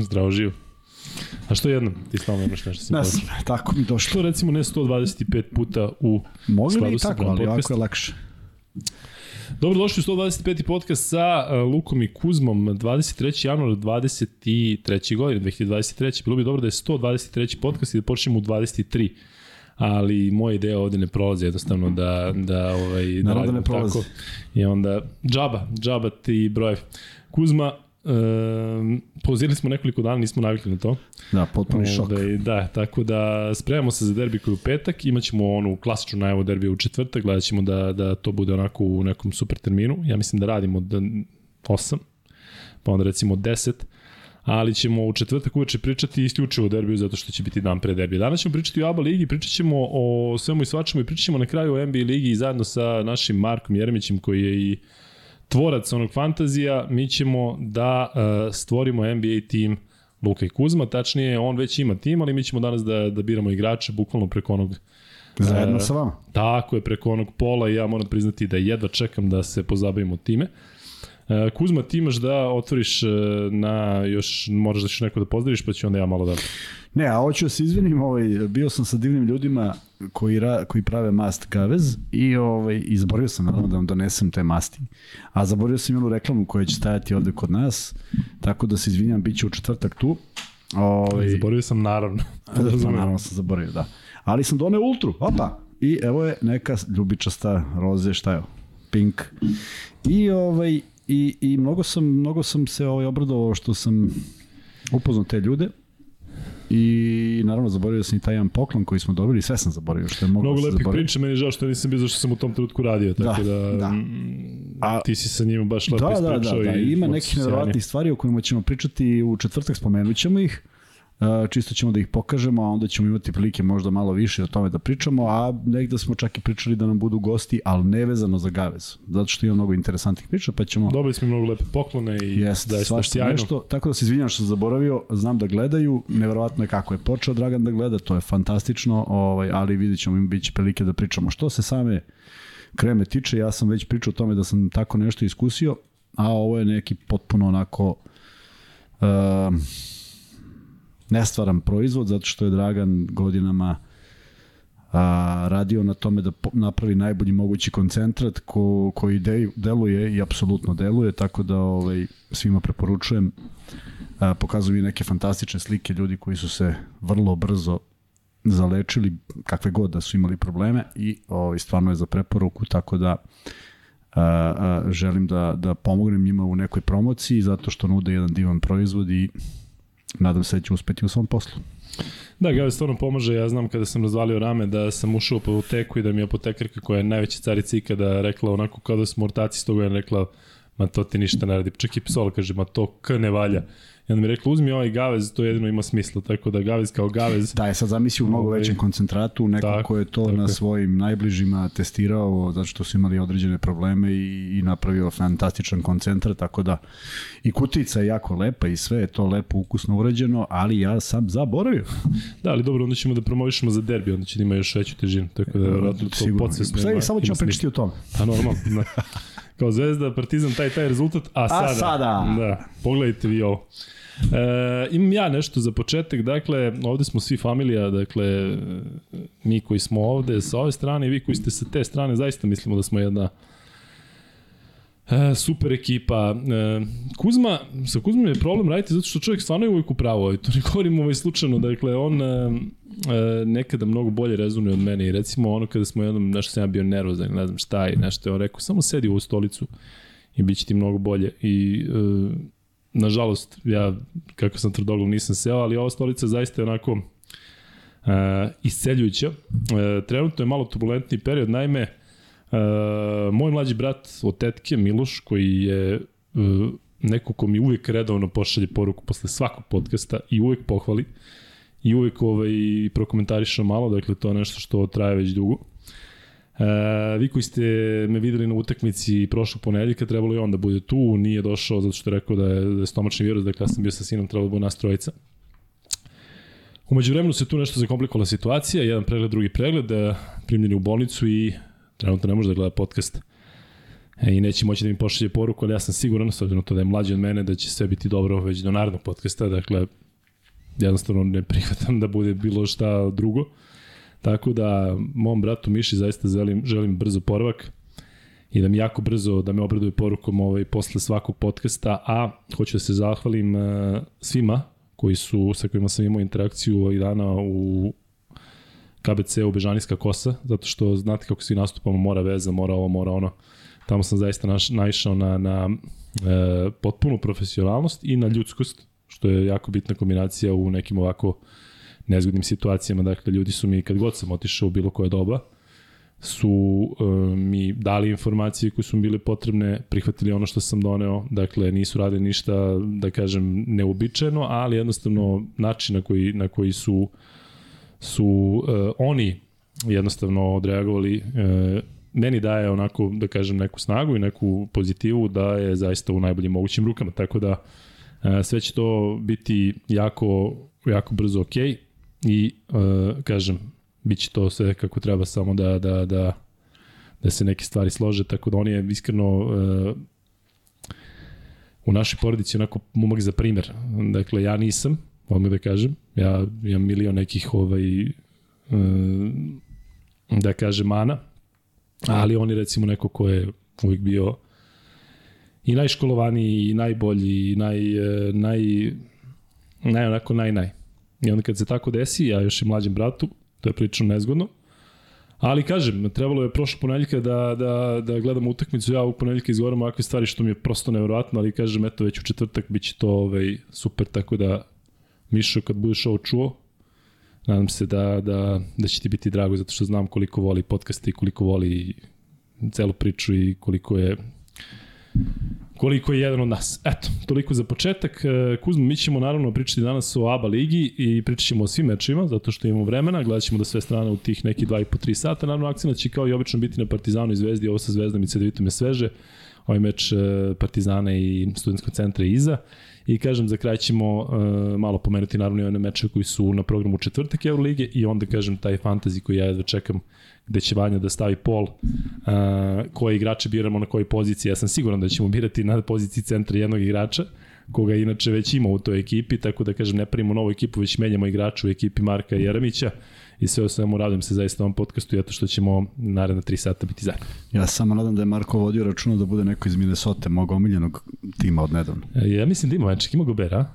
Zdravo živo. A što jednom? Ti stalno imaš nešto se Nas, tako mi došlo. Što recimo ne 125 puta u Mogli skladu bi i tako, ali ovako je lakše. Dobro, došli u 125. podcast sa uh, Lukom i Kuzmom 23. januara 23. godine, 2023. Bilo bi dobro da je 123. podcast i da počnemo u 23 ali moja ideja ovde ne prolazi jednostavno da da ovaj da Naravno da radimo ne prolazi. tako. I onda džaba, džaba ti brojevi. Kuzma, um, pauzirali smo nekoliko dana, nismo navikli na to. Da, potpuni šok. Ovaj, da, tako da spremamo se za derbi koji je u petak, imaćemo onu klasičnu najavu derbija u četvrtak, gledat ćemo da, da to bude onako u nekom super terminu. Ja mislim da radimo da 8, pa onda recimo 10, ali ćemo u četvrtak uveče pričati isključivo o derbiju zato što će biti dan pre derbija. Danas ćemo pričati o ABA ligi, pričat ćemo o svemu i svačemu i pričat ćemo na kraju o NBA ligi zajedno sa našim Markom Jeremićem koji je i tvorac onog fantazija, mi ćemo da uh, stvorimo NBA tim Luka i Kuzma, tačnije on već ima tim, ali mi ćemo danas da, da biramo igrače bukvalno preko onog Zajedno e, sa vama. Tako je, preko onog pola i ja moram priznati da jedva čekam da se pozabavimo time. E, Kuzma, ti imaš da otvoriš e, na još, moraš da ćeš neko da pozdraviš, pa ću onda ja malo da... Ne, a hoću da se izvinim, ovaj, bio sam sa divnim ljudima koji, ra, koji prave mast gavez i ovaj, izborio sam naravno da vam donesem te masti. A zaborio sam jednu reklamu koja će stajati ovde kod nas, tako da se izvinjam, bit će u četvrtak tu. Ovaj, Zaboravio sam naravno. Pa, naravno sam zaboravio, da. Ali sam doneo ultru, opa, i evo je neka ljubičasta roze, šta je? Pink. I ovaj i, i mnogo sam mnogo sam se ovaj obradovao što sam upoznao te ljude. I naravno zaboravio sam i taj jedan poklon koji smo dobili, sve sam zaboravio što je moglo Mnogo da lepih zaboravi. priča, meni je žao što nisam bio zašto sam u tom trenutku radio, tako da, Da, da, da. A, ti si sa njima baš lepo Da, da, da, ispričao. da, i ima nekih nevjerovatnih stvari o kojima ćemo pričati u četvrtak, spomenut ćemo ih. Uh, čisto ćemo da ih pokažemo, a onda ćemo imati prilike možda malo više o tome da pričamo, a negde smo čak i pričali da nam budu gosti, ali nevezano za Gavez, zato što ima mnogo interesantnih priča, pa ćemo... Dobili smo mnogo lepe poklone i Jeste, da je svašta sjajno. nešto, tako da se izvinjam što sam zaboravio, znam da gledaju, neverovatno je kako je počeo Dragan da gleda, to je fantastično, ovaj, ali vidit ćemo, im bit će prilike da pričamo. Što se same kreme tiče, ja sam već pričao o tome da sam tako nešto iskusio, a ovo je neki potpuno onako um, nestvaran proizvod, zato što je Dragan godinama a, radio na tome da napravi najbolji mogući koncentrat ko, koji de, deluje i apsolutno deluje, tako da ovaj, svima preporučujem. A, pokazuju mi neke fantastične slike ljudi koji su se vrlo brzo zalečili, kakve god da su imali probleme i ovaj, stvarno je za preporuku, tako da a, a, želim da, da pomognem njima u nekoj promociji zato što nude jedan divan proizvod i nadam se da će uspeti u svom poslu. Da, Gave stvarno pomaže. Ja znam kada sam razvalio rame da sam ušao u apoteku i da mi je apotekarka koja je najveća carica ikada rekla onako kao da smo ortaci s toga je rekla ma to ti ništa ne radi. Čak i psola kaže, ma to k ne valja. I onda mi rekla, uzmi ovaj gavez, to jedino ima smisla. Tako da gavez kao gavez, Da, je sad zamisli u mnogo Ovaj, većem koncentratu, neko tako, ko je to tako na svojim najbližima testirao, zato što su imali određene probleme i, i napravio fantastičan koncentrat, tako da i kutica je jako lepa i sve je to lepo ukusno urađeno, ali ja sam zaboravio. da, ali dobro, onda ćemo da promovišemo za derbi, onda će da ima još veću težinu. Tako da, vjerojatno, to Sigurno. podsvesno ima- samo ćemo pričati o tome. Pa normalno. Da. Kao Zvezda, Partizan, taj taj rezultat, a sada. sada. Da, pogledajte vi ovo. E, imam ja nešto za početak, dakle, ovde smo svi familija, dakle, mi koji smo ovde sa ove strane i vi koji ste sa te strane, zaista mislimo da smo jedna E, super ekipa. E, Kuzma, sa Kuzmom je problem raditi zato što čovjek stvarno je uvijek u pravu. I to ne govorim ovaj slučajno. Dakle, on e, e, nekada mnogo bolje rezonuje od mene. I recimo ono kada smo jednom, nešto sam ja bio nervozan, ne znam šta i nešto je on rekao, samo sedi u stolicu i bit će ti mnogo bolje. I e, nažalost, ja kako sam tvrdoglav nisam seo, ali ova stolica zaista je onako e, isceljujuća. E, trenutno je malo turbulentni period, naime, Uh, moj mlađi brat od tetke, Miloš, koji je uh, neko ko mi uvijek redovno pošalje poruku posle svakog podcasta i uvijek pohvali i uvijek ovaj, prokomentariša malo, dakle to je nešto što traje već dugo. Uh, vi koji ste me videli na utakmici prošlog ponedeljka, trebalo je on da bude tu, nije došao zato što je rekao da je, da je stomačni virus, dakle ja sam bio sa sinom, trebalo da bude nas trojica. Umeđu vremenu se tu nešto zakomplikovala situacija, jedan pregled, drugi pregled, eh, primljeni u bolnicu i trenutno ne može da gleda podcast e, i neće moći da mi pošalje poruku, ali ja sam siguran, s obzirom to da je mlađi od mene, da će sve biti dobro već do narednog podcasta, dakle, jednostavno ne prihvatam da bude bilo šta drugo. Tako da, mom bratu Miši zaista želim, želim brzo poravak i da mi jako brzo da me obraduje porukom ovaj, posle svakog podcasta, a hoću da se zahvalim uh, svima koji su, sa kojima sam imao interakciju ovih dana u KBC u Bežanijska kosa, zato što znate kako svi nastupamo, mora veza, mora ovo, mora ono. Tamo sam zaista naš, naišao na, na e, potpunu profesionalnost i na ljudskost, što je jako bitna kombinacija u nekim ovako nezgodnim situacijama. Dakle, ljudi su mi, kad god sam otišao u bilo koje doba, su e, mi dali informacije koje su mi bile potrebne, prihvatili ono što sam doneo, dakle nisu radili ništa, da kažem, neobičajeno, ali jednostavno način na koji, na koji su su uh, oni jednostavno odreagovali uh, meni daje onako, da kažem, neku snagu i neku pozitivu da je zaista u najboljim mogućim rukama, tako da uh, sve će to biti jako, jako brzo ok i, uh, kažem, bit će to sve kako treba samo da, da, da, da se neke stvari slože, tako da on je iskreno uh, u našoj porodici onako momak za primer. Dakle, ja nisam, odmah da kažem. Ja imam milion nekih ovaj, e, da kažem, mana, ali on je recimo neko ko je uvijek bio i najškolovaniji i najbolji i naj, naj, naj onako naj naj. I onda kad se tako desi, ja još i mlađem bratu, to je prilično nezgodno, Ali kažem, trebalo je prošle ponedjeljka da, da, da gledamo utakmicu, ja ovog ponedjeljka izgovaram ovakve stvari što mi je prosto nevjerojatno, ali kažem, eto već u četvrtak bit će to ovaj, super, tako da Mišo, kad budeš ovo čuo, nadam se da, da, da će ti biti drago, zato što znam koliko voli podcaste i koliko voli celu priču i koliko je koliko je jedan od nas. Eto, toliko za početak. E, Kuzmo, mi ćemo naravno pričati danas o ABA ligi i pričat ćemo o svim mečima, zato što imamo vremena, gledat ćemo da sve strane u tih neki 2 i po 3 sata. Naravno, akcija će kao i obično biti na Partizanu i Zvezdi, ovo sa Zvezdom i Cedevitom je sveže. Ovaj meč e, Partizana i studentskog centra je iza. I kažem, za kraj ćemo uh, malo pomenuti naravno i one meče koji su na programu četvrtak Euroligije i onda kažem taj fantasy koji ja jedva čekam gde će Vanja da stavi pol uh, koje igrače biramo na kojoj poziciji. Ja sam siguran da ćemo birati na poziciji centra jednog igrača koga inače već ima u toj ekipi, tako da kažem ne primimo novu ekipu, već menjamo igrača u ekipi Marka Jeremića i sve o svemu radujem se zaista ovom podcastu, zato što ćemo naredna 3 sata biti zajedno. Ja samo nadam da je Marko vodio računa da bude neko iz Minnesota, mog omiljenog tima od nedavno. E, ja mislim da ima venčak, ima Gobera,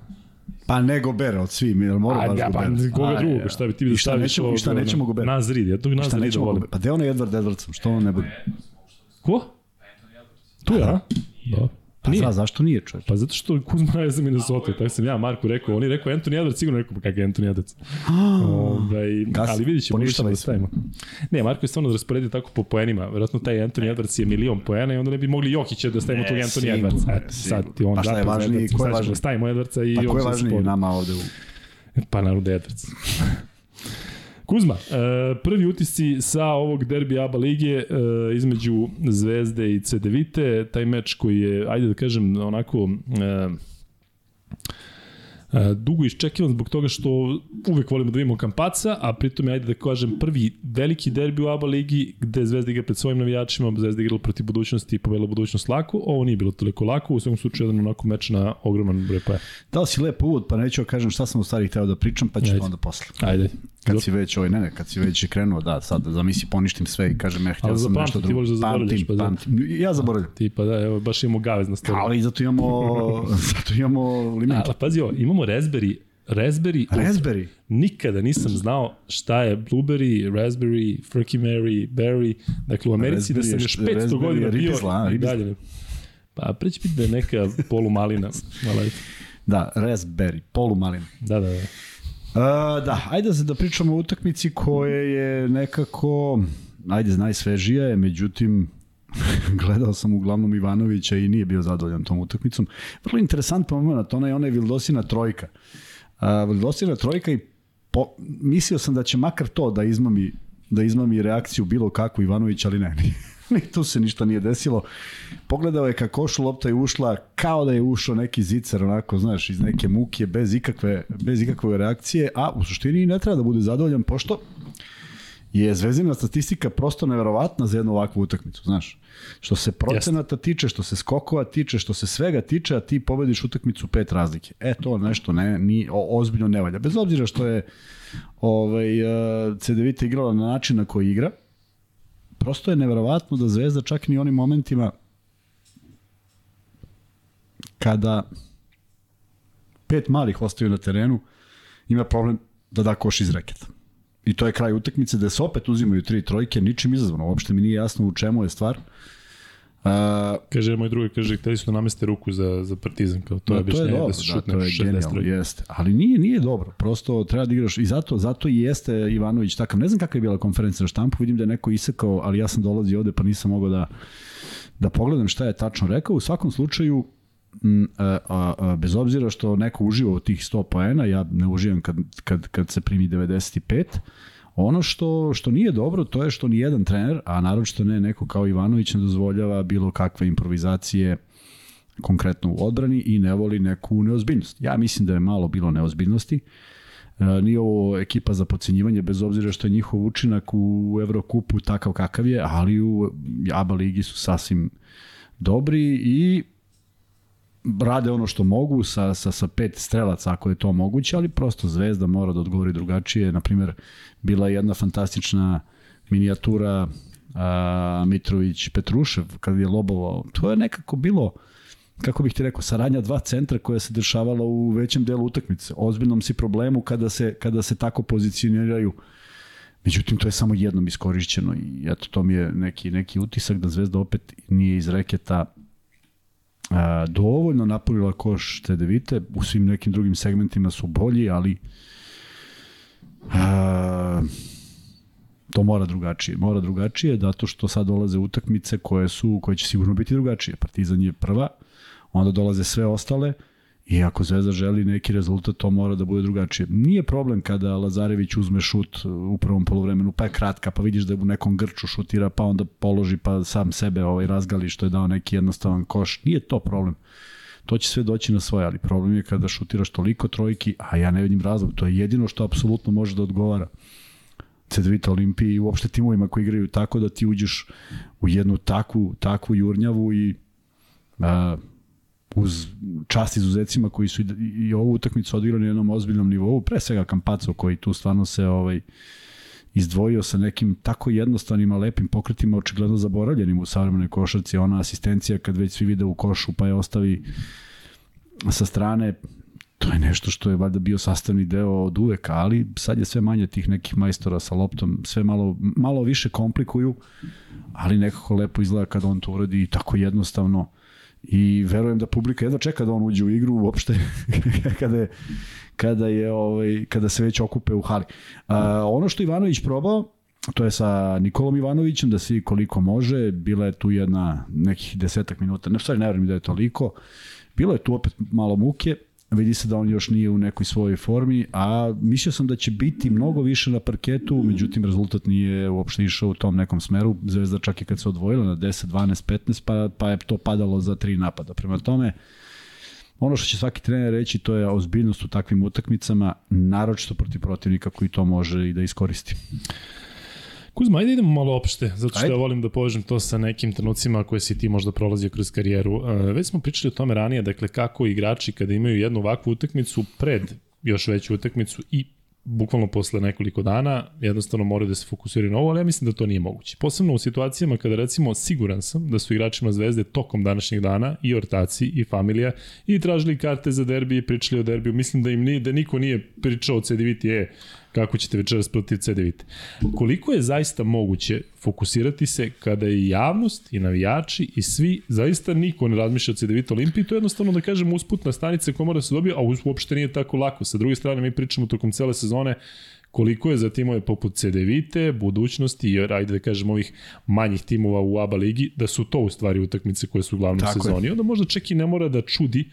Pa ne Gobera od svi, mi mora baš ja, Gobera. Pa, koga drugog, šta bi ti da staviš? Nećemo, I šta nećemo Gobera? Nazrid, ja tog Nazrida volim. Pa gde ono Edward Edwardsom, što on ne bude? Ko? Tu ja? Da. Pa nije. Za, zašto nije čovječ? Pa zato što Kuzma je za Minnesota, tako sam ja Marku rekao, on je rekao Anthony Edwards, sigurno rekao, pa kakav je Anthony Edwards. ovaj, ali vidit ćemo, ćemo da stavimo. Ne, Marko je stvarno rasporedio tako po poenima, verovatno taj Anthony Edwards je milion poena i onda ne bi mogli Jokića da stavimo tog Anthony Edwards. Eto, sad ti on pa šta je važniji, ko je važniji? Da stavimo Edwardsa i pa ko je važniji nama ovde u... Pa naravno da Edwards. Kuzma, e, prvi utisci sa ovog derbi ABA lige e, između Zvezde i CDVite, taj meč koji je, ajde da kažem, onako e, dugo iščekivan zbog toga što uvek volimo da vidimo Kampaca, a pritom je, ajde da kažem, prvi veliki derbi u ABA ligi gde Zvezda igra pred svojim navijačima, Zvezda igrala protiv budućnosti i pobedila budućnost lako. Ovo nije bilo toliko lako, u svakom slučaju jedan onako meč na ogroman broj poja. Dao si lep uvod, pa neću da kažem šta sam u stvari hteo da pričam, pa ću ajde. onda posle. Ajde. Kad si već, ovaj, ne, ne, kad si već krenuo, da, sad da zamisli poništim sve i kažem, ja htio sam nešto drugo. Ali za pamtim, pa pamtim. Ja zaboravljam. Ti pa da, evo, baš imamo gavez na stolu. Ali zato imamo, zato imamo limit. A, pazi ovo, imamo Raspberry Raspberry. Raspberry. Nikada nisam znao šta je Blueberry, Raspberry, Frky Mary, Berry. Dakle, u Americi da sam još 500 godina bio ribizla, i dalje. Pa preći biti da je neka polumalina. Ali... Da, Raspberry, polumalina. Da, da, da. Uh, da, ajde da pričamo o utakmici koja je nekako, ajde, najsvežija je, međutim, gledao sam uglavnom Ivanovića i nije bio zadovoljan tom utakmicom. Vrlo interesantno moment, ona je ona je Vildosina trojka. Uh, Vildosina trojka i po, mislio sam da će makar to da izmami, da izmami reakciju bilo kakvu Ivanović, ali ne, ni tu se ništa nije desilo. Pogledao je kako košu lopta je ušla kao da je ušao neki zicer, onako, znaš, iz neke muke, bez ikakve, bez ikakve reakcije, a u suštini ne treba da bude zadovoljan, pošto je zvezdina statistika prosto neverovatna za jednu ovakvu utakmicu, znaš. Što se procenata tiče, što se skokova tiče, što se svega tiče, a ti pobediš utakmicu pet razlike. E, to nešto ne, ni, o, ozbiljno ne valja. Bez obzira što je ovaj, uh, CDVita igrala na način na koji igra, prosto je neverovatno da Zvezda čak ni onim momentima kada pet malih ostaju na terenu, ima problem da da koš iz reketa. I to je kraj utakmice da se opet uzimaju tri trojke, ničim izazvano. Uopšte mi nije jasno u čemu je stvar. Uh, kaže moj drugi, kaže, hteli su da nameste ruku za, za partizan, kao to, da, je to je dobro, da se šutne da, to je genijalno, jeste. Ali nije, nije dobro, prosto treba da igraš, i zato, zato i jeste Ivanović takav, ne znam kakva je bila konferencija na štampu, vidim da je neko isekao, ali ja sam dolazio ovde pa nisam mogao da, da pogledam šta je tačno rekao, u svakom slučaju, a, a, a, bez obzira što neko uživa od tih 100 poena, ja ne uživam kad, kad, kad se primi 95, Ono što, što nije dobro, to je što ni jedan trener, a naročito ne neko kao Ivanović, ne dozvoljava bilo kakve improvizacije konkretno u odbrani i ne voli neku neozbiljnost. Ja mislim da je malo bilo neozbiljnosti. E, nije ovo ekipa za pocenjivanje, bez obzira što je njihov učinak u Evrokupu takav kakav je, ali u ABA ligi su sasvim dobri i rade ono što mogu sa, sa, sa pet strelaca ako je to moguće, ali prosto Zvezda mora da odgovori drugačije. Naprimer, bila je jedna fantastična minijatura a, Mitrović Petrušev kad je lobovao. To je nekako bilo kako bih ti rekao, saradnja dva centra koja se dešavala u većem delu utakmice. Ozbiljnom si problemu kada se, kada se tako pozicioniraju Međutim, to je samo jednom iskorišćeno i eto, to mi je neki, neki utisak da Zvezda opet nije iz reketa a, dovoljno napunila koš Tedevite, u svim nekim drugim segmentima su bolji, ali a, to mora drugačije. Mora drugačije zato što sad dolaze utakmice koje su koje će sigurno biti drugačije. Partizan je prva, onda dolaze sve ostale, I ako Zvezda želi neki rezultat, to mora da bude drugačije. Nije problem kada Lazarević uzme šut u prvom polovremenu, pa je kratka, pa vidiš da u nekom grču šutira, pa onda položi, pa sam sebe ovaj razgali što je dao neki jednostavan koš. Nije to problem. To će sve doći na svoje, ali problem je kada šutiraš toliko trojki, a ja ne vidim razlog. To je jedino što apsolutno može da odgovara. Cedevita Olimpiji i uopšte timovima koji igraju tako da ti uđeš u jednu takvu, takvu jurnjavu i a, uz čast izuzecima koji su i, i ovu utakmicu odigrali na jednom ozbiljnom nivou, pre svega Kampaco koji tu stvarno se ovaj izdvojio sa nekim tako jednostavnim, a lepim pokretima, očigledno zaboravljenim u savremenoj košarci, ona asistencija kad već svi vide u košu pa je ostavi sa strane, to je nešto što je valjda bio sastavni deo od uveka, ali sad je sve manje tih nekih majstora sa loptom, sve malo, malo više komplikuju, ali nekako lepo izgleda kad on to uradi i tako jednostavno i verujem da publika jedva čeka da on uđe u igru uopšte kada je, kada je ovaj, kada se već okupe u hali. A, ono što Ivanović probao, to je sa Nikolom Ivanovićem, da svi koliko može, bila je tu jedna nekih desetak minuta, ne stvari ne verujem da je toliko, bilo je tu opet malo muke, vidi se da on još nije u nekoj svojoj formi, a mislio sam da će biti mnogo više na parketu, međutim rezultat nije uopšte išao u tom nekom smeru. Zvezda čak i kad se odvojila na 10, 12, 15, pa, pa je to padalo za tri napada. Prema tome, ono što će svaki trener reći to je ozbiljnost u takvim utakmicama, naročito protiv protivnika koji to može i da iskoristi. Kuzma, ajde idemo malo opšte, zato što ajde. ja volim da povežem to sa nekim trenucima koje si ti možda prolazio kroz karijeru. Uh, već smo pričali o tome ranije, dakle kako igrači kada imaju jednu ovakvu utakmicu pred još veću utakmicu i bukvalno posle nekoliko dana jednostavno moraju da se fokusiraju na ovo, ali ja mislim da to nije moguće. Posebno u situacijama kada recimo siguran sam da su igračima Zvezde tokom današnjeg dana i ortaci i familija i tražili karte za derbi i pričali o derbiju. Mislim da im nije, da niko nije pričao o CDVT, e, kako ćete večeras protiv C9. Koliko je zaista moguće fokusirati se kada je javnost i navijači i svi, zaista niko ne razmišlja o C9 Olimpiji, to je jednostavno da kažem usputna stanica koja mora da se dobije, a uopšte nije tako lako. Sa druge strane mi pričamo tokom cele sezone koliko je za timove poput CDVite, budućnosti i ajde da kažem ovih manjih timova u ABA ligi, da su to u stvari utakmice koje su u glavnom Tako sezoni. Je. Onda možda čak i ne mora da čudi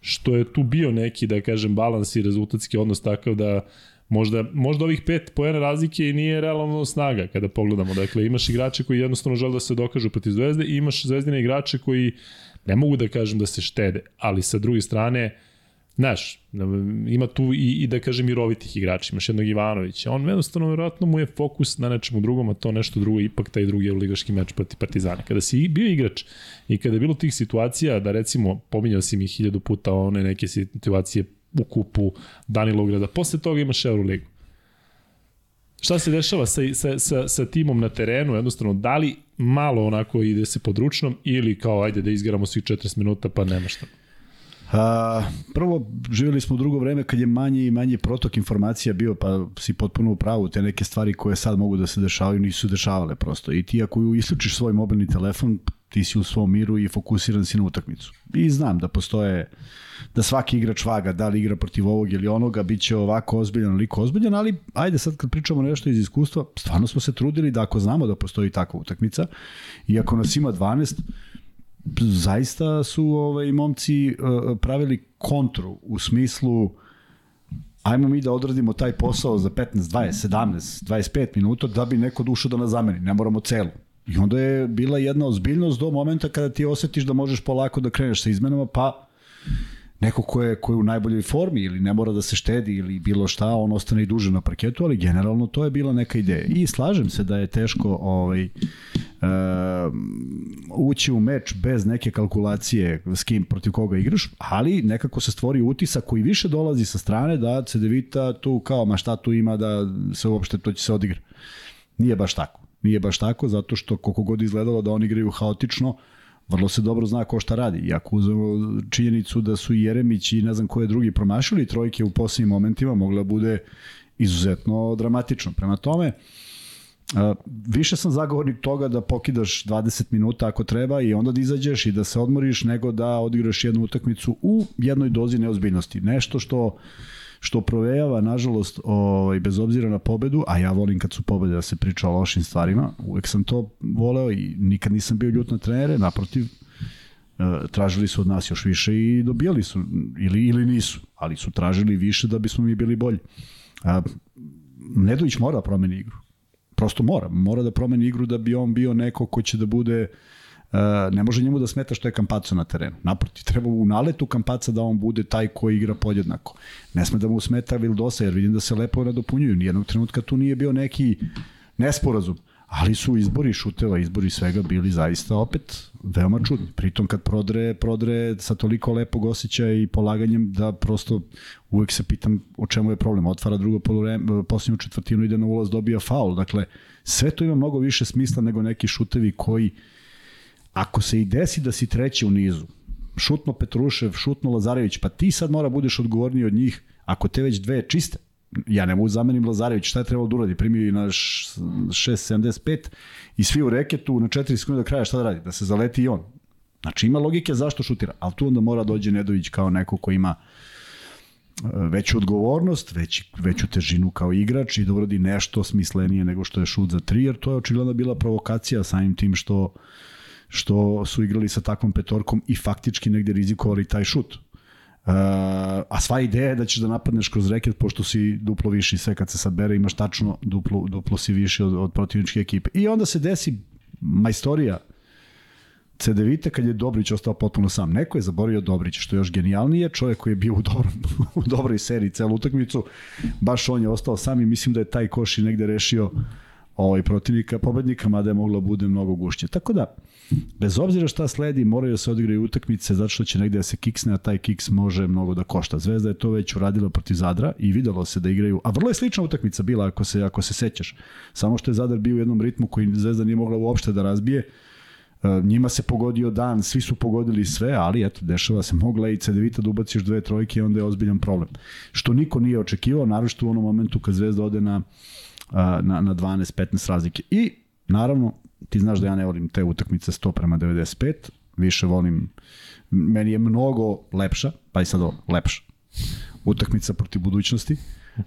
što je tu bio neki, da kažem, balans i rezultatski odnos takav da Možda, možda ovih pet pojena razlike i nije realno snaga kada pogledamo. Dakle, imaš igrače koji jednostavno žele da se dokažu protiv Zvezde i imaš zvezdine igrače koji ne mogu da kažem da se štede, ali sa druge strane Znaš, ima tu i, i da kažem mirovitih igrača, imaš jednog Ivanovića, on jednostavno vjerojatno mu je fokus na nečemu drugom, a to nešto drugo ipak taj drugi ligaški meč proti Partizana. Kada si bio igrač i kada je bilo tih situacija da recimo, pominjao si mi hiljadu puta one neke situacije u kupu Danilograda, posle toga imaš Euroligu. Šta se dešava sa, sa, sa, sa timom na terenu, jednostavno, da li malo onako ide se pod ručnom ili kao ajde da izgaramo svih 40 minuta pa nema šta? A, prvo, živjeli smo u drugo vreme kad je manji i manji protok informacija bio, pa si potpuno u pravu, te neke stvari koje sad mogu da se dešavaju nisu dešavale prosto. I ti ako isključiš svoj mobilni telefon, ti si u svom miru i fokusiran si na utakmicu. I znam da postoje, da svaki igrač vaga, da li igra protiv ovog ili onoga, bit će ovako ozbiljan, liko ozbiljan, ali ajde sad kad pričamo nešto iz iskustva, stvarno smo se trudili da ako znamo da postoji takva utakmica i ako nas ima 12, zaista su ovaj momci uh, pravili kontru u smislu ajmo mi da odradimo taj posao za 15, 20, 17, 25 minuta da bi neko dušo da nas zameni, ne moramo celu. I onda je bila jedna ozbiljnost do momenta kada ti osetiš da možeš polako da kreneš sa izmenama, pa neko ko je, ko je u najboljoj formi ili ne mora da se štedi ili bilo šta, on ostane i duže na parketu, ali generalno to je bila neka ideja. I slažem se da je teško ovaj, ući u meč bez neke kalkulacije s kim protiv koga igraš, ali nekako se stvori utisak koji više dolazi sa strane da Cedevita tu kao ma šta tu ima da se uopšte to će se odigra. Nije baš tako. Nije baš tako zato što koliko god izgledalo da oni igraju haotično, vrlo se dobro zna ko šta radi. I ako uzmemo činjenicu da su Jeremić i ne znam koje drugi promašili trojke u posljednjim momentima, mogla bude izuzetno dramatično. Prema tome, više sam zagovornik toga da pokidaš 20 minuta ako treba i onda da izađeš i da se odmoriš nego da odigraš jednu utakmicu u jednoj dozi neozbiljnosti. Nešto što što provejava, nažalost, ovaj, bez obzira na pobedu, a ja volim kad su pobede da se priča o lošim stvarima, uvek sam to voleo i nikad nisam bio ljut na trenere, naprotiv, e, tražili su od nas još više i dobijali su, ili, ili nisu, ali su tražili više da bismo mi bili bolji. A, Nedović mora da promeni igru. Prosto mora. Mora da promeni igru da bi on bio neko ko će da bude uh, ne može njemu da smeta što je Kampaco na terenu. Naproti, treba u naletu Kampaca da on bude taj koji igra podjednako. Ne sme da mu smeta Vildosa, jer vidim da se lepo nadopunjuju. Nijednog trenutka tu nije bio neki nesporazum. Ali su izbori šuteva, izbori svega bili zaista opet veoma čudni. Pritom kad prodre, prodre sa toliko lepog osjećaja i polaganjem da prosto uvek se pitam o čemu je problem. Otvara drugo polovreme, posljednju četvrtinu ide na ulaz, dobija faul. Dakle, sve to ima mnogo više smisla nego neki šutevi koji Ako se i desi da si treći u nizu, šutno Petrušev, šutno Lazarević, pa ti sad mora budeš odgovorniji od njih, ako te već dve čiste, ja ne mogu zamenim Lazarević, šta je trebalo da uradi? Primio i na 6.75 i svi u reketu na 4 sekunde do kraja šta da radi? Da se zaleti i on. Znači ima logike zašto šutira, ali tu onda mora dođe Nedović kao neko ko ima e, veću odgovornost, veći, veću težinu kao igrač i da uradi nešto smislenije nego što je šut za tri, jer to je očigledno bila provokacija samim tim što što su igrali sa takvom petorkom i faktički negde rizikovali taj šut. Uh, a sva ideja je da ćeš da napadneš kroz reket pošto si duplo viši sve kad se sabere imaš tačno duplo, duplo si viši od, od protivničke ekipe. I onda se desi majstorija CDVita kad je Dobrić ostao potpuno sam. Neko je zaborio Dobrića, što je još genijalnije. Čovjek koji je bio u, dobrom, u dobroj seriji celu utakmicu, baš on je ostao sam i mislim da je taj koš i negde rešio ovaj protivnika, pobednika, mada je moglo da bude mnogo gušće. Tako da, bez obzira šta sledi, moraju da se odigraju utakmice zato što će negde da se kiksne, a taj kiks može mnogo da košta. Zvezda je to već uradila protiv Zadra i videlo se da igraju, a vrlo je slična utakmica bila ako se, ako se sećaš. Samo što je Zadar bio u jednom ritmu koji Zvezda nije mogla uopšte da razbije, e, njima se pogodio dan, svi su pogodili sve, ali eto, dešava se, mogla i CDVita da ubaciš dve trojke i onda je ozbiljan problem. Što niko nije očekivao, naročito u onom momentu kad Zvezda ode na, na, na 12-15 razlike. I, naravno, ti znaš da ja ne volim te utakmice 100 prema 95, više volim, meni je mnogo lepša, pa i sad ovo, lepša, utakmica protiv budućnosti,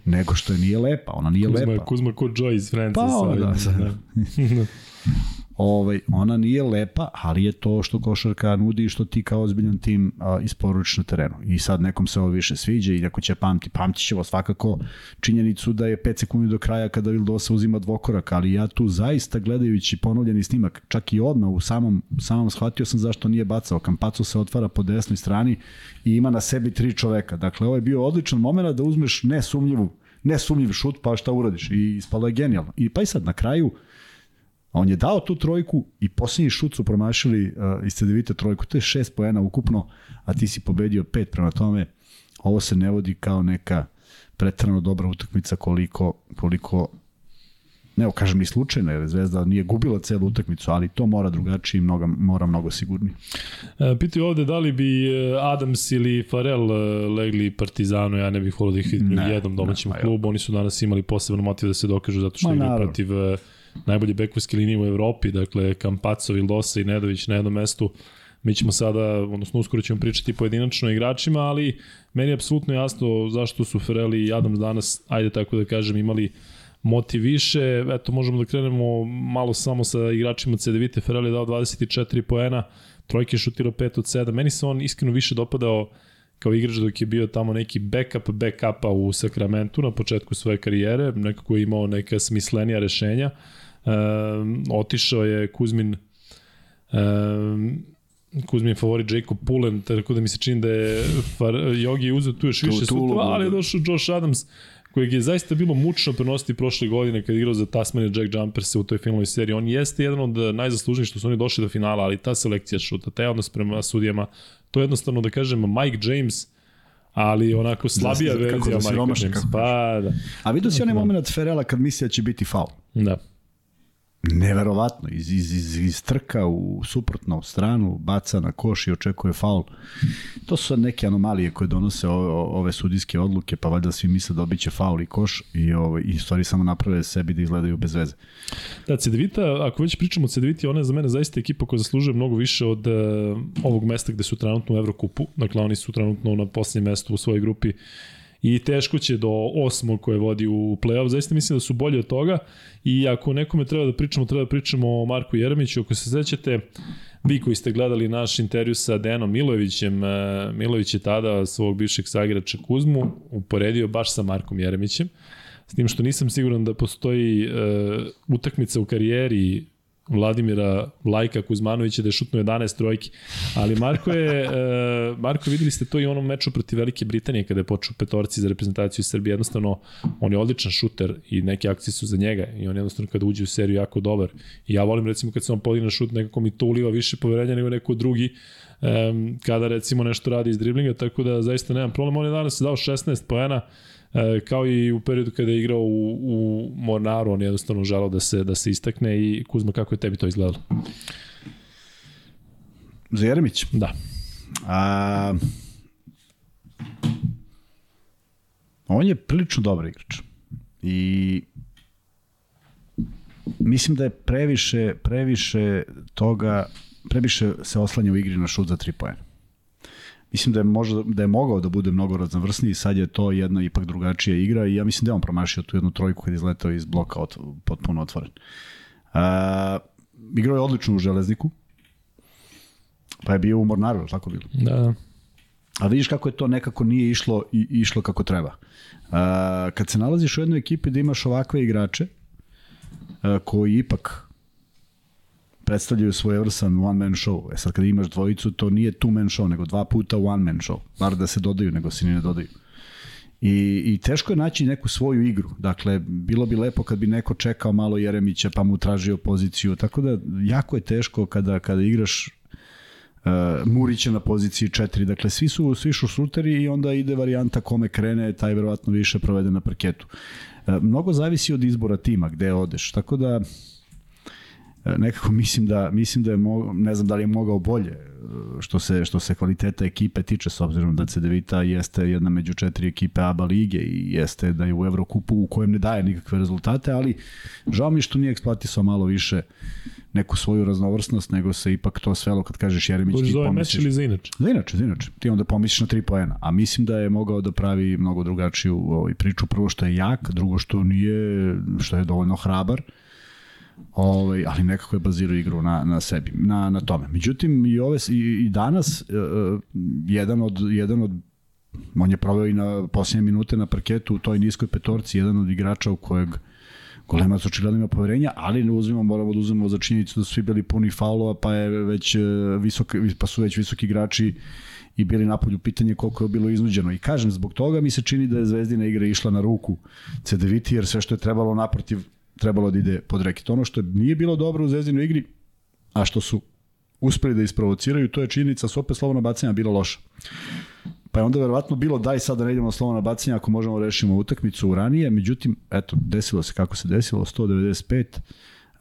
nego što je nije lepa, ona nije Kuzma, lepa. Kuzma ko Joy iz. Pa, da, da. ovaj, ona nije lepa, ali je to što košarka nudi i što ti kao ozbiljan tim a, isporučiš na terenu. I sad nekom se ovo više sviđa i ako će pamti, pamtit ćemo svakako činjenicu da je 5 sekundi do kraja kada Vildosa uzima dvokorak, ali ja tu zaista gledajući ponovljeni snimak, čak i odmah u samom, u samom shvatio sam zašto nije bacao. Kampaco se otvara po desnoj strani i ima na sebi tri čoveka. Dakle, ovo je bio odličan moment da uzmeš nesumnjivu nesumnjiv šut, pa šta uradiš? I ispalo je genijalno. I pa i sad na kraju, on je dao tu trojku i posljednji šut su promašili uh, iz CDVita trojku. To je šest poena ukupno, a ti si pobedio pet prema tome. Ovo se ne vodi kao neka pretrano dobra utakmica koliko, koliko ne kažem ni slučajno, jer Zvezda nije gubila celu utakmicu, ali to mora drugačije i mnogo, mora mnogo sigurnije. E, pitaju ovde da li bi e, Adams ili Farel legli Partizanu, ja ne bih volio da ih vidim u jednom domaćem ne, klubu, oni su danas imali poseban motiv da se dokažu zato što igraju protiv najbolje bekovske linije u Evropi, dakle Kampaco, Vildosa i Nedović na jednom mestu. Mi ćemo sada, odnosno uskoro ćemo pričati pojedinačno o igračima, ali meni je apsolutno jasno zašto su Fereli i Adams danas, ajde tako da kažem, imali uh, motiviše. Eto, možemo da krenemo malo samo sa igračima CDVite. Ferrari je dao 24 poena, trojke šutirao 5 od 7. Meni se on iskreno više dopadao kao igrač dok je bio tamo neki backup backupa u Sakramentu na početku svoje karijere, nekako je imao neka smislenija rešenja. E, otišao je Kuzmin e, Kuzmin favorit Jacob Pullen, tako da mi se čini da je Far, Jogi uzeo tu još više sutra, ali je došao Josh Adams kojeg je zaista bilo mučno prenositi prošle godine kad igrao za Tasmania Jack Jumpers u toj finalnoj seriji. On jeste jedan od najzaslužnijih što su oni došli do finala, ali ta selekcija šuta, taj odnos prema sudijama, to je jednostavno da kažem Mike James, ali onako slabija da, verzija da Mike James. Pa, da. A vidio si onaj moment Ferela kad misli da će biti faul. Da neverovatno, iz, iz, iz, iz trka u suprotnu stranu, baca na koš i očekuje faul. To su sad neke anomalije koje donose ove, ove sudijske odluke, pa valjda svi misle da obiće faul i koš i, ove, i stvari samo naprave sebi da izgledaju bez veze. Da, Cedevita, ako već pričamo o Cedeviti, ona je za mene zaista ekipa koja zaslužuje mnogo više od uh, ovog mesta gde su trenutno u Evrokupu, dakle oni su trenutno na posljednjem mestu u svojoj grupi i teško će do osmog koje vodi u play-off. Zaista mislim da su bolji od toga i ako nekome treba da pričamo, treba da pričamo o Marku Jeremiću. Ako se sećate, vi koji ste gledali naš intervju sa Denom Milojevićem, e, Milojević je tada svog bivšeg sagrača Kuzmu uporedio baš sa Markom Jeremićem. S tim što nisam siguran da postoji uh, utakmica u karijeri Vladimira Lajka Kuzmanovića da je šutno 11 trojki. Ali Marko je, uh, Marko videli ste to i onom meču protiv Velike Britanije kada je počeo petorci za reprezentaciju Srbije. Jednostavno, on je odličan šuter i neke akcije su za njega i on jednostavno kada uđe u seriju jako dobar. I ja volim recimo kad se on podigne šut, nekako mi to uliva više poverenja nego neko drugi kada recimo nešto radi iz driblinga, tako da zaista nemam problem. On je danas dao 16 poena, E, kao i u periodu kada je igrao u, u Mornaru, on je jednostavno želao da se, da se istakne i Kuzma, kako je tebi to izgledalo? Za Jeremić? Da. A, on je prilično dobar igrač. I mislim da je previše, previše toga, previše se oslanja u igri na šut za tri pojena. Mislim da je, možda, da je mogao da bude mnogo raznovrsniji, sad je to jedna ipak drugačija igra i ja mislim da je on promašio tu jednu trojku kad je izletao iz bloka od, potpuno otvoren. Uh, igrao je odlično u Železniku, pa je bio u Mornaru, tako bilo? Da, da. A vidiš kako je to nekako nije išlo i išlo kako treba. Uh, kad se nalaziš u jednoj ekipi da imaš ovakve igrače, uh, koji ipak predstavljaju svoj vrsan one man show. E sad kad imaš dvojicu, to nije two man show, nego dva puta one man show. Bar da se dodaju, nego se ni ne dodaju. I, I teško je naći neku svoju igru. Dakle, bilo bi lepo kad bi neko čekao malo Jeremića pa mu tražio poziciju. Tako da, jako je teško kada, kada igraš uh, Murića na poziciji 4. Dakle, svi su, svi su šuteri i onda ide varijanta kome krene, taj verovatno više provede na parketu. Uh, mnogo zavisi od izbora tima, gde odeš. Tako da, nekako mislim da mislim da je mo, ne znam da li je mogao bolje e, što se što se kvaliteta ekipe tiče s obzirom da Cedevita jeste jedna među četiri ekipe ABA lige i jeste da je u Evrokupu u kojem ne daje nikakve rezultate, ali žao mi što nije eksploatisao malo više neku svoju raznovrsnost, nego se ipak to svelo kad kažeš Jeremić ti pomisliš. meč ili za inače? Za inače, za inače. Ti onda pomisliš na tri poena, a mislim da je mogao da pravi mnogo drugačiju ovaj, priču. Prvo što je jak, drugo što nije, što je dovoljno hrabar Ovaj, ali nekako je bazirao igru na, na sebi, na, na tome. Međutim, i, ove, i, i danas uh, jedan, od, jedan od on je proveo i na posljednje minute na parketu u toj niskoj petorci, jedan od igrača u kojeg Golemac očigledno ima poverenja, ali ne uzimamo, moramo da uzmemo za činjenicu da su svi bili puni faulova, pa je već visok, pa su već visoki igrači i bili napolju pitanje koliko je bilo iznuđeno. I kažem, zbog toga mi se čini da je Zvezdina igra išla na ruku CDVT, jer sve što je trebalo naprotiv trebalo da ide pod reket. Ono što nije bilo dobro u Zvezdinoj igri, a što su uspeli da isprovociraju, to je činjenica, su opet slovno bacanja bila loša. Pa je onda verovatno bilo daj sad da ne idemo na bacanje ako možemo da rešimo utakmicu u ranije, međutim, eto, desilo se kako se desilo, 195,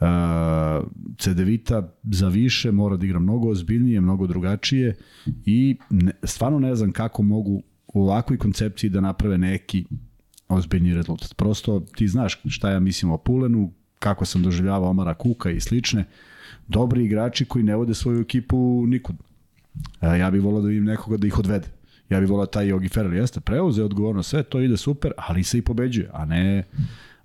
uh, Cedevita za više mora da igra mnogo ozbiljnije, mnogo drugačije i ne, stvarno ne znam kako mogu u ovakvoj koncepciji da naprave neki ozbiljni rezultat. Prosto ti znaš šta ja mislim o Pulenu, kako sam doživljavao Omara Kuka i slične, dobri igrači koji ne vode svoju ekipu nikud. E, ja bih volao da vidim nekoga da ih odvede. Ja bih volao taj Jogi Ferrell, jeste, preuzeo odgovorno sve, to ide super, ali se i pobeđuje, a ne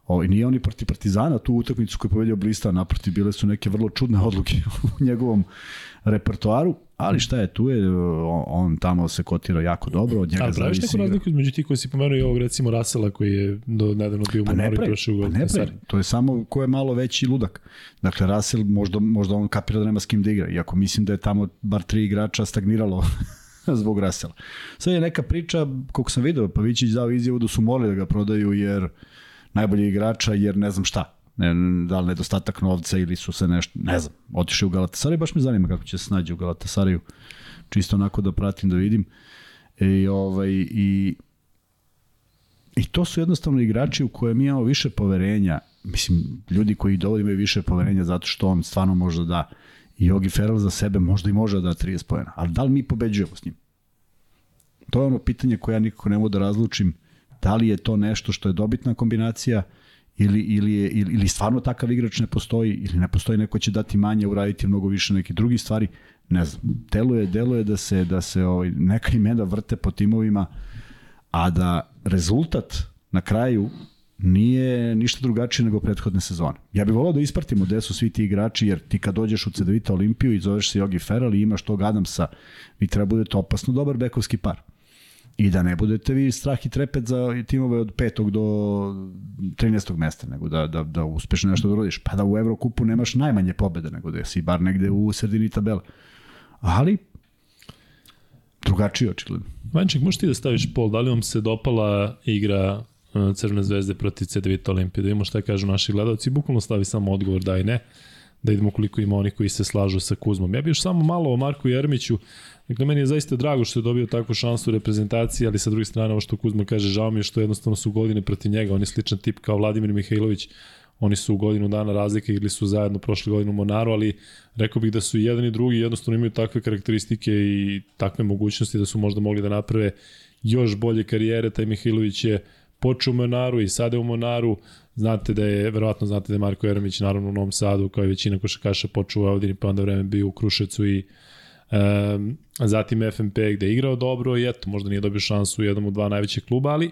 O, i nije oni protiv Partizana tu utakmicu koju je pobedio Blista, naprotiv bile su neke vrlo čudne odluke u njegovom repertoaru, ali šta je, tu je, on, on tamo se kotira jako dobro, od njega A praviš neku razliku između ti koji si pomenuo i ovog recimo Rasela koji je do nedavno bio u pa Monoru i prošao u pa ne pravi, to je samo ko je malo veći ludak. Dakle, Rasel možda, možda on kapira da nema s kim da igra, iako mislim da je tamo bar tri igrača stagniralo zbog Rasela. Sve je neka priča, koliko sam vidio, Pavićić dao izjavu da su morali da ga prodaju jer najbolji igrača, jer ne znam šta. Ne, da li nedostatak novca ili su se nešto, ne znam, otišli u Galatasaraju, baš me zanima kako će se snađi u Galatasaraju, čisto onako da pratim, da vidim. I, ovaj, i, I to su jednostavno igrači u koje mi imamo više poverenja, mislim, ljudi koji dovoljno imaju više poverenja zato što on stvarno može da da i Jogi Ferrell za sebe možda i može da da 30 pojena, ali da li mi pobeđujemo s njim? To je ono pitanje koje ja nikako ne mogu da razlučim, da li je to nešto što je dobitna kombinacija ili, ili, je, ili, ili stvarno takav igrač ne postoji ili ne postoji neko će dati manje, uraditi mnogo više neke drugi stvari, ne znam. Deluje, deluje da se, da se ovaj, neka imena vrte po timovima, a da rezultat na kraju nije ništa drugačije nego prethodne sezone. Ja bih volao da ispratimo gde su svi ti igrači, jer ti kad dođeš u CDVita Olimpiju i zoveš se Jogi Ferrell i imaš tog Adamsa, vi treba budete opasno dobar bekovski par. I da ne budete vi strah i trepet za timove od petog do 13. mesta, nego da, da, da uspešno nešto da urodiš. Pa da u Evrokupu nemaš najmanje pobede, nego da si bar negde u sredini tabela. Ali, drugačije očigledno. Vanček, možeš ti da staviš pol, da li vam se dopala igra uh, Crvene zvezde protiv CDVita Olimpije, da imamo šta kažu naši gledalci, bukvalno stavi samo odgovor da i ne, da idemo koliko ima oni koji se slažu sa Kuzmom. Ja bih još samo malo o Marku Jermiću, Dakle, meni je zaista drago što je dobio takvu šansu u reprezentaciji, ali sa druge strane, ovo što Kuzma kaže, žao mi je što jednostavno su godine protiv njega, on je sličan tip kao Vladimir Mihajlović, oni su u godinu dana razlike ili su zajedno prošle godinu u Monaru, ali rekao bih da su jedan i drugi jednostavno imaju takve karakteristike i takve mogućnosti da su možda mogli da naprave još bolje karijere. Taj Mihajlović je počeo u Monaru i sada je u Monaru. Znate da je, verovatno znate da je Marko Jeremić naravno u Novom Sadu, kao i većina košakaša počeo u Audini, pa onda vreme bio u Krušecu i Um, zatim FNP gde je igrao dobro i eto, možda nije dobio šansu u jednom od dva najvećih kluba, ali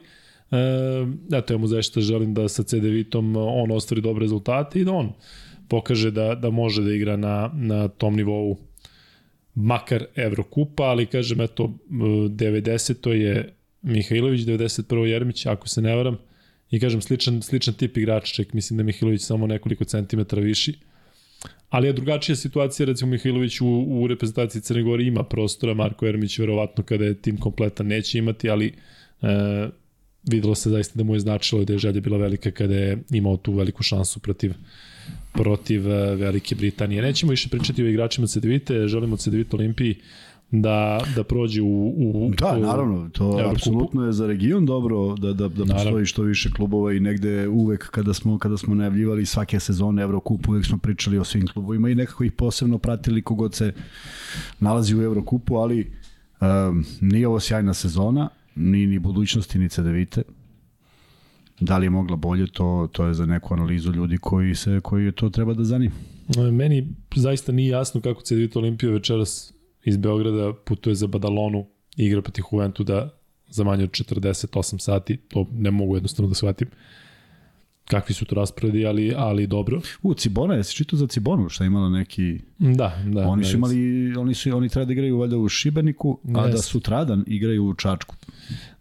um, eto, ja mu zaista želim da sa CD Vitom on ostvari dobre rezultate i da on pokaže da, da može da igra na, na tom nivou makar Evrokupa, ali kažem, eto, 90. je Mihajlović, 91. Jermić, ako se ne varam, i kažem, sličan, sličan tip igrača, ček, mislim da Mihajlović samo nekoliko centimetara viši, Ali je drugačija situacija, recimo Mihajlović u, u reprezentaciji Crne Gore ima prostora, Marko Ermić verovatno kada je tim kompletan neće imati, ali e, videlo se zaista da mu je značilo da je želja bila velika kada je imao tu veliku šansu protiv protiv e, Velike Britanije. Nećemo više pričati o igračima Cedevite, želimo Cedevite Olimpiji da, da prođe u, u Da, u, naravno, to apsolutno je za region dobro da, da, da postoji što više klubova i negde uvek kada smo, kada smo najavljivali svake sezone Evrokupu, uvek smo pričali o svim klubovima i nekako ih posebno pratili kogod se nalazi u Evrokupu, ali um, nije ovo sjajna sezona, ni, ni budućnosti, ni CDVite. Da li je mogla bolje, to, to je za neku analizu ljudi koji se koji to treba da zanima. Meni zaista nije jasno kako CDVita Olimpija večeras iz Beograda putuje za Badalonu igra protiv Juventuda za manje od 48 sati, to ne mogu jednostavno da shvatim. kakvi su to rasporedi, ali, ali dobro. U, Cibona, jesi čitao za Cibonu, šta je imala neki... Da, da. Oni su da, imali, oni su, oni treba da igraju valjda u Šibeniku, a da Jeste. sutradan igraju u Čačku.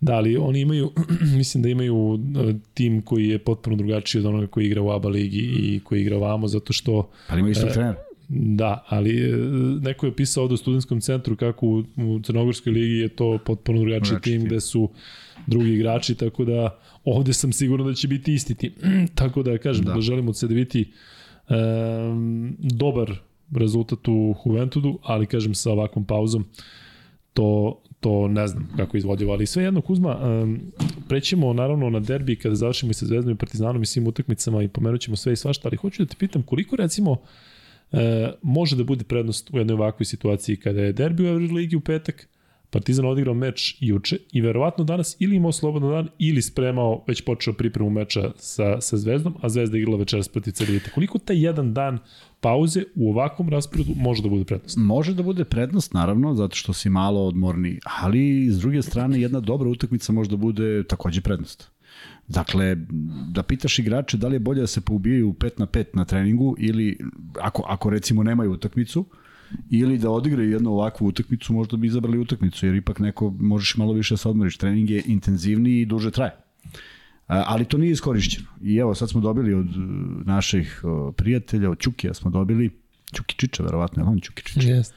Da, ali oni imaju, mislim da imaju e, tim koji je potpuno drugačiji od onoga koji igra u ABA ligi i koji igra ovamo, zato što Pa ima istog E, trenera. Da, ali e, neko je pisao ovde u studentskom centru kako u, u Crnogorskoj ligi je to potpuno drugačiji tim tim. gde su drugi igrači, tako da ovde sam siguran da će biti isti tim. tako da kažem, da, Da. želimo od se biti um, dobar rezultat u Juventudu, ali kažem sa ovakvom pauzom to, to ne znam kako izvodljivo, ali svejedno Kuzma, um, prećemo naravno na derbi kada završimo i sa Zvezdom i Partizanom i svim utakmicama i pomenut ćemo sve i svašta, ali hoću da te pitam koliko recimo e, može da bude prednost u jednoj ovakvoj situaciji kada je derbi u Euroligi u petak, Partizan odigrao meč juče i verovatno danas ili imao slobodan dan ili spremao, već počeo pripremu meča sa, sa Zvezdom, a Zvezda igrala večeras protiv Cedevite. Koliko taj jedan dan pauze u ovakvom rasporedu može da bude prednost? Može da bude prednost, naravno, zato što si malo odmorni, ali s druge strane jedna dobra utakmica može da bude takođe prednost. Dakle, da pitaš igrače da li je bolje da se poubijaju 5 na 5 na treningu ili ako, ako recimo nemaju utakmicu, ili da odigraju jednu ovakvu utakmicu, možda bi izabrali utakmicu, jer ipak neko možeš malo više da se odmoriš. Trening je intenzivniji i duže traje. Ali to nije iskorišćeno. I evo, sad smo dobili od uh, naših uh, prijatelja, od Ćukija smo dobili, Ćuki Čiča, verovatno, je on Ćuki Čiča? Yes.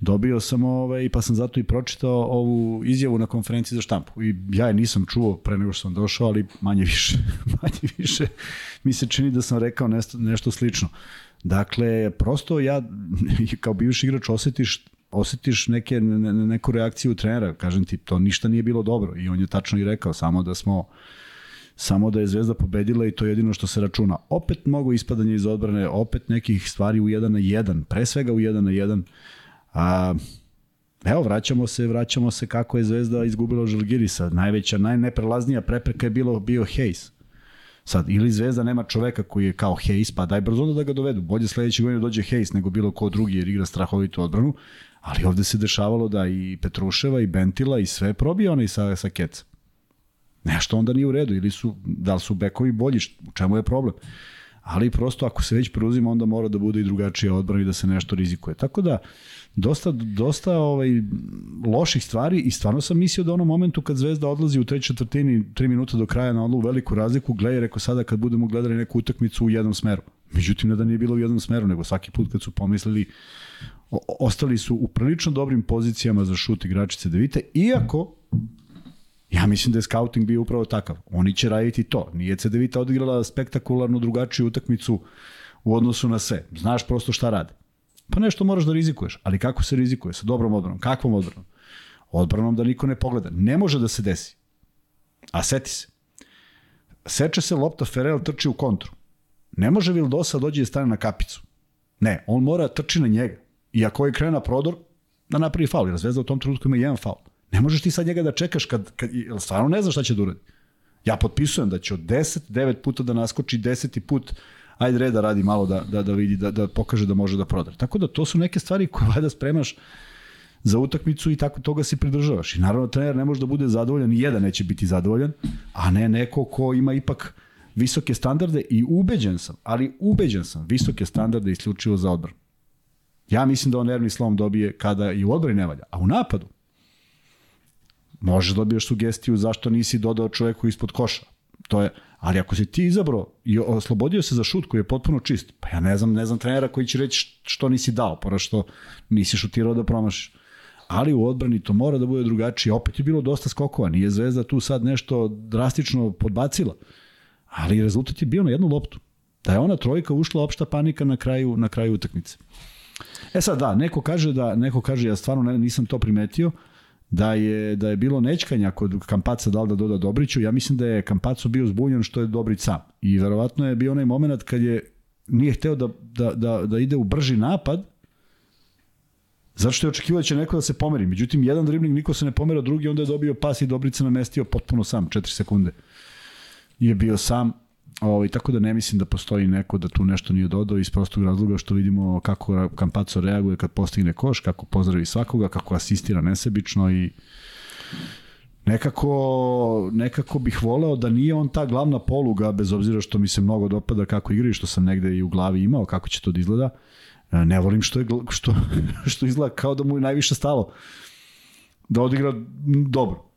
Dobio sam ovaj, pa sam zato i pročitao ovu izjavu na konferenciji za štampu. I ja je nisam čuo pre nego što sam došao, ali manje više, manje više mi se čini da sam rekao nešto, nešto slično. Dakle, prosto ja kao bivši igrač osetiš osetiš neke, ne, ne- neku reakciju trenera, kažem ti, to ništa nije bilo dobro i on je tačno i rekao, samo da smo samo da je Zvezda pobedila i to je jedino što se računa. Opet mnogo ispadanja iz odbrane, opet nekih stvari u 1 na 1, pre svega u 1 na 1. A, evo, vraćamo se, vraćamo se kako je Zvezda izgubila Žalgirisa. Najveća, najneprelaznija prepreka je bilo, bio Hayes. Sad, ili Zvezda nema čoveka koji je kao Hayes, pa daj brzo onda da ga dovedu. Bolje sledeće godine dođe Hayes nego bilo ko drugi jer igra strahovitu odbranu, ali ovde se dešavalo da i Petruševa i Bentila i sve probije onaj sa, sa keca. Nešto onda nije u redu, ili su, da li su bekovi bolji, u čemu je problem? Ali prosto ako se već preuzima, onda mora da bude i drugačija odbrana i da se nešto rizikuje. Tako da, dosta, dosta ovaj, loših stvari i stvarno sam mislio da u onom momentu kad Zvezda odlazi u trećoj četvrtini, tri minuta do kraja na onu veliku razliku, gledaj, rekao sada kad budemo gledali neku utakmicu u jednom smeru. Međutim, ne da nije bilo u jednom smeru, nego svaki put kad su pomislili ostali su u prilično dobrim pozicijama za šut igračice Devite, iako Ja mislim da je scouting bio upravo takav. Oni će raditi to. Nije CDVita odigrala spektakularno drugačiju utakmicu u odnosu na sve. Znaš prosto šta rade. Pa nešto moraš da rizikuješ. Ali kako se rizikuje? Sa dobrom odbranom. Kakvom odbranom? Odbranom da niko ne pogleda. Ne može da se desi. A seti se. Seče se lopta, Ferel trči u kontru. Ne može Vildosa dođe i stane na kapicu. Ne, on mora trči na njega. I ako je krena prodor, da napravi faul. Jer Zvezda u tom trenutku ima jedan faul. Ne možeš ti sad njega da čekaš kad, kad stvarno ne znaš šta će da uradi. Ja potpisujem da će od 10, 9 puta da naskoči 10. put ajde reda radi malo da, da, da vidi, da, da pokaže da može da proda. Tako da to su neke stvari koje valjda spremaš za utakmicu i tako toga se pridržavaš. I naravno trener ne može da bude zadovoljan, ni jedan neće biti zadovoljan, a ne neko ko ima ipak visoke standarde i ubeđen sam, ali ubeđen sam, visoke standarde isključivo za odbranu. Ja mislim da on nervni slom dobije kada i u odbrani ne valja, a u napadu možeš da dobiješ sugestiju zašto nisi dodao čoveku ispod koša. To je, ali ako si ti izabrao i oslobodio se za šut koji je potpuno čist, pa ja ne znam, ne znam trenera koji će reći što nisi dao, pora što nisi šutirao da promašiš. Ali u odbrani to mora da bude drugačije. Opet je bilo dosta skokova, nije Zvezda tu sad nešto drastično podbacila. Ali rezultat je bio na jednu loptu. Da je ona trojka ušla opšta panika na kraju na kraju utakmice. E sad da, neko kaže da neko kaže ja stvarno ne, nisam to primetio da je da je bilo nećkanja kod Kampaca da li da doda Dobriću. Ja mislim da je Kampaco bio zbunjen što je Dobrić sam. I verovatno je bio onaj moment kad je nije hteo da, da, da, da ide u brži napad Zato što je očekivao da će neko da se pomeri. Međutim, jedan dribling niko se ne pomera, drugi onda je dobio pas i Dobrica namestio potpuno sam, 4 sekunde. Je bio sam, ovaj, tako da ne mislim da postoji neko da tu nešto nije dodao iz prostog razloga što vidimo kako Kampaco reaguje kad postigne koš, kako pozdravi svakoga, kako asistira nesebično i nekako, nekako bih voleo da nije on ta glavna poluga, bez obzira što mi se mnogo dopada kako igra i što sam negde i u glavi imao, kako će to da izgleda. E, ne volim što, je, što, što izgleda kao da mu je najviše stalo da odigra dobro.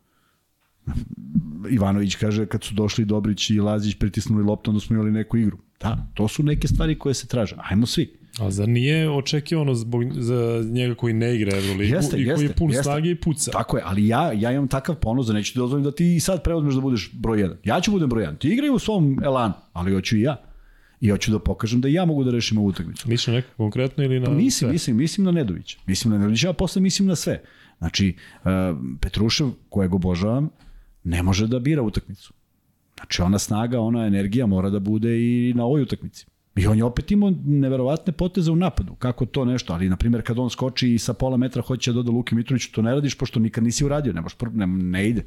Ivanović kaže kad su došli Dobrić i Lazić pritisnuli loptu, onda smo imali neku igru. Da, to su neke stvari koje se traže. Ajmo svi. A zar nije očekivano zbog, za njega koji ne igra Euroligu jeste, i koji je pun jeste. snage i puca? Tako je, ali ja, ja imam takav ponos da neću ti dozvolim da ti sad preuzmeš da budeš broj 1. Ja ću budem broj 1. Ti igraj u svom elanu, ali hoću i ja. I hoću da pokažem da ja mogu da rešim ovu utakmicu. Misliš na neko konkretno ili na pa mislim, sve? Mislim, mislim na Nedovića. Mislim na Nedovića, a posle mislim na sve. Znači, uh, Petrušev, kojeg obožavam, ne može da bira utakmicu. Znači, ona snaga, ona energija mora da bude i na ovoj utakmici. I on je opet imao neverovatne poteze u napadu. Kako to nešto? Ali, na primjer, kad on skoči i sa pola metra hoće da doda Luki Mitroviću, to ne radiš pošto nikad nisi uradio. Ne, ne, ne ide.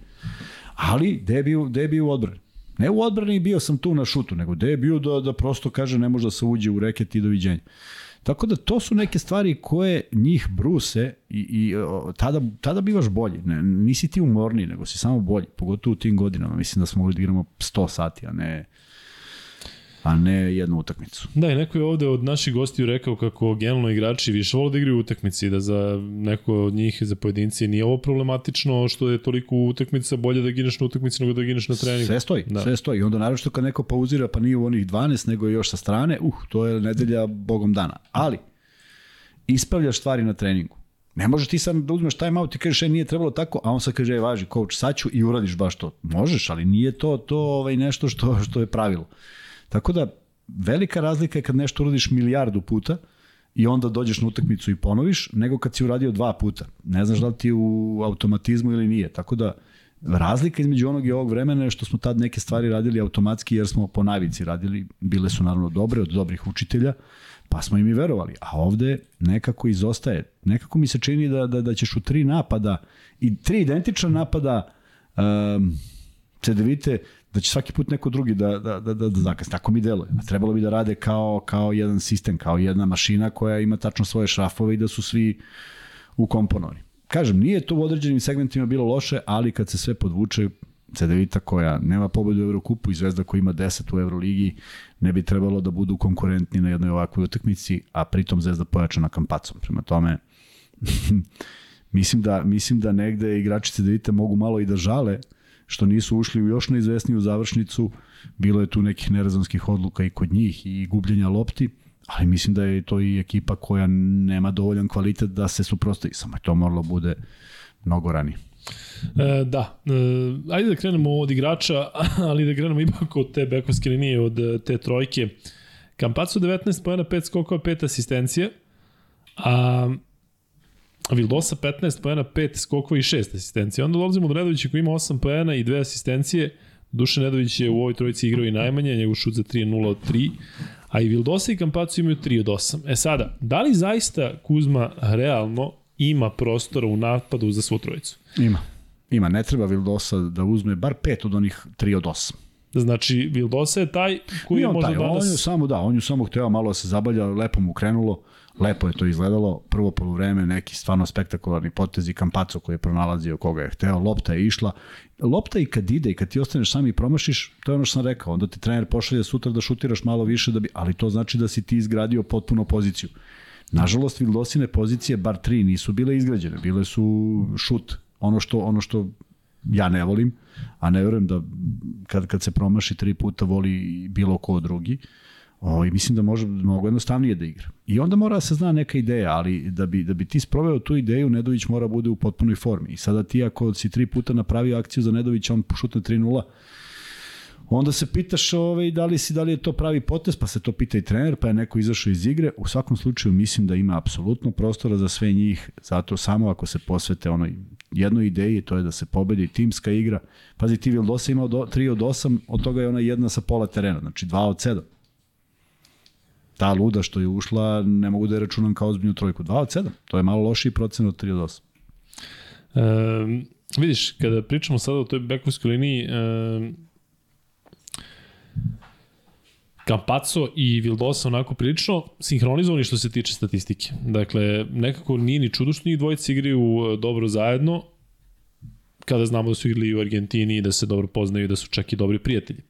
Ali, gde je bio, gde je bio u odbrani? Ne u odbrani bio sam tu na šutu, nego gde je bio da, da prosto kaže ne može da se uđe u reket i doviđenja. Tako da to su neke stvari koje njih bruse i, i o, tada, tada bivaš bolji. Ne, nisi ti umorniji, nego si samo bolji. Pogotovo u tim godinama. Mislim da smo mogli da igramo 100 sati, a ne a ne jednu utakmicu. Da, i neko je ovde od naših gostiju rekao kako generalno igrači više vole da igraju utakmici, da za neko od njih, za pojedinci, nije ovo problematično što je toliko utakmica, bolje da gineš na utakmici nego da gineš na treningu. Sve stoji, da. sve stoji. I onda naravno što kad neko pauzira pa nije u onih 12, nego je još sa strane, uh, to je nedelja bogom dana. Ali, ispravljaš stvari na treningu. Ne možeš ti sad da uzmeš time out i kažeš e, nije trebalo tako, a on sad kaže e, važi coach sad ću i uradiš baš to. Možeš, ali nije to to ovaj nešto što što je pravilo. Tako da, velika razlika je kad nešto uradiš milijardu puta i onda dođeš na utakmicu i ponoviš, nego kad si uradio dva puta. Ne znaš da li ti u automatizmu ili nije. Tako da, razlika između onog i ovog vremena je što smo tad neke stvari radili automatski jer smo po navici radili, bile su naravno dobre od dobrih učitelja, pa smo im i verovali. A ovde nekako izostaje. Nekako mi se čini da, da, da ćeš u tri napada i tri identična napada um, CDVite da će svaki put neko drugi da, da, da, da, da zakasne. Tako mi deluje. A trebalo bi da rade kao, kao jedan sistem, kao jedna mašina koja ima tačno svoje šrafove i da su svi ukomponovani. Kažem, nije to u određenim segmentima bilo loše, ali kad se sve podvuče, Cedevita koja nema pobedu u Eurokupu i Zvezda koja ima 10 u Euroligi, ne bi trebalo da budu konkurentni na jednoj ovakvoj utakmici, a pritom Zvezda pojačana kampacom. Prema tome, mislim da, mislim da negde igrači Cedevita mogu malo i da žale što nisu ušli u još neizvesniju završnicu, bilo je tu nekih nerazanskih odluka i kod njih i gubljenja lopti, ali mislim da je to i ekipa koja nema dovoljan kvalitet da se suprostavi, samo to moralo bude mnogo ranije. E, da, e, ajde da krenemo od igrača, ali da krenemo ipak od te bekovske linije, od e, te trojke. Kampacu 19 pojena, 5 skokova, 5 asistencije, a Vildosa 15 poena, 5 skokova i 6 asistencija. Onda dolazimo do Nedovića koji ima 8 poena i 2 asistencije. Dušan Nedović je u ovoj trojici igrao i najmanje, njegov šut za 3-0 od 3, a i Vildosa i Kampacu imaju 3 od 8. E sada, da li zaista Kuzma realno ima prostora u napadu za svu trojicu? Ima. Ima, ne treba Vildosa da uzme bar 5 od onih 3 od 8. Znači, Vildosa je taj koji je možda taj, danas... On je samo, da, on je samo hteo malo da se zabalja, lepo mu krenulo lepo je to izgledalo, prvo polovreme neki stvarno spektakularni potezi, Kampaco koji je pronalazio koga je hteo, lopta je išla, lopta i kad ide i kad ti ostaneš sami i promašiš, to je ono što sam rekao, onda ti trener pošalje sutra da šutiraš malo više, da bi, ali to znači da si ti izgradio potpuno poziciju. Nažalost, Vildosine pozicije, bar tri, nisu bile izgrađene, bile su šut, ono što, ono što ja ne volim, a ne verujem da kad, kad se promaši tri puta voli bilo ko drugi. O, I mislim da može mnogo jednostavnije da igra. I onda mora da se zna neka ideja, ali da bi, da bi ti sproveo tu ideju, Nedović mora bude u potpunoj formi. I sada ti ako si tri puta napravio akciju za Nedovića, on šutne 3-0, onda se pitaš ovaj, da, li si, da li je to pravi potez, pa se to pita i trener, pa je neko izašao iz igre. U svakom slučaju mislim da ima apsolutno prostora za sve njih, zato samo ako se posvete onoj jednoj ideji, to je da se pobedi timska igra. Pazi, ti Vildosa imao do, 3 od 8, od toga je ona jedna sa pola terena, znači 2 od 7 ta luda što je ušla, ne mogu da je računam kao ozbiljnu trojku. 2 od 7, to je malo lošiji procen od 3 od 8. E, vidiš, kada pričamo sada o toj bekovskoj liniji, e, Campazzo i Vildosa onako prilično sinhronizovani što se tiče statistike. Dakle, nekako nije ni čudo što njih dvojice igraju dobro zajedno. kada znamo da su igrali u Argentini i da se dobro poznaju i da su čak i dobri prijatelji.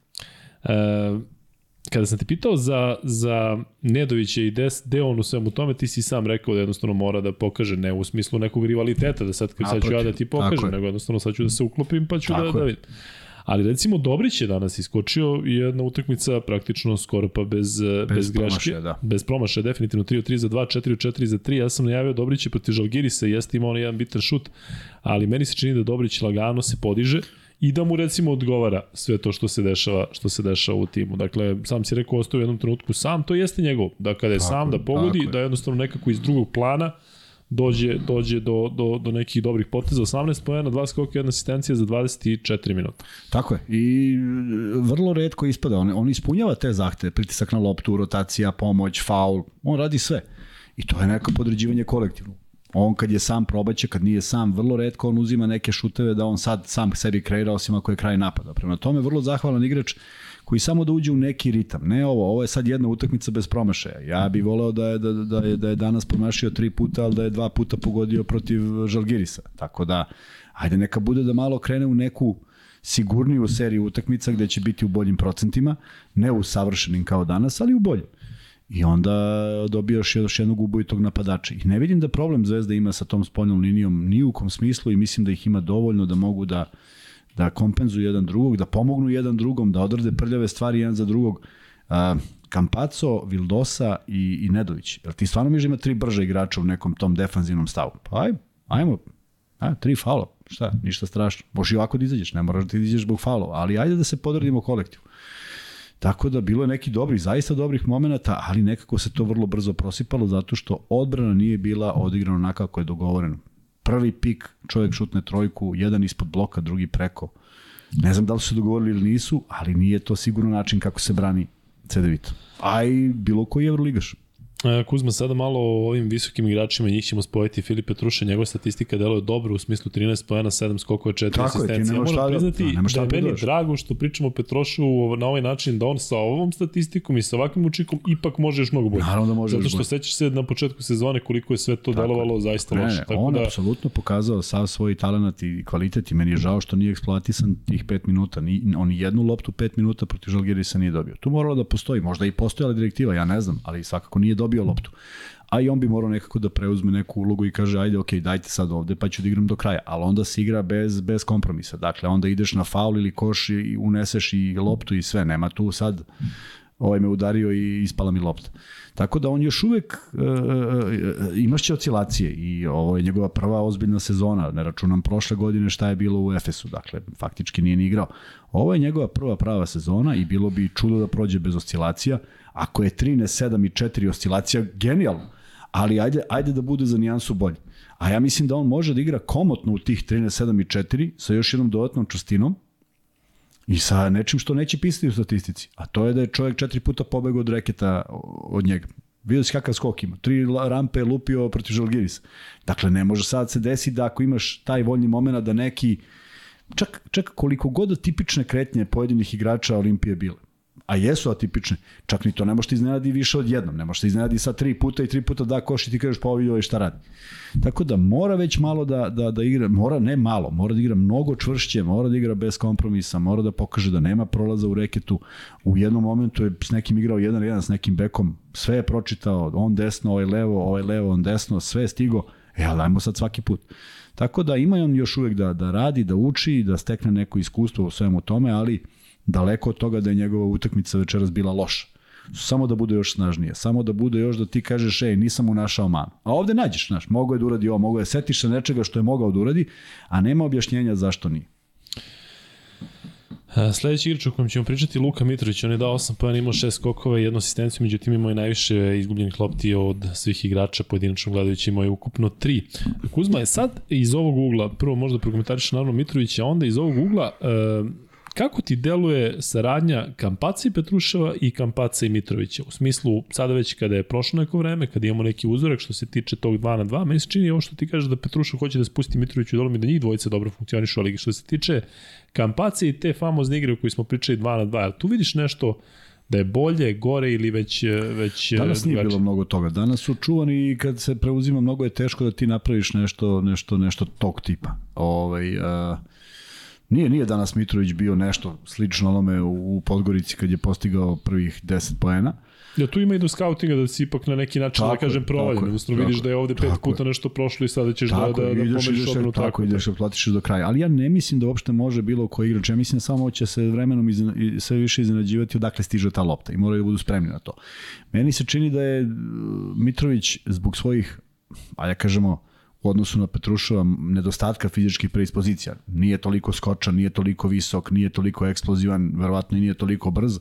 E, kada sam te pitao za, za Nedovića i des, deo on u svemu tome, ti si sam rekao da jednostavno mora da pokaže, ne u smislu nekog rivaliteta, da sad, kad sad ću ja da ti pokažem, nego jednostavno sad ću da se uklopim pa ću da, da vidim. Ali recimo Dobrić je danas iskočio i jedna utakmica praktično skoro pa bez, bez, bez greške. Da. Bez promašaja, definitivno 3 od 3 za 2, 4 od 4 za 3. Ja sam najavio Dobrić je protiv Žalgirisa, jeste imao jedan bitan šut, ali meni se čini da Dobrić lagano se podiže i da mu recimo odgovara sve to što se dešava što se dešava u timu. Dakle, sam si rekao ostao u jednom trenutku sam, to jeste njegov. Da kada je tako, sam da pogodi, da jednostavno nekako iz drugog plana dođe, dođe do, do, do nekih dobrih poteza. 18 pojena, 2 skoka, jedna asistencija za 24 minuta. Tako je. I vrlo redko ispada. On, on ispunjava te zahteve. Pritisak na loptu, rotacija, pomoć, faul. On radi sve. I to je neko podređivanje kolektivno. On kad je sam probaće, kad nije sam, vrlo redko on uzima neke šuteve da on sad sam sebi kreira, osim ako je kraj napada. Prema tome, vrlo zahvalan igrač koji samo da uđe u neki ritam. Ne ovo, ovo je sad jedna utakmica bez promašaja. Ja bih voleo da je, da, da, je, da je danas promašio tri puta, ali da je dva puta pogodio protiv Žalgirisa. Tako da, ajde neka bude da malo krene u neku sigurniju seriju utakmica gde će biti u boljim procentima, ne u savršenim kao danas, ali u boljim. I onda dobijaš još jednog ubojitog napadača. I ne vidim da problem Zvezda ima sa tom spoljnom linijom ni u kom smislu i mislim da ih ima dovoljno da mogu da da kompenzuju jedan drugog, da pomognu jedan drugom, da odrade prljave stvari jedan za drugog. Kampaco, Vildosa i, i Nedović. Jel ti stvarno mi da ima tri brže igrača u nekom tom defanzivnom stavu? Pa aj, ajmo, a, tri faula, šta, ništa strašno. Možeš i ovako da izađeš, ne moraš da izađeš zbog faulova, ali ajde da se podredimo kolektivu. Tako da bilo je neki dobrih, zaista dobrih momenata, ali nekako se to vrlo brzo prosipalo zato što odbrana nije bila odigrana onako kako je dogovoreno. Prvi pik, čovjek šutne trojku, jedan ispod bloka, drugi preko. Ne znam da li su se dogovorili ili nisu, ali nije to sigurno način kako se brani CDVita. A i bilo koji Euroligaš. Kuzma, sada malo o ovim visokim igračima, njih ćemo spojiti. Filip Petruša, njegova statistika deluje dobro u smislu 13 pojena, 7 skokova, 4 asistencije. Ja moram da, priznati da, da je meni drago što pričamo o Petrošu na ovaj način da on sa ovom statistikom i sa ovakvim učikom ipak može još mnogo bolje. Naravno da može Zato što sećaš se na početku sezone koliko je sve to Tako delovalo zaista loše. Tako on da... apsolutno pokazao sav svoj talent i kvalitet i meni je žao što nije eksploatisan tih 5 minuta. Ni, on jednu loptu 5 minuta protiv Žalgirisa nije dobio. Tu moralo da postoji, možda i postojala direktiva, ja ne znam, ali svakako nije dobio loptu. A i on bi morao nekako da preuzme neku ulogu i kaže ajde ok, dajte sad ovde pa ću da igram do kraja, ali onda se igra bez, bez kompromisa, dakle onda ideš na faul ili koš i uneseš i loptu i sve, nema tu sad ovaj me udario i ispala mi lopta. Tako da on još uvek uh, imaš će oscilacije i ovo je njegova prva ozbiljna sezona, ne računam prošle godine šta je bilo u Efesu, dakle faktički nije ni igrao. Ovo je njegova prva prava sezona i bilo bi čudo da prođe bez oscilacija, Ako je 13, 7 i 4 oscilacija, genijalno. Ali ajde, ajde da bude za nijansu bolje. A ja mislim da on može da igra komotno u tih 13, 7 i 4 sa još jednom dodatnom čustinom i sa nečim što neće pisati u statistici. A to je da je čovjek četiri puta pobegao od reketa od njega. Vidio si kakav skok ima. Tri rampe je lupio protiv Žalgiris. Dakle, ne može sad se desiti da ako imaš taj voljni moment da neki čak, čak koliko god tipične kretnje pojedinih igrača Olimpije bile a jesu atipične, čak ni to ne možeš ti iznenadi više od jednom, ne možeš ti iznenadi sa tri puta i tri puta da koš i ti kažeš pa ovo ovaj šta radi. Tako da mora već malo da, da, da igra, mora ne malo, mora da igra mnogo čvršće, mora da igra bez kompromisa, mora da pokaže da nema prolaza u reketu. U jednom momentu je s nekim igrao jedan jedan s nekim bekom, sve je pročitao, on desno, ovaj levo, ovaj levo, on desno, sve je stigo, e, ali dajmo sad svaki put. Tako da ima on još uvek da, da radi, da uči, da stekne neko iskustvo u svemu tome, ali daleko od toga da je njegova utakmica večeras bila loša. Samo da bude još snažnije, samo da bude još da ti kažeš, ej, nisam mu našao manu. A ovde nađeš, znaš, mogo je da uradi ovo, mogo je, setiš se nečega što je mogao da uradi, a nema objašnjenja zašto nije. Sledeći igrač o kojem ćemo pričati Luka Mitrović, on je dao 8 pojena, imao 6 skokova i jednu asistenciju, međutim imao je najviše izgubljenih lopti od svih igrača, pojedinačno gledajući imao je ukupno 3. Kuzma je sad iz ovog ugla, prvo možda prokomentariš naravno Mitrović, a onda iz ovog ugla uh, Kako ti deluje saradnja Kampaca i Petruševa i Kampaca i Mitrovića? U smislu, sada već kada je prošlo neko vreme, kada imamo neki uzorak što se tiče tog 2 na 2, meni se čini ovo što ti kažeš da Petrušev hoće da spusti Mitroviću dolom i da njih dvojica dobro funkcionišu, ali što se tiče Kampaca i te famozne igre u kojoj smo pričali 2 na 2, tu vidiš nešto da je bolje, gore ili već... već Danas nije bilo mnogo toga. Danas su čuvani i kad se preuzima mnogo je teško da ti napraviš nešto, nešto, nešto tog tipa. Ovaj, uh, Nije, nije danas Mitrović bio nešto slično onome u Podgorici kad je postigao prvih 10 poena. Ja, tu ima i do skautinga da si ipak na neki način, da tako, da kažem, provaljen. Jednostavno vidiš da je ovde pet puta je. nešto prošlo i sada ćeš da- tako, da, da, da ideš, pomeriš odbranu tako. Tako, ideš da platiš do kraja. Ali ja ne mislim da uopšte može bilo koji igrač. Ja mislim samo će se vremenom izna, sve više iznenađivati odakle stiže ta lopta i moraju da budu spremni na to. Meni se čini da je uh, Mitrović zbog svojih, a ja kažemo, u odnosu na Petrušova nedostatka fizičkih predispozicija. Nije toliko skočan, nije toliko visok, nije toliko eksplozivan, verovatno i nije toliko brz,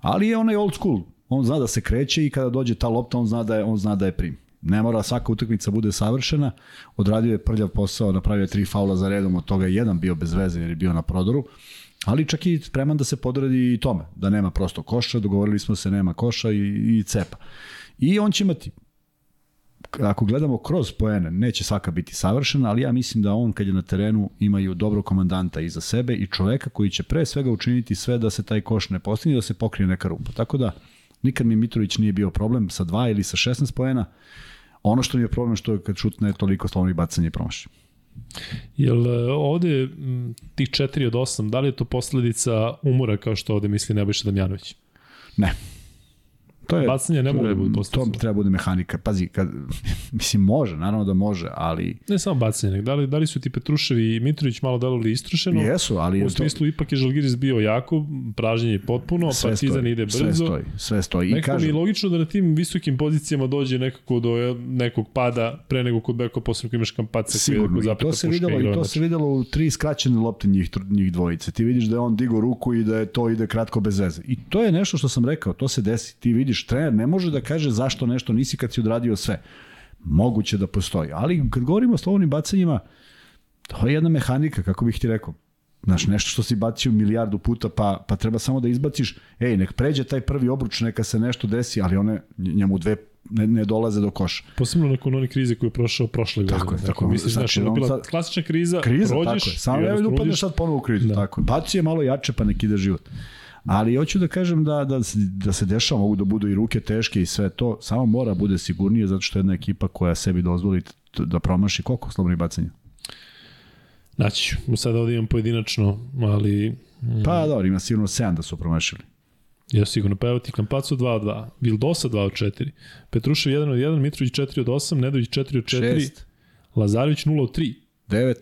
ali je onaj old school. On zna da se kreće i kada dođe ta lopta, on zna da je, on zna da je prim. Ne mora svaka utakmica bude savršena. Odradio je prljav posao, napravio tri faula za redom, od toga je jedan bio bez veze jer je bio na prodoru. Ali čak i spreman da se podredi i tome, da nema prosto koša, dogovorili smo se nema koša i, i cepa. I on će imati ako gledamo kroz poene, neće svaka biti savršena, ali ja mislim da on kad je na terenu imaju dobro komandanta iza sebe i čoveka koji će pre svega učiniti sve da se taj koš ne postigne, da se pokrije neka rupa. Tako da, nikad mi Mitrović nije bio problem sa 2 ili sa 16 poena. Ono što mi je problem što je kad šutne toliko slovnih bacanja i promaši. Jel e, ovde tih 4 od 8, da li je to posledica umora kao što ovde misli Nebojša Damjanović? Ne. To je, Bacanje ne mogu da bude To treba bude mehanika. Pazi, kad, mislim, može, naravno da može, ali... Ne samo bacanje, da li, da li su ti Petruševi i Mitrović malo delovali istrošeno? Jesu, ali... U smislu, to... ipak je Žalgiris bio jako, pražnje potpuno, sve Partizan stoji, ide brzo. Sve stoji, sve stoji. I nekako mi je logično da na tim visokim pozicijama dođe nekako do nekog pada pre nego kod beko, posebno ko imaš kampaca Sigurno, i to se videlo, i to se videlo u tri skraćene lopte njih, njih dvojice. Ti vidiš da je on digo ruku i da je to ide kratko bez veze. I to je nešto što sam rekao, to se desi. Ti vidiš vidiš, trener ne može da kaže zašto nešto nisi kad si odradio sve. Moguće da postoji. Ali kad govorimo o slovnim bacanjima, to je jedna mehanika, kako bih ti rekao. Znaš, nešto što si bacio milijardu puta, pa, pa treba samo da izbaciš, ej, nek pređe taj prvi obruč, neka se nešto desi, ali one njemu dve ne, ne dolaze do koša. Posebno nakon one krize koju je prošao prošle godine. Tako je, tako. Misliš, znači, znaš, bila sad, klasična kriza, kriza prođeš, tako je. Samo ne upadneš sad ponovo u krizu, da. tako je. Bacio je malo jače, pa nek ide život. Ali hoću da kažem da, da, da se dešava, mogu da budu i ruke teške i sve to, samo mora bude sigurnije zato što je jedna ekipa koja sebi dozvoli da promaši koliko slobodnih bacanja. Naći ću, sad ovdje imam pojedinačno, ali... Mm. Pa dobro, ima sigurno 7 da su promašili. Ja sigurno, pa evo ti Kampaco 2 od 2, Vildosa 2 od 4, Petrušev 1 od 1, Mitrović 4 od 8, Nedović 4 od 4, 6. Lazarević 0 od 3, 9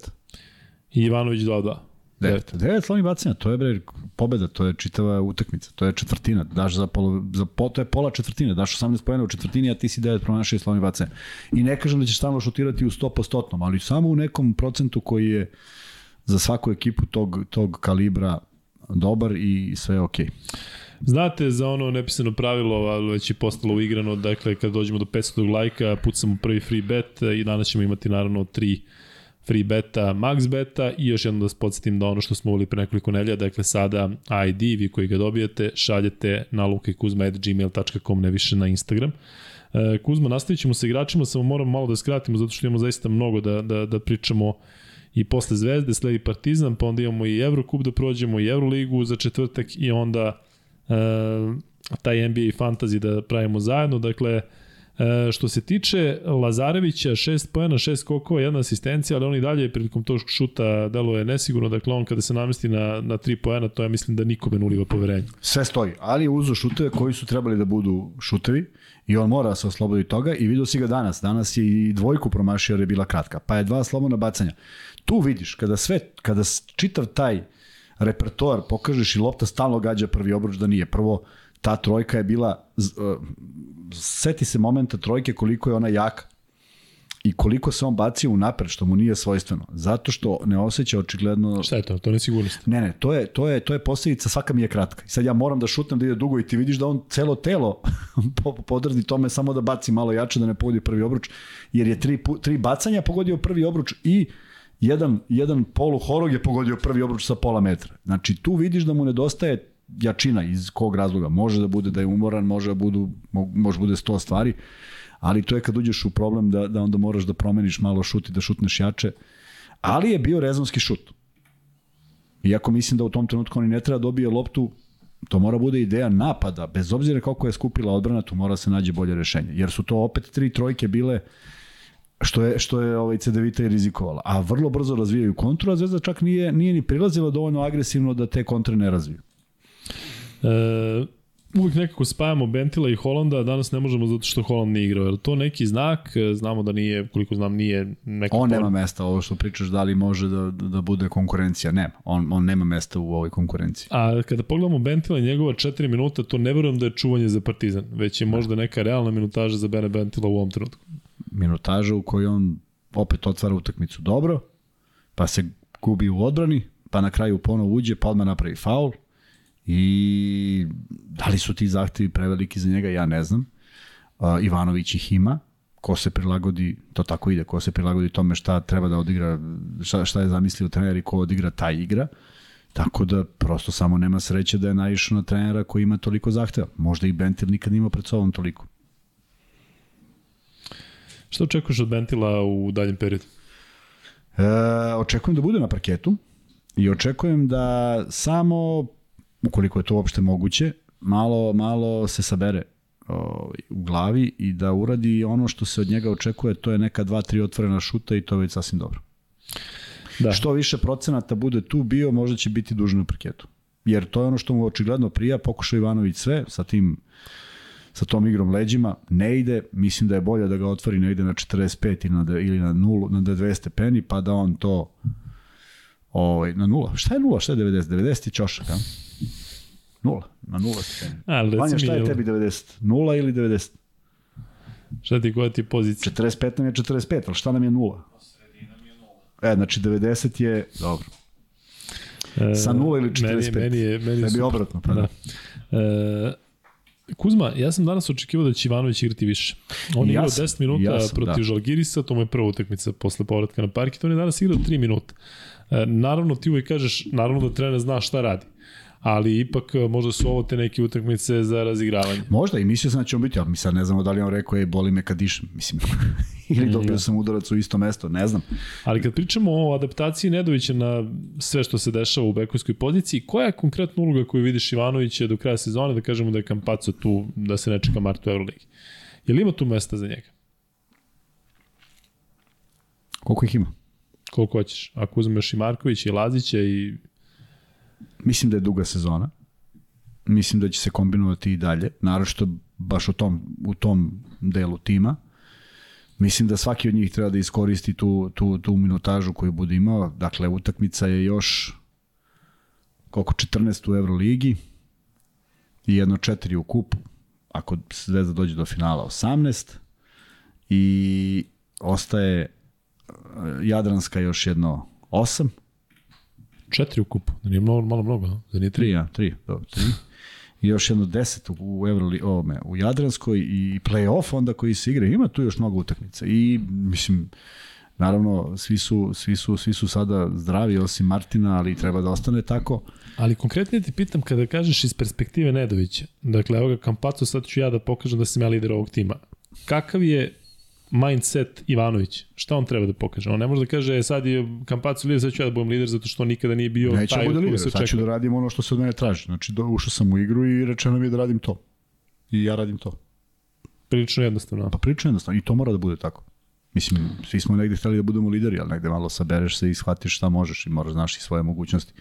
i Ivanović 2 od 2. 9. 9 slovnih bacanja, to je bre pobeda, to je čitava utakmica, to je četvrtina, daš za, polo, za po, to je pola četvrtine, daš 18 pojena u četvrtini, a ti si 9 promašaj slovnih bacanja. I ne kažem da ćeš stalno šutirati u 100%, ali samo u nekom procentu koji je za svaku ekipu tog, tog kalibra dobar i sve je okej. Okay. Znate za ono nepisano pravilo, ali već je postalo uigrano, dakle kad dođemo do 500 lajka, pucamo prvi free bet i danas ćemo imati naravno tri free beta, max beta i još jednom da vas podsjetim da ono što smo uvili pre nekoliko nelja, dakle sada ID, vi koji ga dobijete, šaljete na lukekuzma.gmail.com, ne više na Instagram. E, Kuzma, nastavit ćemo sa igračima, samo moramo malo da skratimo zato što imamo zaista mnogo da, da, da pričamo i posle Zvezde, sledi Partizan, pa onda imamo i Evrokup da prođemo i Euroligu za četvrtak i onda e, taj NBA fantasy da pravimo zajedno, dakle E, što se tiče Lazarevića, 6 pojena, 6 kokova, jedna asistencija, ali on i dalje prilikom tog šuta deluje nesigurno, dakle on kada se namesti na, na 3 pojena, to ja mislim da nikome ne uliva poverenje. Sve stoji, ali je uzo šuteve koji su trebali da budu šutevi i on mora da se oslobodi toga i vidio si ga danas. Danas je i dvojku promašio jer je bila kratka, pa je dva slobodna bacanja. Tu vidiš, kada sve, kada čitav taj repertoar pokažeš i lopta stalno gađa prvi obruč da nije. Prvo, ta trojka je bila seti se momenta trojke koliko je ona jaka i koliko se on bacio u napred, što mu nije svojstveno. Zato što ne osjeća očigledno... Šta je to? To ne sigurnost? Ne, ne, to je, to je, to je posljedica, svaka mi je kratka. I sad ja moram da šutnem da ide dugo i ti vidiš da on celo telo podrdi tome samo da baci malo jače da ne pogodi prvi obruč, jer je tri, tri bacanja pogodio prvi obruč i jedan, jedan polu horog je pogodio prvi obruč sa pola metra. Znači tu vidiš da mu nedostaje jačina iz kog razloga. Može da bude da je umoran, može da budu, može bude sto stvari, ali to je kad uđeš u problem da, da onda moraš da promeniš malo šut i da šutneš jače. Ali je bio rezonski šut. Iako mislim da u tom trenutku oni ne treba da dobije loptu, to mora bude ideja napada, bez obzira koliko je skupila odbrana, tu mora se nađe bolje rešenje. Jer su to opet tri trojke bile što je, što je ovaj CDVita i rizikovala. A vrlo brzo razvijaju kontru, a Zvezda čak nije, nije ni prilazila dovoljno agresivno da te kontre ne razviju. E, uvijek nekako spajamo Bentila i Holanda, a danas ne možemo zato što Holand nije igrao. Je to neki znak? E, znamo da nije, koliko znam, nije neka... On nema mesta, ovo što pričaš, da li može da, da bude konkurencija. Nema, on, on nema mesta u ovoj konkurenciji. A kada pogledamo Bentila i njegova 4 minuta, to ne verujem da je čuvanje za Partizan, već je možda neka realna minutaža za Bene Bentila u ovom trenutku. Minutaža u kojoj on opet otvara utakmicu dobro, pa se gubi u odbrani, pa na kraju ponovo uđe, pa odmah napravi faul, I da li su ti zahtevi preveliki za njega, ja ne znam. Uh, Ivanović ih ima, ko se prilagodi, to tako ide, ko se prilagodi tome šta treba da odigra, šta, šta je zamislio trener i ko odigra, taj igra. Tako da prosto samo nema sreće da je naišao na trenera koji ima toliko zahteva. Možda i Bentil nikad nima pred sobom toliko. Šta očekuješ od Bentila u daljem periodu? E, očekujem da bude na parketu i očekujem da samo ukoliko je to uopšte moguće, malo, malo se sabere ovaj, u glavi i da uradi ono što se od njega očekuje, to je neka dva, tri otvorena šuta i to je već sasvim dobro. Da. Što više procenata bude tu bio, možda će biti dužan u parketu. Jer to je ono što mu očigledno prija, pokušao Ivanović sve sa tim sa tom igrom leđima, ne ide, mislim da je bolje da ga otvori ne ide na 45 ili na, ili na 0, na 2 stepeni, pa da on to ovaj, na nula. Šta je nula, šta je 90? 90 je čošak, a? Nula, na nula stepeni. Ali, Vanja, šta je tebi 90? Nula ili 90? Šta ti, koja ti je pozicija? 45 nam je 45, ali šta nam je nula? Sredina mi je nula. E, znači 90 je, dobro. E, Sa nula ili 45? Meni, meni je, meni je Tebi super. obratno, pa da. Da. E, Kuzma, ja sam danas očekivao da će Ivanović igrati više. On je Ja igrao sam, 10 minuta ja sam, protiv da. Žalgirisa, to mu je prva utakmica posle povratka na parket, on je danas igrao 3 minuta. E, naravno, ti uvijek kažeš, naravno da trener zna šta radi, ali ipak e, možda su ovo te neke utakmice za razigravanje. Možda i mislio sam da će on biti, ali mi sad ne znamo da li on rekao, je, boli me kad dišem, mislim. ili dobio da. sam udarac u isto mesto, ne znam. Ali kad pričamo o adaptaciji Nedovića na sve što se dešava u bekovskoj poziciji, koja je konkretna uloga koju vidiš Ivanovića do kraja sezone, da kažemo da je Kampaco tu, da se ne čeka Martu Euroligi? Je li ima tu mesta za njega? Koliko ih ima? Koliko hoćeš? Ako uzmeš i Marković i Lazića i... Mislim da je duga sezona. Mislim da će se kombinovati i dalje, naročito baš u tom, u tom delu tima. Mislim da svaki od njih treba da iskoristi tu, tu, tu minutažu koju bude imao. Dakle, utakmica je još koliko 14 u Euroligi i jedno četiri u kupu. Ako Zvezda dođe do finala 18 i ostaje e, Jadranska još jedno 8 Četiri u kupu, da nije mnogo, malo mnogo, a? da nije tri. Tri, ja, tri, dobro, tri. I još jedno deset u, Euroli, ovome, u Jadranskoj i play-off onda koji se igra. Ima tu još mnogo utakmica. I, mislim, naravno, svi su, svi su, svi su sada zdravi, osim Martina, ali treba da ostane tako. Ali konkretno ti pitam kada kažeš iz perspektive Nedovića, dakle evo ga Kampaco, sad ću ja da pokažem da sam ja lider ovog tima. Kakav je mindset Ivanović? Šta on treba da pokaže? On ne može da kaže e, sad je Kampaco lider, sad ću ja da budem lider zato što nikada nije bio Neće taj od koga lider, sad ću da radim ono što se od mene traži. Znači, do, ušao sam u igru i rečeno mi je da radim to. I ja radim to. Prilično jednostavno. Pa je jednostavno. I to mora da bude tako. Mislim, svi smo negde hteli da budemo lideri, ali negde malo sabereš se i shvatiš šta možeš i moraš znaš i svoje mogućnosti.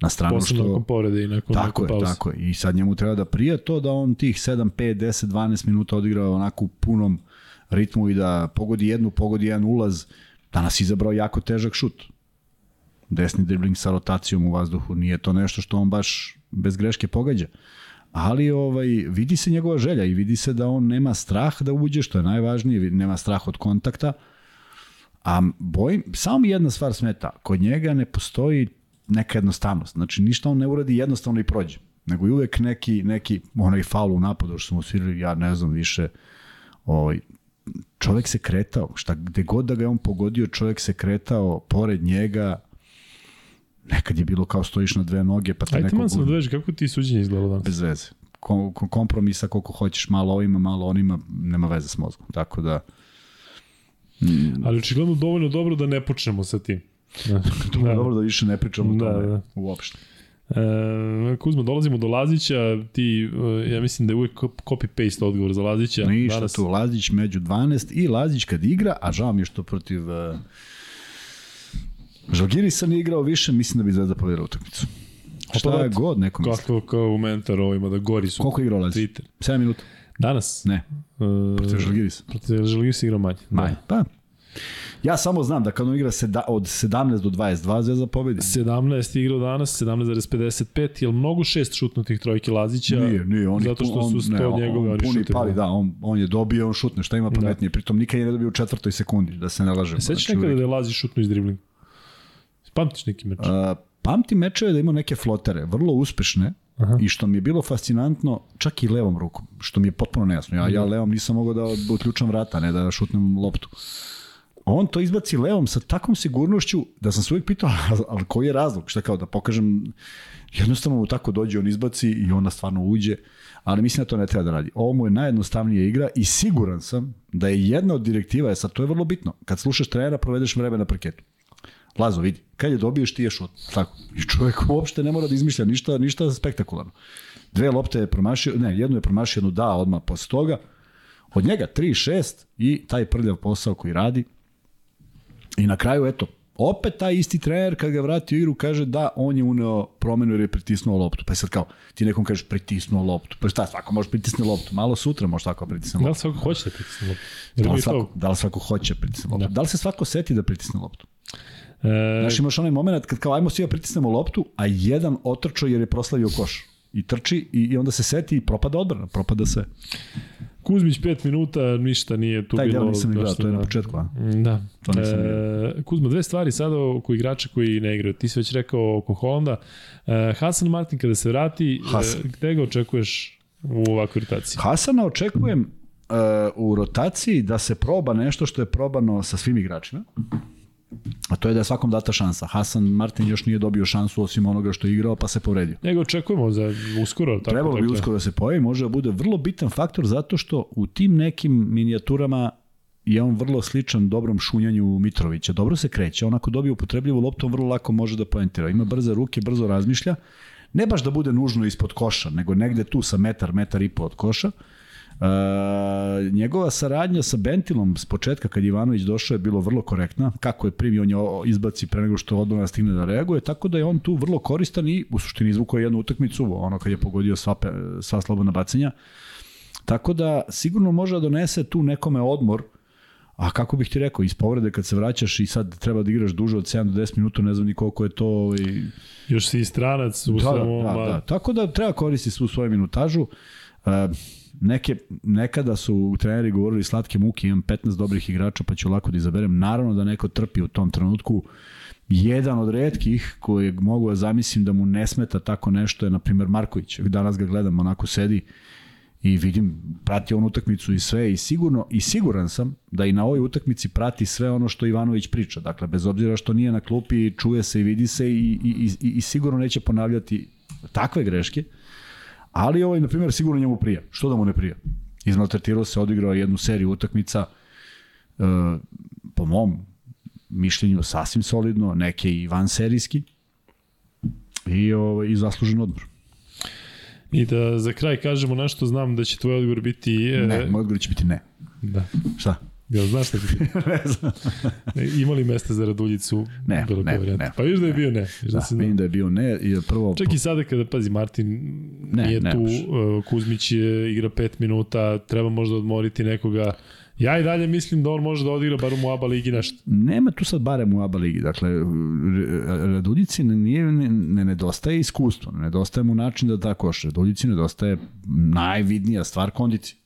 Na stranu Posebno što... nakon povrede i nakon, Tako je, pauze. tako je. I sad njemu treba da prije to da on tih 7, 5, 10, 12 minuta odigra onako u punom ritmu i da pogodi jednu, pogodi jedan ulaz. Danas izabrao jako težak šut. Desni dribling sa rotacijom u vazduhu. Nije to nešto što on baš bez greške pogađa. Ali ovaj, vidi se njegova želja i vidi se da on nema strah da uđe, što je najvažnije, nema strah od kontakta. A bojim, samo mi jedna stvar smeta, kod njega ne postoji neka jednostavnost. Znači, ništa on ne uradi jednostavno i prođe. Nego i uvek neki, neki onaj faul u napadu što smo svirali, ja ne znam više, ovaj, čovek se kretao, šta, gde god da ga je on pogodio, čovek se kretao pored njega, nekad je bilo kao stojiš na dve noge, pa te Ajde neko man se nadveži, kako ti suđenje izgledalo danas? bez veze. Kom, kom- kompromisa koliko hoćeš, malo ovima, malo onima, nema veze s mozgom. Tako da, Ali očigledno dovoljno dobro da ne počnemo sa tim. Da, da. dobro da više ne pričamo o Da, tome da. uopšte. E, Kuzma, dolazimo do Lazića, ti, e, ja mislim da je uvijek copy-paste odgovor za Lazića. Ništa Danas... tu, Lazić među 12 i Lazić kad igra, a žao mi je što protiv uh, Žalgirisa nije igrao više, mislim da bi Zvezda pobjedila utakmicu. Šta je god neko misli. Kako kao u mentarovima da gori su. Koliko je igrao Lazić? 7 minuta. Danas? Ne. Uh, protiv Žalgirisa. Protiv Žalgirisa igrao manje. Manje. Da. Pa, Ja samo znam da kad on igra seda, od 17 do 22 Zvezda pobedi. 17 igrao danas, 17,55, je li mnogo šest šutnutih trojke Lazića? Nije, nije. On zato što on, su sto on, njegove on, puni pali, da, on, on je dobio, on šutne, šta ima pametnije. Da. Pritom nikad je ne dobio u četvrtoj sekundi, da se ne lažemo. Sećaš znači, nekada da je Lazić šutno iz driblinga? Pamtiš neki meč? Uh, pamtim mečeve da ima neke flotere, vrlo uspešne, Aha. I što mi je bilo fascinantno, čak i levom rukom, što mi je potpuno nejasno. Ja, ja mhm. levom nisam mogao da uključam vrata, ne da šutnem loptu on to izbaci levom sa takvom sigurnošću da sam se uvijek pitao, ali koji je razlog? Šta kao da pokažem, jednostavno mu tako dođe, on izbaci i onda stvarno uđe, ali mislim da to ne treba da radi. Ovo mu je najjednostavnija igra i siguran sam da je jedna od direktiva, je sad to je vrlo bitno, kad slušaš trenera provedeš vreme na parketu. Lazo, vidi, kad je dobiješ ti je šut. Tako. I čovjek uopšte ne mora da izmišlja ništa, ništa spektakularno. Dve lopte je promašio, ne, jednu je promašio, jednu da odmah posle toga. Od njega 3-6 i taj prljav posao koji radi, I na kraju, eto, opet taj isti trener kad ga vrati u igru kaže da on je uneo promenu jer je pritisnuo loptu. Pa je sad kao, ti nekom kažeš pritisnuo loptu. Pa šta, svako može pritisnuti loptu. Malo sutra može svako pritisne loptu. Da li svako hoće da pritisne loptu? Da li, svako, da li svako hoće da pritisne loptu? Da. da li se svako seti da pritisne loptu? E... Znaš, imaš onaj moment kad kao ajmo svi da pritisnemo loptu, a jedan otrčao jer je proslavio koš. I trči i, i onda se seti i propada odbrana, propada sve. Kuzmić 5 minuta, ništa nije tu Taj bilo. Taj nisam igrao, to je na početku, a? Da. To nisam e, Kuzma, dve stvari sada oko igrača koji ne igraju. Ti si već rekao oko Holanda. E, Hasan Martin kada se vrati, e, Hasan. e, gde ga očekuješ u ovakvoj rotaciji? Hasana očekujem uh, u rotaciji da se proba nešto što je probano sa svim igračima. A to je da je svakom data šansa. Hasan Martin još nije dobio šansu osim onoga što je igrao, pa se povredio. Njega očekujemo za uskoro. Tako, Trebalo bi uskoro da se pojavi, može da bude vrlo bitan faktor zato što u tim nekim minijaturama je on vrlo sličan dobrom šunjanju Mitrovića. Dobro se kreće, on ako dobije upotrebljivu loptu, on vrlo lako može da poentira. Ima brze ruke, brzo razmišlja. Ne baš da bude nužno ispod koša, nego negde tu sa metar, metar i po od koša. Uh, njegova saradnja sa Bentilom s početka kad Ivanović došao je bilo vrlo korektna, kako je primio on je izbaci pre nego što odbrana stigne da reaguje, tako da je on tu vrlo koristan i u suštini izvukao jednu utakmicu, ono kad je pogodio sva, sva slobodna bacanja. Tako da sigurno može da donese tu nekome odmor, a kako bih ti rekao, iz povrede kad se vraćaš i sad treba da igraš duže od 7 do 10 minuta, ne znam ni koliko je to... Ovaj... Još si i stranac u da, da, da, da, Tako da treba koristiti svu svoju minutažu. Uh, neke, nekada su treneri govorili slatke muke, imam 15 dobrih igrača pa ću lako da izaberem. Naravno da neko trpi u tom trenutku. Jedan od redkih kojeg mogu da zamislim da mu ne smeta tako nešto je, na primer, Marković. Danas ga gledam, onako sedi i vidim, prati on utakmicu i sve i sigurno i siguran sam da i na ovoj utakmici prati sve ono što Ivanović priča. Dakle, bez obzira što nije na klupi, čuje se i vidi se i, i, i, i sigurno neće ponavljati takve greške. Ali ovaj, na primjer, sigurno njemu prija. Što da mu ne prija? Izmaltretirao se, odigrao jednu seriju utakmica, e, po mom mišljenju sasvim solidno, neke i van serijski i, ovaj, i zaslužen odmor. I da za kraj kažemo nešto, znam da će tvoj odgovor biti... E... Ne, moj odgovor će biti ne. Da. Šta? Ja znaš šta ti ne znam. Ima li mesta za Raduljicu? Ne, bilo ne, ne. Pa viš da je bio ne. Da, da vidim da je bio ne. I prvo... Čak i sada kada, pazi, Martin ne, nije ne, tu, uh, Kuzmić je igra 5 minuta, treba možda odmoriti nekoga. Ja i dalje mislim da on može da odigra bar u ABA ligi nešto. Nema tu sad barem u ABA ligi. Dakle, Raduljici nije, ne, ne nedostaje iskustvo, ne nedostaje mu način da tako koša. Raduljici nedostaje najvidnija stvar kondicije.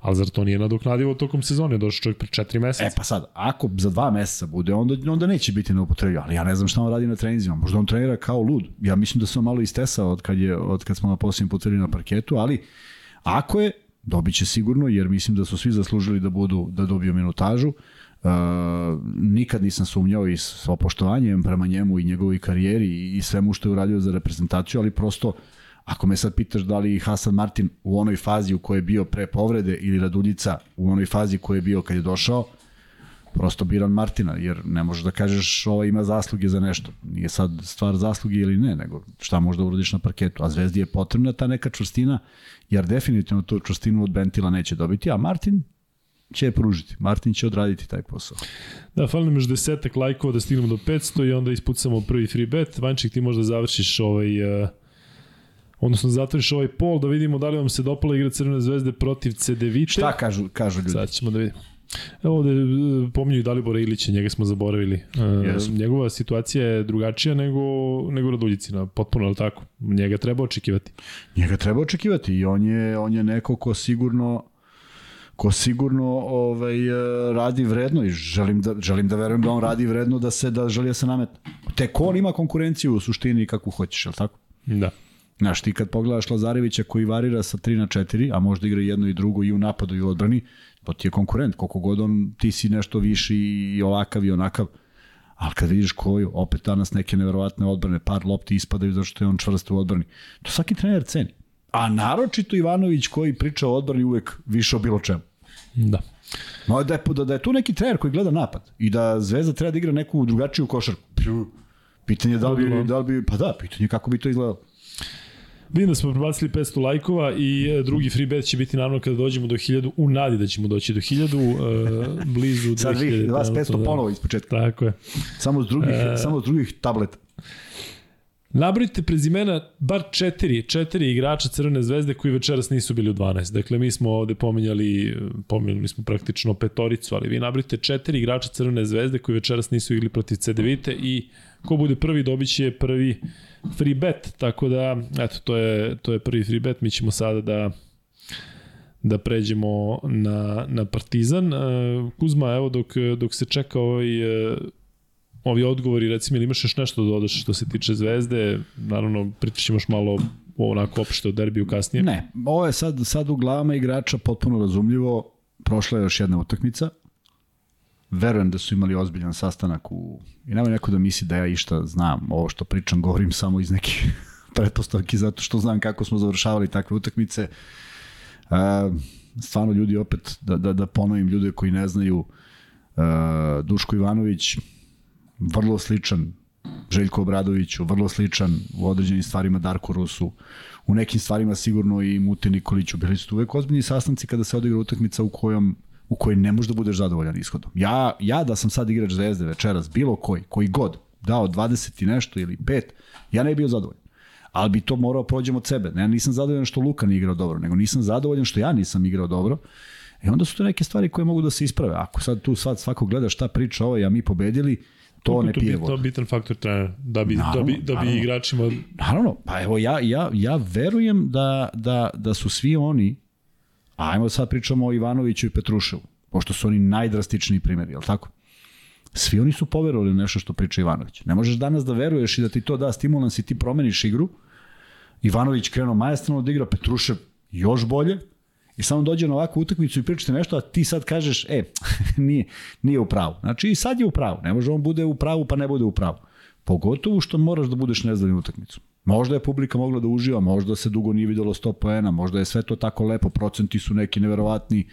Ali zar to nije nadoknadivo tokom sezone? Došao čovjek pre četiri meseca. E pa sad, ako za dva meseca bude, onda, onda neće biti na upotrebi. Ali ja ne znam šta on radi na trenizima. Možda on trenira kao lud. Ja mislim da sam malo istesao od kad, je, od kad smo na posljednjem potvrdili na parketu, ali ako je, dobit će sigurno, jer mislim da su svi zaslužili da budu da dobiju minutažu. Uh, nikad nisam sumnjao i s opoštovanjem prema njemu i njegovoj karijeri i svemu što je uradio za reprezentaciju, ali prosto Ako me sad pitaš da li Hasan Martin u onoj fazi u kojoj je bio pre povrede ili Raduljica u onoj fazi u kojoj je bio kad je došao, prosto biram Martina, jer ne možeš da kažeš ova ima zasluge za nešto. Nije sad stvar zasluge ili ne, nego šta možda uradiš na parketu. A Zvezdi je potrebna ta neka čvrstina, jer definitivno tu čvrstinu od Bentila neće dobiti, a Martin će je pružiti. Martin će odraditi taj posao. Da, fali nam još desetak lajkova da stignemo do 500 i onda ispucamo prvi free bet. Vanček, ti možda završiš ovaj... Uh, odnosno zatvoriš ovaj pol da vidimo da li vam se dopala igra Crvene zvezde protiv CDVite. Šta kažu, kažu ljudi? Sad ćemo da vidimo. Evo ovde e, pominju Dalibora Ilića, njega smo zaboravili. Yes. E, njegova situacija je drugačija nego, nego Raduljicina, potpuno, ali tako? Njega treba očekivati. Njega treba očekivati i on je, on je neko ko sigurno ko sigurno ovaj e, radi vredno i želim da želim da verujem da on radi vredno da se da želi da se nametne. Tek on ima konkurenciju u suštini kako hoćeš, al tako? Da. Znaš, ti kad pogledaš Lazarevića koji varira sa 3 na 4, a možda igra jedno i drugo i u napadu i u odbrani, to ti je konkurent, koliko god on, ti si nešto viši i ovakav i onakav, ali kad vidiš koju, opet danas neke neverovatne odbrane, par lopti ispadaju zato što je on čvrst u odbrani. To svaki trener ceni. A naročito Ivanović koji priča o odbrani uvek više o bilo čemu. Da. No, da, je, da, da je tu neki trener koji gleda napad i da Zvezda treba da igra neku drugačiju košarku. Pitanje je da li bi, da li bi, pa da, pitanje je kako bi to izgledalo. Vidim da smo prebacili 500 lajkova i e, drugi free bet će biti naravno kada dođemo do 1000, u nadi da ćemo doći do 1000, uh, e, blizu 2000. Sad vi, vas 500 da. ponovo iz početka. Tako je. Samo s drugih, e, samo s drugih tableta. Nabrojite prezimena bar četiri, četiri igrača Crvene zvezde koji večeras nisu bili u 12. Dakle, mi smo ovde pominjali, pominjali smo praktično petoricu, ali vi nabrojite četiri igrača Crvene zvezde koji večeras nisu igli protiv CDVite i ko bude prvi dobit će prvi free bet, tako da, eto, to je, to je prvi free bet, mi ćemo sada da da pređemo na, na Partizan. E, Kuzma, evo, dok, dok se čeka ovaj, e, ovi odgovori, recimo, ili imaš još nešto da dodaš što se tiče Zvezde, naravno, pričaš još malo onako opšte o derbiju kasnije. Ne, ovo je sad, sad u glavama igrača potpuno razumljivo, prošla je još jedna utakmica, verujem da su imali ozbiljan sastanak u... I nema neko da misli da ja išta znam. Ovo što pričam govorim samo iz nekih pretpostavki zato što znam kako smo završavali takve utakmice. Uh, stvarno ljudi opet, da, da, da ponovim ljude koji ne znaju, uh, Duško Ivanović, vrlo sličan Željko Obradoviću, vrlo sličan u određenim stvarima Darko Rusu, u nekim stvarima sigurno i Mute Nikoliću. Bili su uvek ozbiljni sastanci kada se odigra utakmica u kojom u kojoj ne možeš da budeš zadovoljan ishodom. Ja, ja da sam sad igrač Zvezde večeras, bilo koji, koji god, dao 20 i nešto ili 5, ja ne bi bio zadovoljan. Ali bi to morao prođem od sebe. Ne, ja nisam zadovoljan što Luka nije igrao dobro, nego nisam zadovoljan što ja nisam igrao dobro. I onda su to neke stvari koje mogu da se isprave. Ako sad tu sad svako gleda šta priča ovo, ja mi pobedili, to Kako ne pije vodu. To je bitan faktor trenera, da bi, naravno, da bi, da bi naravno, igračima... Naravno, pa evo ja, ja, ja verujem da, da, da su svi oni Ajmo sad pričamo o Ivanoviću i Petruševu, pošto su oni najdrastičniji primjeri, je li tako? Svi oni su poverovali nešto što priča Ivanović. Ne možeš danas da veruješ i da ti to da stimulans i ti promeniš igru. Ivanović krenuo majestrano da igra, Petrušev još bolje, i samo dođe na ovakvu utakmicu i pričate nešto, a ti sad kažeš, e, nije, nije u pravu. Znači i sad je u pravu. Ne može on bude u pravu pa ne bude u pravu. Pogotovo što moraš da budeš nezadovoljan utakmicu. Možda je publika mogla da uživa, možda se dugo nije videlo 100 poena, možda je sve to tako lepo, procenti su neki neverovatni.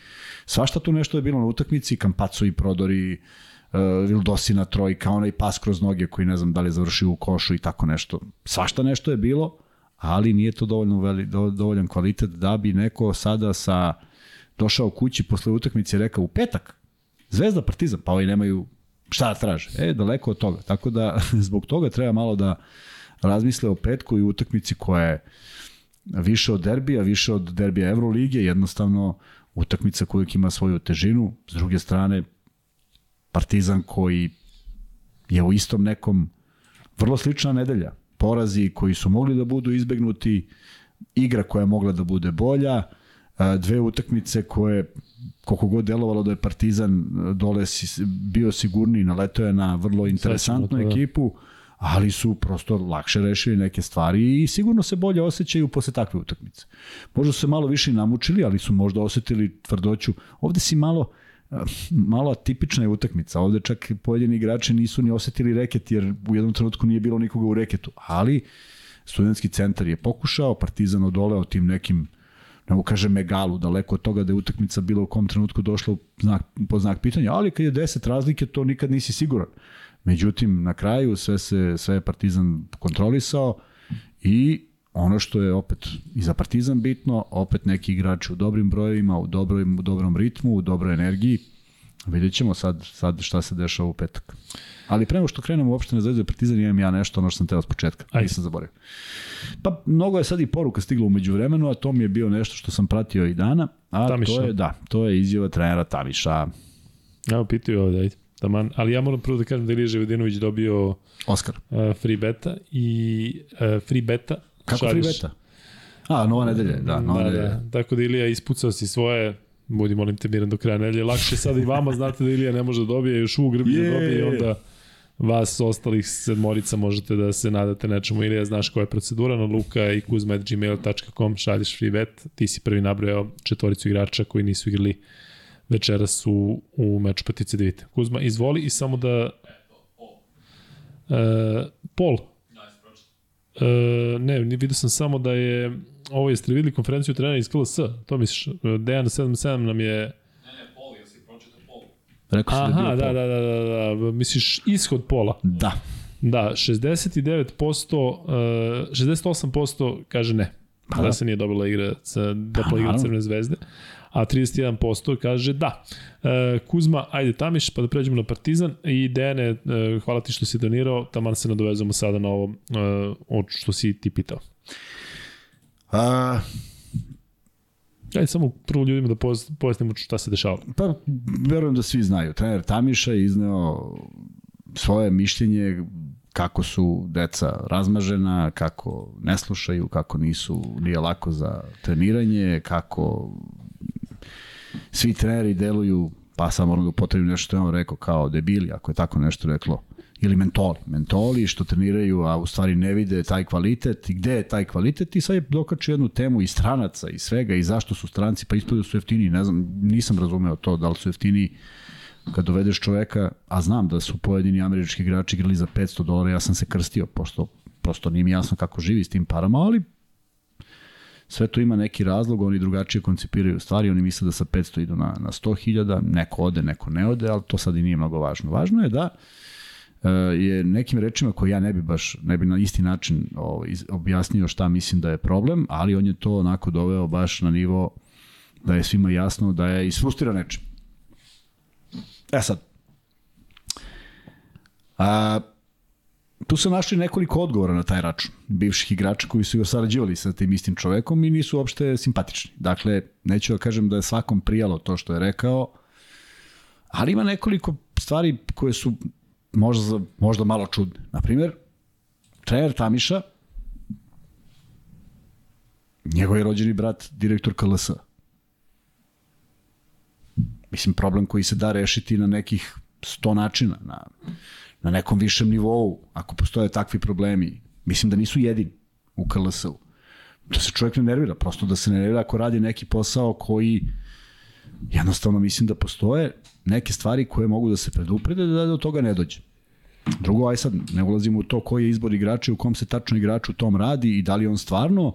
Svašta tu nešto je bilo na utakmici, Kampaco i Prodori, uh, Vildosina trojka, onaj pas kroz noge koji ne znam da li je završio u košu i tako nešto. Svašta nešto je bilo, ali nije to dovoljno veli, do, dovoljan kvalitet da bi neko sada sa došao kući posle utakmice i rekao u petak, Zvezda Partizan, pa ovi nemaju šta da traže. E, daleko od toga. Tako da zbog toga treba malo da razmisle o petku i utakmici koja je više od derbija, više od derbija Evrolige, jednostavno utakmica koja ima svoju težinu. S druge strane, Partizan koji je u istom nekom vrlo slična nedelja. Porazi koji su mogli da budu izbegnuti, igra koja je mogla da bude bolja, dve utakmice koje koliko god delovalo da je Partizan dole bio sigurniji, naletao je na vrlo interesantnu da. ekipu, ali su prosto lakše rešili neke stvari i sigurno se bolje osjećaju posle takve utakmice. Možda su se malo više namučili, ali su možda osetili tvrdoću. Ovde si malo malo tipična je utakmica. Ovde čak pojedini igrači nisu ni osetili reket, jer u jednom trenutku nije bilo nikoga u reketu. Ali studentski centar je pokušao, Partizan odoleo tim nekim ne mogu kažem megalu, daleko od toga da je utakmica bila u kom trenutku došla znak, po znak pitanja, ali kad je 10 razlike, to nikad nisi siguran. Međutim, na kraju sve se sve je Partizan kontrolisao i ono što je opet i za Partizan bitno, opet neki igrači u dobrim brojevima, u, dobrom, u dobrom ritmu, u dobroj energiji. Vidjet ćemo sad, sad šta se dešava u petak. Ali prema što krenemo uopšte na Zvezdu Partizan, imam ja nešto ono što sam teo s početka. Ajde. Nisam zaboravio. Pa mnogo je sad i poruka stigla umeđu vremenu, a to mi je bio nešto što sam pratio i dana. A Tamiša. to je, da, to je izjava trenera Tamiša. Evo, pitaju ovde, ajde. Taman, ali ja moram prvo da kažem da je Ilija Ževedinović dobio Oscar. Uh, free beta i uh, free beta. Kako šališ, free beta? A, nova nedelja, da, nova da, nedelja. Da. Tako da Ilija ispucao si svoje, budi molim te miran do kraja nedelje, lakše sad i vama, znate da Ilija ne može da dobije, još uvijek grbi da dobije i onda vas ostalih sedmorica možete da se nadate nečemu ili ja znaš koja je procedura na luka i kuzma.gmail.com šalješ free bet, ti si prvi nabrojao četvoricu igrača koji nisu igrali večeras u, u meču Patice Divite. Kuzma, izvoli i samo da... E, Pol. E, ne, vidio sam samo da je ovo jeste videli konferenciju trenera iz KLS, to misliš, Dejan 77 nam je Rekao Aha, da, da, da, da, da, da, misliš ishod pola. Da. Da, 69%, uh, 68% kaže ne. Pa da, da se nije dobila igra, da pa, igra Crvene zvezde a 31% kaže da. E, Kuzma, ajde Tamiš, pa da pređemo na Partizan i Dejane, e, hvala ti što si donirao, taman se nadovezamo sada na ovo e, od što si ti pitao. A, Ajde samo prvo ljudima da pojasnimo šta se dešava. Pa, verujem da svi znaju. Trener Tamiša je izneo svoje mišljenje kako su deca razmažena, kako ne slušaju, kako nisu, nije lako za treniranje, kako svi treneri deluju, pa sam moram da upotrebim nešto što je on rekao kao debili, ako je tako nešto reklo, ili mentoli. Mentoli što treniraju, a u stvari ne vide taj kvalitet. I gde je taj kvalitet? I sad je dokačio jednu temu i stranaca i svega i zašto su stranci, pa ispod su jeftini, ne znam, nisam razumeo to da li su jeftini kad dovedeš čoveka, a znam da su pojedini američki igrači igrali za 500 dolara, ja sam se krstio, pošto prosto nije mi jasno kako živi s tim parama, ali sve to ima neki razlog, oni drugačije koncipiraju stvari, oni misle da sa 500 idu na, na 100.000, neko ode, neko ne ode, ali to sad i nije mnogo važno. Važno je da uh, je nekim rečima koje ja ne bi baš, ne bi na isti način ovaj, objasnio šta mislim da je problem, ali on je to onako doveo baš na nivo da je svima jasno da je isfrustira nečim. E sad, a, tu su našli nekoliko odgovora na taj račun bivših igrača koji su ga sarađivali sa tim istim čovekom i nisu uopšte simpatični. Dakle, neću da kažem da je svakom prijalo to što je rekao, ali ima nekoliko stvari koje su možda, možda malo čudne. Naprimer, trener Tamiša, njegov je rođeni brat, direktor KLS. Mislim, problem koji se da rešiti na nekih sto načina, na na nekom višem nivou, ako postoje takvi problemi, mislim da nisu jedini u KLS-u. Da se čovjek ne nervira, prosto da se ne nervira ako radi neki posao koji jednostavno mislim da postoje neke stvari koje mogu da se preduprede da do toga ne dođe. Drugo, aj sad, ne ulazimo u to koji je izbor igrača i u kom se tačno igrač u tom radi i da li on stvarno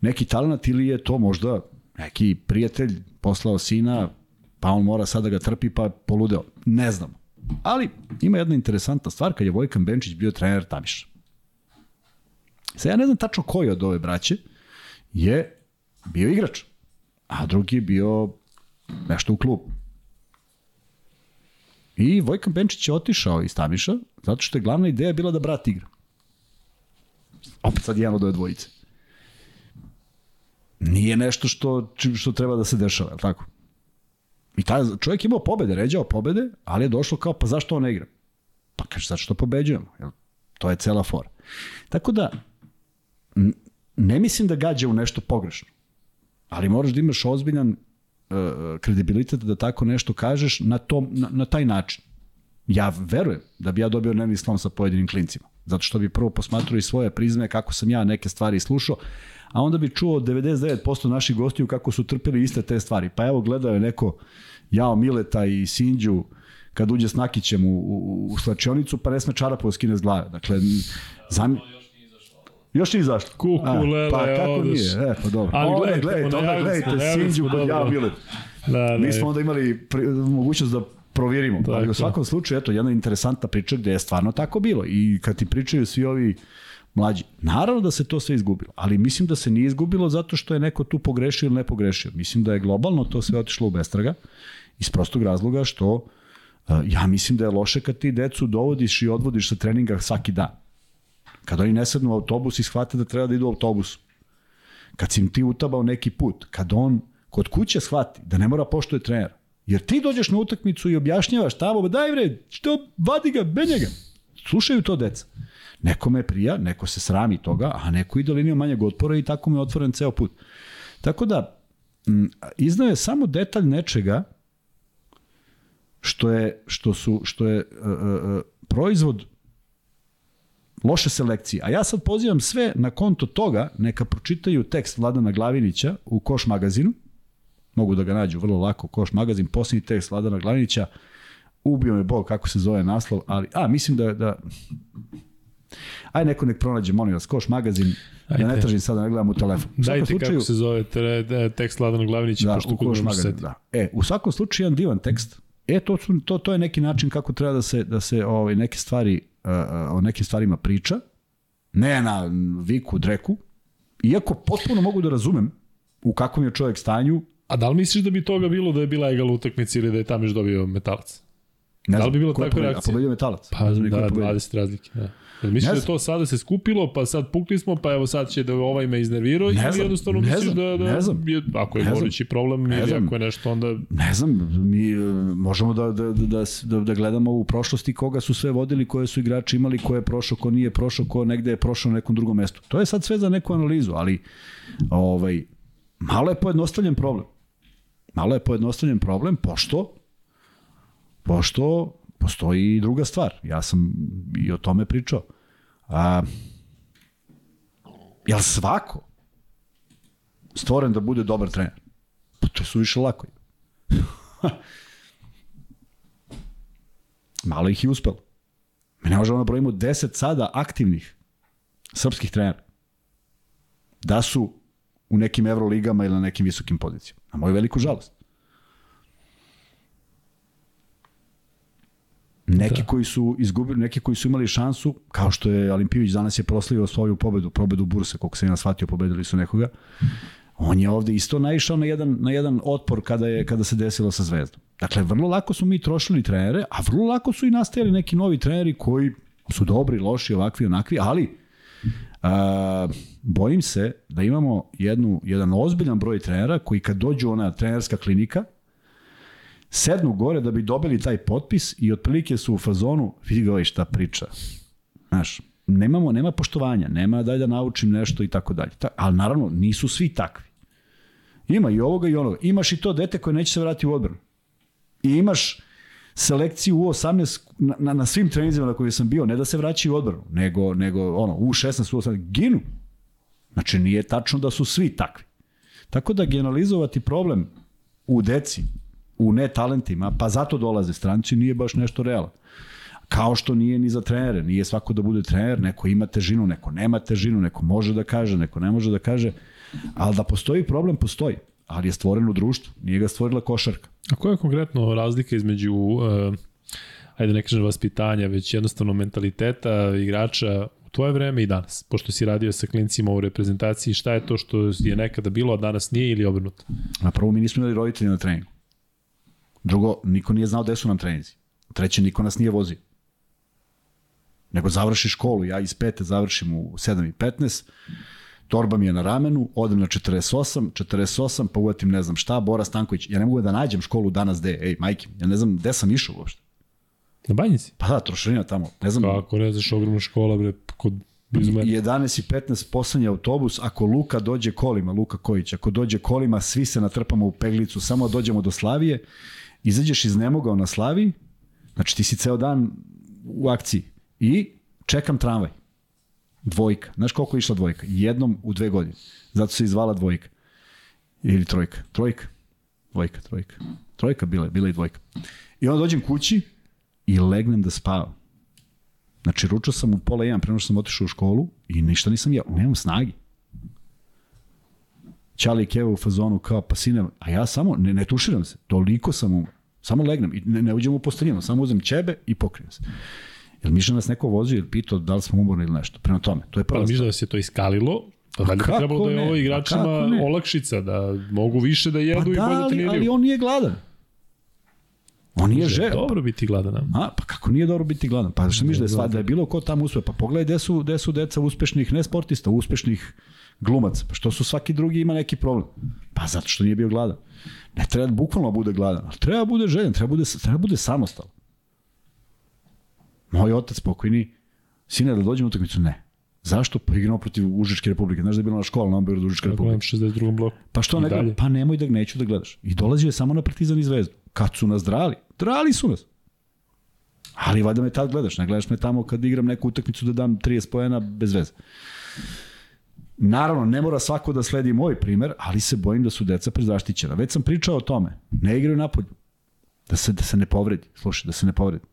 neki talent ili je to možda neki prijatelj poslao sina, pa on mora sada da ga trpi pa poludeo. Ne znam. Ali ima jedna interesantna stvar kad je Vojkan Benčić bio trener Tamiša. Sad ja ne znam tačno koji od ove braće je bio igrač, a drugi je bio nešto u klubu. I Vojkan Benčić je otišao iz Tamiša zato što je glavna ideja bila da brat igra. Opet sad jedan od ove dvojice. Nije nešto što, što treba da se dešava, je tako? I taj čovjek je imao pobede, ređao pobede, ali je došlo kao, pa zašto on ne igra? Pa kaže, zato što pobeđujemo. Jel? To je cela fora. Tako da, ne mislim da gađa u nešto pogrešno, ali moraš da imaš ozbiljan uh, kredibilitet da tako nešto kažeš na, tom, na, na taj način. Ja verujem da bi ja dobio nervni slom sa pojedinim klincima, zato što bi prvo posmatrao i svoje prizme kako sam ja neke stvari slušao, a onda bi čuo 99% naših gostiju kako su trpeli iste te stvari. Pa evo gledao je neko Jao Mileta i Sinđu kad uđe s Nakićem u, u, u slačionicu, pa ne sme čarapu da skine s glave. Dakle, zam... Još nije zašto. Kukulele, pa kako odeš. nije? E, pa dobro. Ali Onda gledajte, gledajte, onda gledajte Sinđu kod ja bile. Da, da, Mi smo onda imali pri, mogućnost da provjerimo. Tako. Ali u svakom slučaju, eto, jedna interesantna priča gde je stvarno tako bilo. I kad ti pričaju svi ovi mlađi, naravno da se to sve izgubilo, ali mislim da se nije izgubilo zato što je neko tu pogrešio ili ne pogrešio. Mislim da je globalno to sve otišlo u bestraga iz prostog razloga što uh, ja mislim da je loše kad ti decu dovodiš i odvodiš sa treninga svaki dan. Kad oni ne sednu u autobus i shvate da treba da idu u autobus. Kad si im ti utabao neki put, kad on kod kuće shvati da ne mora poštuje trener, jer ti dođeš na utakmicu i objašnjavaš tamo, daj bre, što, vadi ga, benje ga. Slušaju to deca. Nekome prija, neko se srami toga, a neko ide linijom manjeg otpora i tako mu je otvoren ceo put. Tako da, iznao je samo detalj nečega što je, što su, što je uh, uh, proizvod loše selekcije. A ja sad pozivam sve na konto toga, neka pročitaju tekst Vladana Glavinića u Koš magazinu, mogu da ga nađu vrlo lako, Koš magazin, posljednji tekst Vladana Glavinića, ubio me Bog kako se zove naslov, ali, a, mislim da, da Aj neko nek pronađe, molim vas, Koš magazin, Ajde. ja ne tražim sada, ne gledam u telefon. U Dajte svakom kako se zove tre, de- tekst Ladana Glavinića, da, pošto kod Koš magazin, da. E, u svakom slučaju jedan divan tekst. E, to, su, to, to je neki način kako treba da se, da se ovaj, neke stvari, uh, o nekim stvarima priča, ne na viku, dreku, iako potpuno mogu da razumem u kakvom je čovjek stanju, A da li misliš da bi toga bilo da je bila egal utakmica ili da je Tamiš dobio metalac? ne Da li bi bilo takva reakcija? A pobedio metalac. Pa znam da, pobedio. 20 razlike. Da. Jel misliš da je znam. to sada se skupilo, pa sad pukli smo, pa evo sad će da ovaj me iznervirao Ne ili znam, jednostavno ne misliš znam, da, da ne znam. je, ako je znam. gorući problem Ne ili znam. ako je nešto, onda Ne znam, mi e, možemo da, da, da, da, da gledamo u prošlosti koga su sve vodili, koje su igrači imali, ko je prošao, ko nije prošao, ko negde je prošao na nekom drugom mestu. To je sad sve za neku analizu, ali ovaj, malo je pojednostavljen problem. Malo je pojednostavljen problem, pošto pošto postoji i druga stvar. Ja sam i o tome pričao. A, jel svako stvoren da bude dobar trener? Pa to je suviše lako. Malo ih je uspelo. Mi ne možemo da brojimo 10 sada aktivnih srpskih trenera. Da su u nekim evroligama ili na nekim visokim pozicijama. Na moju veliku žalost. Neki da. koji su izgubili, neki koji su imali šansu, kao što je Olimpijević danas je proslavio svoju pobedu, pobedu Burse, koliko se ja shvatio, pobedili su nekoga. On je ovde isto naišao na jedan, na jedan otpor kada, je, kada se desilo sa Zvezdom. Dakle, vrlo lako su mi trošili trenere, a vrlo lako su i nastajali neki novi treneri koji su dobri, loši, ovakvi, onakvi, ali a, bojim se da imamo jednu, jedan ozbiljan broj trenera koji kad dođu ona trenerska klinika, sednu gore da bi dobili taj potpis i otprilike su u fazonu, vidi ga ovaj šta priča. Znaš, nemamo, nema poštovanja, nema daj da naučim nešto i tako dalje. Ali naravno, nisu svi takvi. Ima i ovoga i onoga. Imaš i to dete koje neće se vratiti u odbranu. I imaš selekciju u 18 na, na, na svim trenizima na kojima sam bio, ne da se vraćaju u odbranu, nego, nego ono, u 16, u 18, ginu. Znači, nije tačno da su svi takvi. Tako da generalizovati problem u deci, u netalentima, pa zato dolaze stranci, nije baš nešto realno. Kao što nije ni za trenere, nije svako da bude trener, neko ima težinu, neko nema težinu, neko može da kaže, neko ne može da kaže, ali da postoji problem, postoji, ali je stvoren u društvu, nije ga stvorila košarka. A koja je konkretno razlika između, uh, ajde ne kažem vaspitanja, već jednostavno mentaliteta igrača u tvoje vreme i danas? Pošto si radio sa klincima u reprezentaciji, šta je to što je nekada bilo, a danas nije ili obrnuto? Na prvo, mi nismo imali roditelji na treningu. Drugo, niko nije znao gde su nam treninzi. Treće, niko nas nije vozio. Nego završi školu, ja iz pete završim u 7 i 15, torba mi je na ramenu, odem na 48, 48, pa uvatim ne znam šta, Bora Stanković, ja ne mogu da nađem školu danas gde, ej, majke, ja ne znam gde sam išao uopšte. Na banjici? Pa da, trošarina tamo, ne znam. Kako ne znaš, ogromna škola, bre, kod blizu mene. 11 i 15 poslednji autobus, ako Luka dođe kolima, Luka Kojić, ako dođe kolima, svi se natrpamo u peglicu, samo dođemo do Slavije, izađeš iz nemogao na Slaviji, znači ti si ceo dan u akciji i čekam tramvaj. Dvojka. Znaš koliko je išla dvojka? Jednom u dve godine. Zato se izvala dvojka. Ili trojka. Trojka. Dvojka, trojka. Trojka bila je, bila i dvojka. I onda dođem kući i legnem da spavam. Znači, ručao sam u pola jedan, prema što sam otišao u školu i ništa nisam jeo. Nemam snagi. Ćali Keva u fazonu kao, pa sine, a ja samo, ne, ne tuširam se, toliko sam umro. Samo legnem i ne, ne uđem u posteljinu, samo uzem ćebe i pokrijem se. Jel mišlja nas neko vozio ili pitao da li smo umorni ili nešto? Prema tome, to je prva Pa stvar. mišlja da se to iskalilo, pa valjda bi kako trebalo da je ovo Pa igračima olakšica, da mogu više da jedu Pa i da, bolje ali, treniraju. ali on nije gladan. On nije želeo. Dobro biti gladan. a? Pa kako nije dobro biti gladan? Pa što misliš da je, sva, da je bilo ko tamo uspeo? Pa pogledaj gde su, gde su deca uspešnih, ne sportista, uspešnih glumaca. Pa što su svaki drugi ima neki problem? Pa zato što nije bio gladan. Ne treba bukvalno da bude gladan, ali treba da bude željen, treba da bude, treba da bude samostalan. Moj otac pokojni, sine da dođem u utakmicu, ne. Zašto? Pa igramo protiv Užičke republike. Znaš da je bila na škola na Beogradu Užičke Tako republike. je, 62. bloku. Pa što ne dalje. gleda? Pa nemoj da neću da gledaš. I dolazio je samo na Partizan i Zvezdu. Kad su nas drali, drali su nas. Ali valjda me tad gledaš, ne gledaš me tamo kad igram neku utakmicu da dam 30 poena bez veze. Naravno, ne mora svako da sledi moj primer, ali se bojim da su deca prezaštićena. Već sam pričao o tome. Ne igraju napolju. Da se, da se ne povredi. Slušaj, da se ne povredi.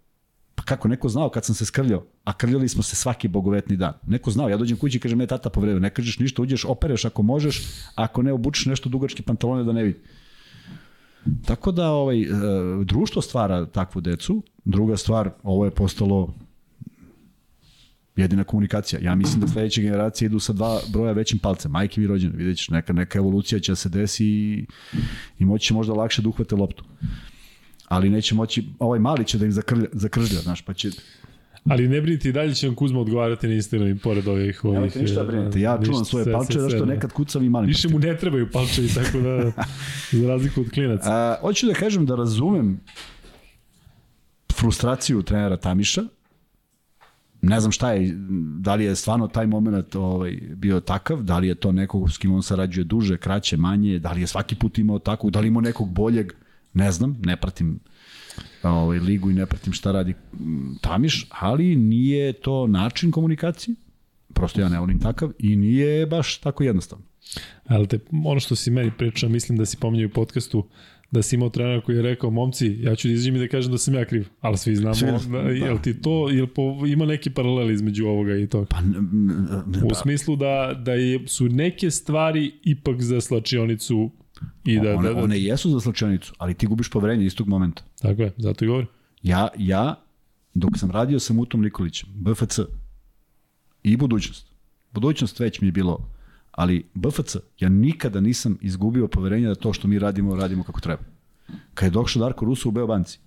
Pa kako, neko znao kad sam se skrljao, a krljali smo se svaki bogovetni dan. Neko znao, ja dođem kući i kažem, ne, tata povredio, ne kažeš ništa, uđeš, opereš ako možeš, ako ne, obučeš nešto dugačke pantalone da ne vidi. Tako da ovaj, e, društvo stvara takvu decu. Druga stvar, ovo je postalo jedina komunikacija. Ja mislim da sledeće generacije idu sa dva broja većim palcem. Majke vi rođene, vidjet ćeš, neka, neka evolucija će da se desi i, i moći će možda lakše da uhvate loptu. Ali neće moći, ovaj mali će da im zakrlja, zakržlja, znaš, pa će... Ali ne brinite i dalje će vam Kuzma odgovarati na Instagram i pored ovih... ovih Nemojte ništa e, brinete, ja čuvam svoje palče, sve, zašto sve, nekad kucam i malim Više mu ne trebaju palčevi, tako da, za razliku od klinaca. A, hoću da kažem da razumem frustraciju trenera Tamiša. Ne znam šta je, da li je stvarno taj moment ovaj, bio takav, da li je to nekog s kim on sarađuje duže, kraće, manje, da li je svaki put imao takvog, da li imao nekog boljeg, ne znam, ne pratim ovaj, ligu i ne pratim šta radi Tamiš, ali nije to način komunikacije, prosto ja ne volim takav i nije baš tako jednostavno. Ali te, ono što si meni pričao, mislim da si pominjao u podcastu, da si imao trenera koji je rekao, momci, ja ću da izađem i da kažem da sam ja kriv. Ali svi znamo, Svi- da, da. jel ti to, jel po, ima neki paralel između ovoga i toga? Pa, n- n- n- U smislu da, da je, su neke stvari ipak za slačionicu i da, one, da, da, one jesu za slačionicu, ali ti gubiš poverenje istog momenta. tako je, zato i govorim. Ja, ja, dok sam radio sa Mutom Nikolićem, BFC i budućnost. Budućnost već mi je bilo, ali BFC, ja nikada nisam izgubio poverenje da to što mi radimo, radimo kako treba. Kad je došao Darko Rusu u Beobanci,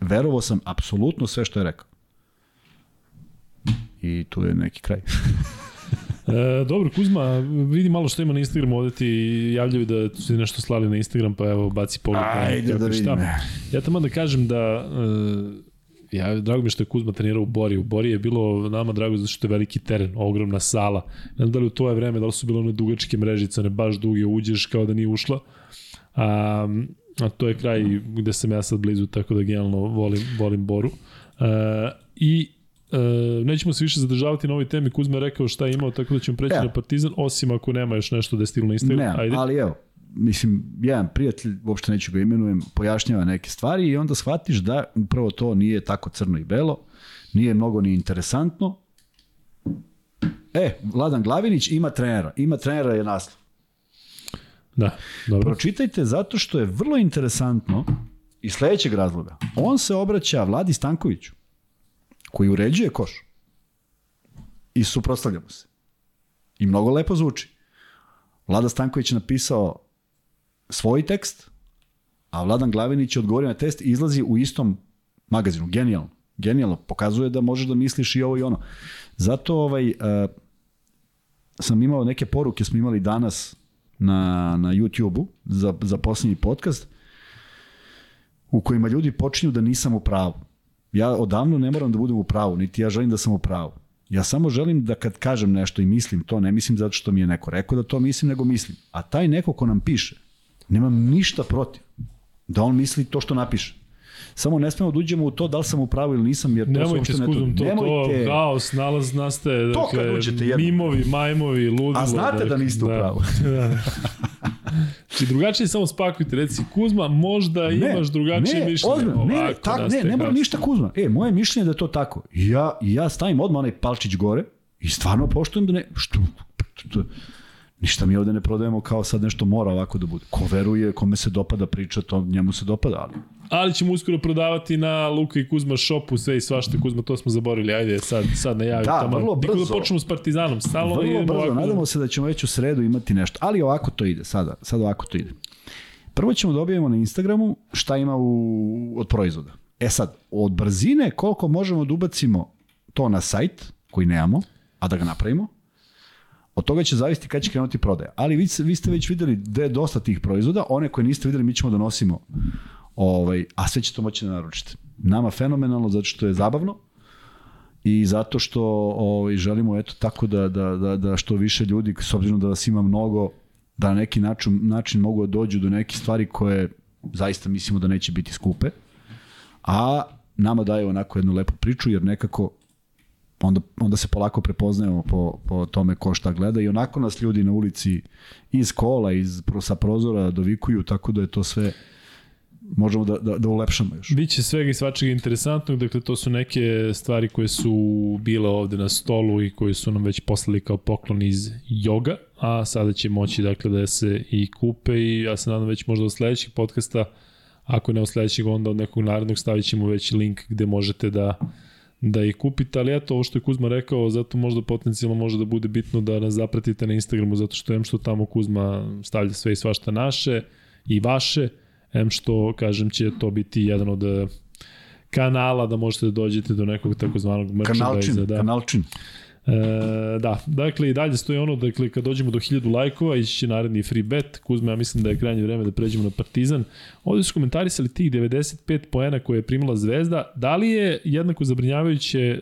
verovao sam apsolutno sve što je rekao. I tu je neki kraj. E, dobro, Kuzma, vidi malo što ima na Instagramu, ovde ti javljaju da su ti nešto slali na Instagram, pa evo, baci pogled. Ajde da i šta. vidim. Ja tamo da kažem da e, ja, drago mi što je Kuzma trenirao u Bori. U Bori je bilo nama drago zato što je veliki teren, ogromna sala. Ne znam da li u to je vreme, da li su bile one dugačke mrežice, one baš duge, uđeš kao da nije ušla. A, a to je kraj gde sam ja sad blizu, tako da generalno volim, volim Boru. E, I e, nećemo se više zadržavati na ovoj temi. Kuzma je rekao šta je imao, tako da ćemo preći Evo. na Partizan, osim ako nema još nešto da je stiglo na Instagram. Ne, Ajde. ali evo, mislim, jedan prijatelj, uopšte neću ga imenujem, pojašnjava neke stvari i onda shvatiš da upravo to nije tako crno i belo, nije mnogo ni interesantno. E, Vladan Glavinić ima trenera, ima trenera je naslov. Da, dobro. Pročitajte zato što je vrlo interesantno iz sledećeg razloga. On se obraća Vladi Stankoviću, koji uređuje koš. I suprostavljamo se. I mnogo lepo zvuči. Vlada Stanković je napisao svoj tekst, a Vladan Glavinić je odgovorio na test i izlazi u istom magazinu. Genijalno. Genijalno. Pokazuje da možeš da misliš i ovo i ono. Zato ovaj, uh, sam imao neke poruke, smo imali danas na, na YouTube-u za, za posljednji podcast u kojima ljudi počinju da nisam u pravu. Ja odavno ne moram da budem u pravu, niti ja želim da sam u pravu. Ja samo želim da kad kažem nešto i mislim to, ne mislim zato što mi je neko rekao da to mislim, nego mislim. A taj neko ko nam piše, nemam ništa protiv da on misli to što napiše. Samo ne smemo da uđemo u to da li sam u pravu ili nisam, jer to Nemojte uopšte s ne to, Nemojte. to, haos, nalaz nastaje, To kad dakle, uđete jednom. mimovi, majmovi, ludilo. A znate da dakle, niste u pravu. da. I drugačije samo spakujte, reci Kuzma, možda ne, imaš drugačije ne, mišljenje. Ozbiljno, ne, ne, tak, ne, ne mora ništa Kuzma. E, moje mišljenje je da je to tako. Ja, ja stavim odmah onaj palčić gore i stvarno poštujem da ne... Što, ništa mi ovde ne prodajemo kao sad nešto mora ovako da bude. Ko veruje, kome se dopada priča, to njemu se dopada, ali... Ali ćemo uskoro prodavati na Luka i Kuzma shopu sve i svašta Kuzma, to smo zaborili. Ajde, sad, sad najavi da, tamo. vrlo brzo. da počnemo s Partizanom. Stalno vrlo brzo, ovako... nadamo se da ćemo već u sredu imati nešto. Ali ovako to ide, sada, sad ovako to ide. Prvo ćemo dobijemo na Instagramu šta ima u, od proizvoda. E sad, od brzine koliko možemo da ubacimo to na sajt, koji nemamo, a da ga napravimo, Od toga će zavisiti kada će krenuti prodaja. Ali vi, vi ste već videli da je dosta tih proizvoda, one koje niste videli mi ćemo da nosimo, ovaj, a sve će to moći da naručite. Nama fenomenalno zato što je zabavno i zato što ovaj, želimo eto tako da, da, da, da što više ljudi, s obzirom da vas ima mnogo, da na neki način, način mogu da dođu do neke stvari koje zaista mislimo da neće biti skupe, a nama daje onako jednu lepu priču, jer nekako onda, onda se polako prepoznajemo po, po tome ko šta gleda i onako nas ljudi na ulici iz kola, iz, sa prozora dovikuju, tako da je to sve možemo da, da, da ulepšamo još. Biće svega i svačega interesantnog, dakle to su neke stvari koje su bile ovde na stolu i koje su nam već poslali kao poklon iz joga, a sada će moći dakle da se i kupe i ja se nadam već možda od sledećeg podcasta, ako ne od sledećeg onda od nekog narednog stavit ćemo već link gde možete da da ih kupite, ali eto, ovo što je Kuzma rekao, zato možda potencijalno može da bude bitno da nas zapratite na Instagramu, zato što em što tamo Kuzma stavlja sve i svašta naše i vaše, em što, kažem, će to biti jedan od eh, kanala da možete da dođete do nekog takozvanog merchandise. Kanalčin, da. kanalčin. E, da, dakle i dalje stoji ono, dakle kad dođemo do 1000 lajkova ići će naredni free bet, Kuzma ja mislim da je krajnje vreme da pređemo na Partizan. Ovde su komentarisali tih 95 poena koje je primila Zvezda, da li je jednako zabrinjavajuće e,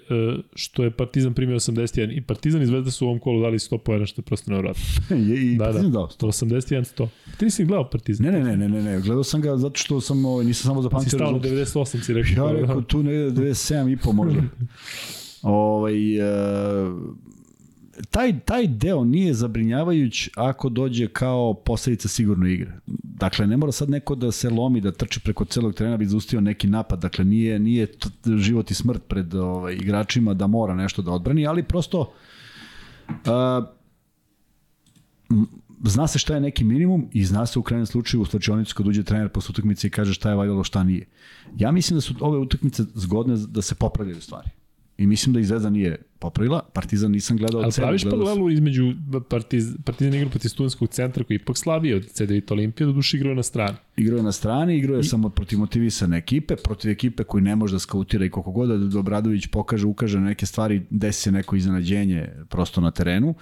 što je Partizan primio 81 i Partizan i Zvezda su u ovom kolu dali 100 poena što je prosto nevjerojatno. je, i da, da, dao 100. 81 100. Ti nisi gledao Partizan? Ne, ne, ne, ne, ne, gledao sam ga zato što sam, ovaj, nisam samo zapamtio. Si stavno 98 si rekao. Ja rekao tu ne 97 i po možda. Ovaj, e, taj, taj deo nije zabrinjavajuć ako dođe kao posledica sigurno igre. Dakle, ne mora sad neko da se lomi, da trči preko celog terena bi zaustio neki napad. Dakle, nije, nije život i smrt pred ovaj, igračima da mora nešto da odbrani, ali prosto uh, zna se šta je neki minimum i zna se u krajnjem slučaju u slučajonicu kad uđe trener posle utakmice i kaže šta je valjalo, šta nije. Ja mislim da su ove utakmice zgodne da se popravljaju stvari. I mislim da i Zvezda nije popravila. Partizan nisam gledao Ali praviš paralelu između Partiz, Partizan igra protiv studentskog centra koji ipak slavije od C9 Olimpije, do duše igrao na strani. Igrao je na strani, igrao je I... samo protiv motivisane ekipe, protiv ekipe koji ne može da skautira i koliko god da Obradović pokaže, ukaže na neke stvari, desi se neko iznenađenje prosto na terenu.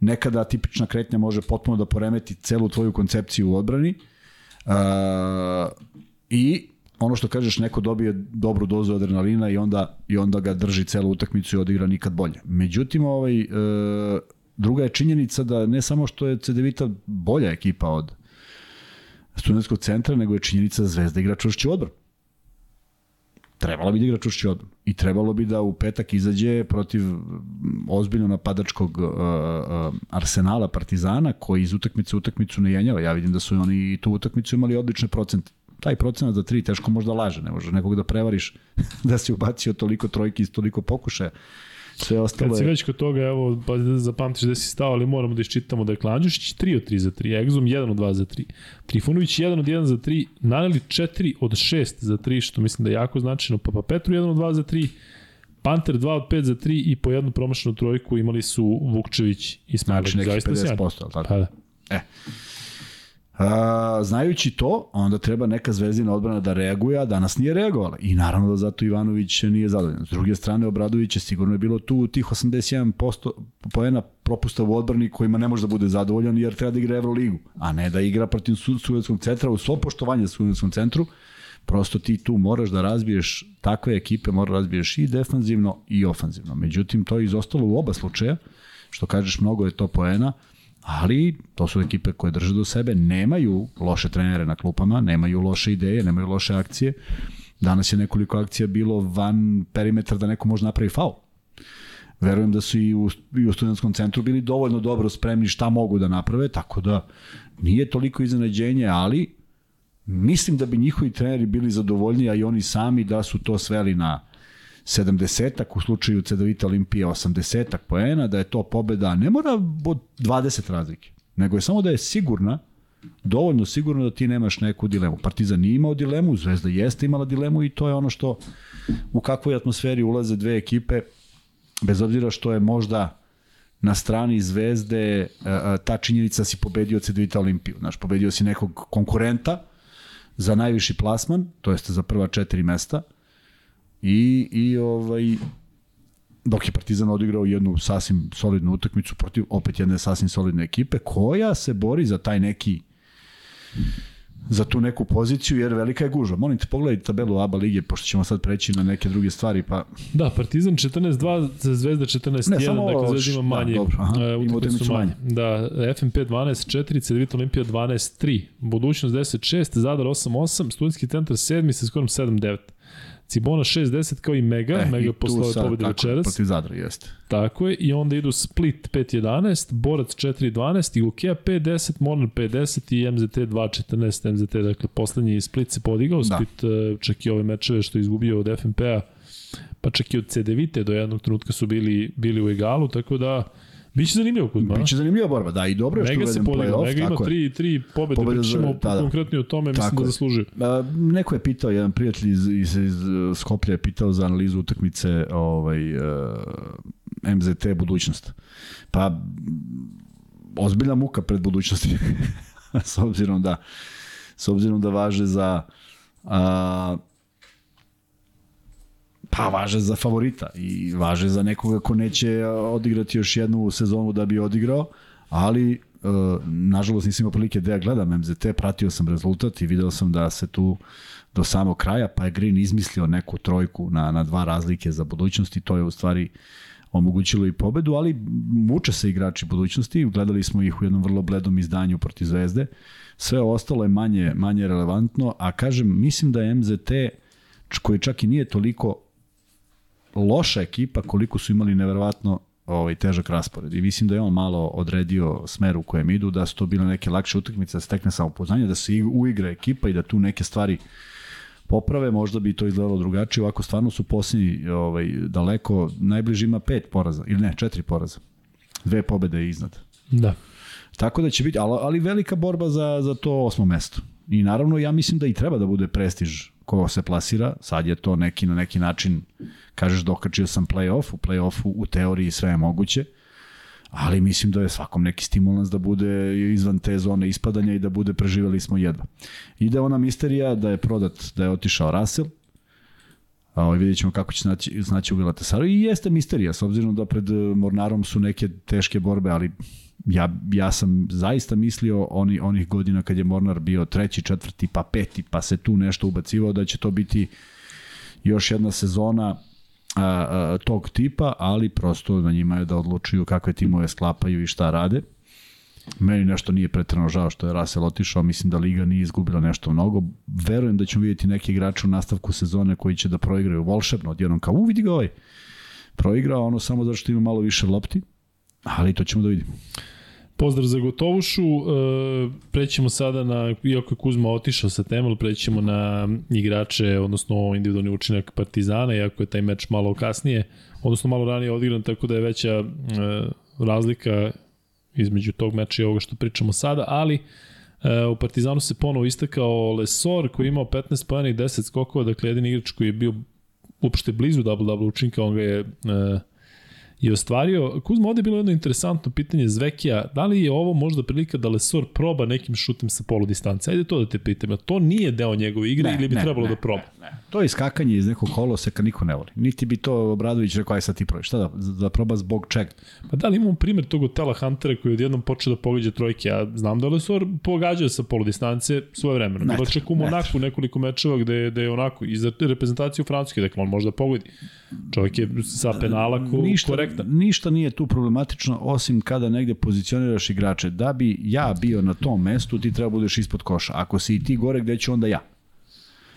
Nekada tipična kretnja može potpuno da poremeti celu tvoju koncepciju u odbrani. Uh, I ono što kažeš, neko dobije dobru dozu adrenalina i onda, i onda ga drži celu utakmicu i odigra nikad bolje. Međutim, ovaj, e, druga je činjenica da ne samo što je CDVita bolja ekipa od studentskog centra, nego je činjenica da Zvezda igra čvršći odbor. Trebalo bi da igra čvršći odbor. I trebalo bi da u petak izađe protiv ozbiljno napadačkog uh, uh, arsenala Partizana, koji iz utakmice u utakmicu ne jenjava. Ja vidim da su oni i tu utakmicu imali odlične procente taj procenat za tri teško možda laže, ne može nekog da prevariš da si ubacio toliko trojki iz toliko pokušaja. Sve ostalo Kad si već kod toga, evo, pa zapamtiš da si stao, ali moramo da iščitamo da je Klanđušić 3 od 3 za 3, Egzum 1 od 2 za 3, Trifunović 1 od 1 za 3, Naneli 4 od 6 za 3, što mislim da je jako značajno, Papa Petru 1 od 2 za 3, Panter 2 od 5 za 3 i po jednu promašenu trojku imali su Vukčević i Smajlović. Znači neki 50%, ali tako? Pa da. E. A, znajući to, onda treba neka zvezdina odbrana da reaguje, a danas nije reagovala. I naravno da zato Ivanović nije zadovoljan. S druge strane, Obradović je sigurno je bilo tu tih 81% poena propusta u odbrani kojima ne može da bude zadovoljan jer treba da igra Euroligu, a ne da igra protiv Sudetskog centra u svo poštovanje Sudetskom centru. Prosto ti tu moraš da razbiješ takve ekipe, moraš da razbiješ i defanzivno i ofanzivno. Međutim, to je izostalo u oba slučaja, što kažeš mnogo je to poena, ali to su ekipe koje drže do sebe, nemaju loše trenere na klupama, nemaju loše ideje, nemaju loše akcije. Danas je nekoliko akcija bilo van perimetra da neko može napravi faul. Verujem da su i u, i u studentskom centru bili dovoljno dobro spremni šta mogu da naprave, tako da nije toliko iznenađenje, ali mislim da bi njihovi treneri bili zadovoljni, a i oni sami da su to sveli na 70-ak, u slučaju Cedevita Olimpije 80-ak poena, da je to pobeda, ne mora od 20 razlike, nego je samo da je sigurna, dovoljno sigurno da ti nemaš neku dilemu. Partizan nije imao dilemu, Zvezda jeste imala dilemu i to je ono što u kakvoj atmosferi ulaze dve ekipe, bez obzira što je možda na strani Zvezde ta činjenica si pobedio Cedevita Olimpiju. Znaš, pobedio si nekog konkurenta za najviši plasman, to jeste za prva četiri mesta, i, i ovaj, dok je Partizan odigrao jednu sasvim solidnu utakmicu protiv opet jedne sasvim solidne ekipe koja se bori za taj neki za tu neku poziciju, jer velika je gužva. Molim te, pogledaj tabelu ABA lige, pošto ćemo sad preći na neke druge stvari. Pa... Da, Partizan 14-2, Zvezda 14-1, dakle Zvezda ima manje. Da, dobro, aha, ima utakmicu manje. Da, FNP 12-4, Cedevita Olimpija 12-3, Budućnost 10-6, Zadar 8-8, Studentski centar 7 sa skorom 7-9. Cibona 6-10 kao i Mega, e, Mega posle ove pobjede večeras. Protiv Zadra, jeste. Tako je, i onda idu Split 5-11, Borac 4-12, Igokea 5-10, Mornar 5-10 i MZT 2-14, MZT, dakle, poslednji Split se podigao, da. Split e, čak i ove mečeve što je izgubio od FNP-a, pa čak i od CDVite do jednog trenutka su bili, bili u egalu, tako da Biće zanimljivo Kuzma. Biće zanimljiva borba, da, i dobro je što uvedem play-off. Mega ima tri, tri pobede, pobede pričamo da, da. konkretno o tome, mislim da zaslužuje. A, neko je pitao, jedan prijatelj iz, iz, iz Skoplja je pitao za analizu utakmice ovaj, uh, e, MZT budućnost. Pa, ozbiljna muka pred budućnosti. s obzirom da s obzirom da važe za a, Pa važe za favorita i važe za nekoga ko neće odigrati još jednu sezonu da bi odigrao, ali e, nažalost nisam imao prilike da ja gledam MZT, pratio sam rezultat i video sam da se tu do samog kraja, pa je Green izmislio neku trojku na, na dva razlike za budućnost i to je u stvari omogućilo i pobedu, ali muče se igrači budućnosti, gledali smo ih u jednom vrlo bledom izdanju protiv Zvezde, sve ostalo je manje, manje relevantno, a kažem, mislim da je MZT koji čak i nije toliko loša ekipa koliko su imali neverovatno ovaj težak raspored. I mislim da je on malo odredio smer u kojem idu, da su to bile neke lakše utakmice, da se tekne samopoznanje, da se uigra ekipa i da tu neke stvari poprave, možda bi to izgledalo drugačije, ovako stvarno su posljednji ovaj, daleko, najbliži ima pet poraza, ili ne, četiri poraza. Dve pobede iznad. Da. Tako da će biti, ali, ali velika borba za, za to osmo mesto. I naravno ja mislim da i treba da bude prestiž ko se plasira, sad je to neki na neki način kažeš dokačio sam play-off, u play-offu u teoriji sve je moguće, ali mislim da je svakom neki stimulans da bude izvan te zone ispadanja i da bude preživeli smo jedva. Ide ona misterija da je prodat, da je otišao Russell, a ovaj vidjet ćemo kako će znaći, znaći u Galatasaru i jeste misterija, s obzirom da pred Mornarom su neke teške borbe, ali ja, ja sam zaista mislio oni, onih godina kad je Mornar bio treći, četvrti, pa peti, pa se tu nešto ubacivao da će to biti još jedna sezona a, a, tog tipa, ali prosto na njima je da odlučuju kakve timove sklapaju i šta rade. Meni nešto nije pretrano žao što je Russell otišao, mislim da Liga nije izgubila nešto mnogo. Verujem da ćemo vidjeti neki igrače u nastavku sezone koji će da proigraju volšebno, odjednom kao, u vidi ga ovaj, proigrao ono samo zato što ima malo više lopti, ali to ćemo da vidimo. Pozdrav za Gotovušu, e, prećemo sada na, iako je Kuzma otišao sa temel, prećemo na igrače, odnosno individualni učinak Partizana, iako je taj meč malo kasnije, odnosno malo ranije odigran, tako da je veća e, razlika između tog meča i ovoga što pričamo sada, ali e, u Partizanu se ponovo istakao Lesor koji je imao 15 pojena i 10 skokova, dakle jedini igrač koji je bio uopšte blizu double-double učinka, on ga je je ostvario. Kuzma, ovde je bilo jedno interesantno pitanje Zvekija, da li je ovo možda prilika da Lesor proba nekim šutem sa polu distance? Ajde to da te pitam, to nije deo njegove igre ne, ili bi ne, trebalo ne, da proba? Ne, ne. To je iskakanje iz nekog koloseka niko ne voli. Niti bi to Obradović rekao, aj sad ti probi. Šta da, da proba zbog čega? Pa da li imamo primjer tog Otela Huntera koji odjednom počeo da pogađa trojke, ja znam da Lesor pogađa sa polu distance svoje vremena. Bilo čak u Monaku nekoliko mečeva gde, gde je onako i za reprezentaciju Francuske, dakle on možda pogodi. Čovjek je sa penala ko, ništa, korektan. Ništa nije tu problematično osim kada negde pozicioniraš igrače. Da bi ja bio na tom mestu, ti treba budeš ispod koša. Ako si i ti gore, gde ću onda ja?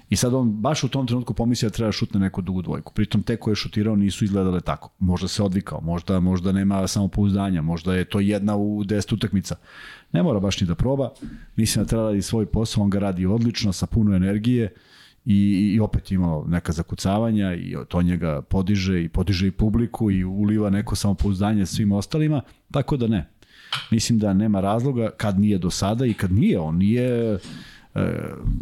I sad on baš u tom trenutku pomislio da treba šutne neku dugu dvojku. Pritom te koje je šutirao nisu izgledale tako. Možda se odvikao, možda, možda nema samopouzdanja, možda je to jedna u 10 utakmica. Ne mora baš ni da proba. Mislim da treba da radi svoj posao, on ga radi odlično, sa puno energije i, i opet imao neka zakucavanja i to njega podiže i podiže i publiku i uliva neko samopouzdanje svim ostalima, tako da ne. Mislim da nema razloga kad nije do sada i kad nije, on nije e,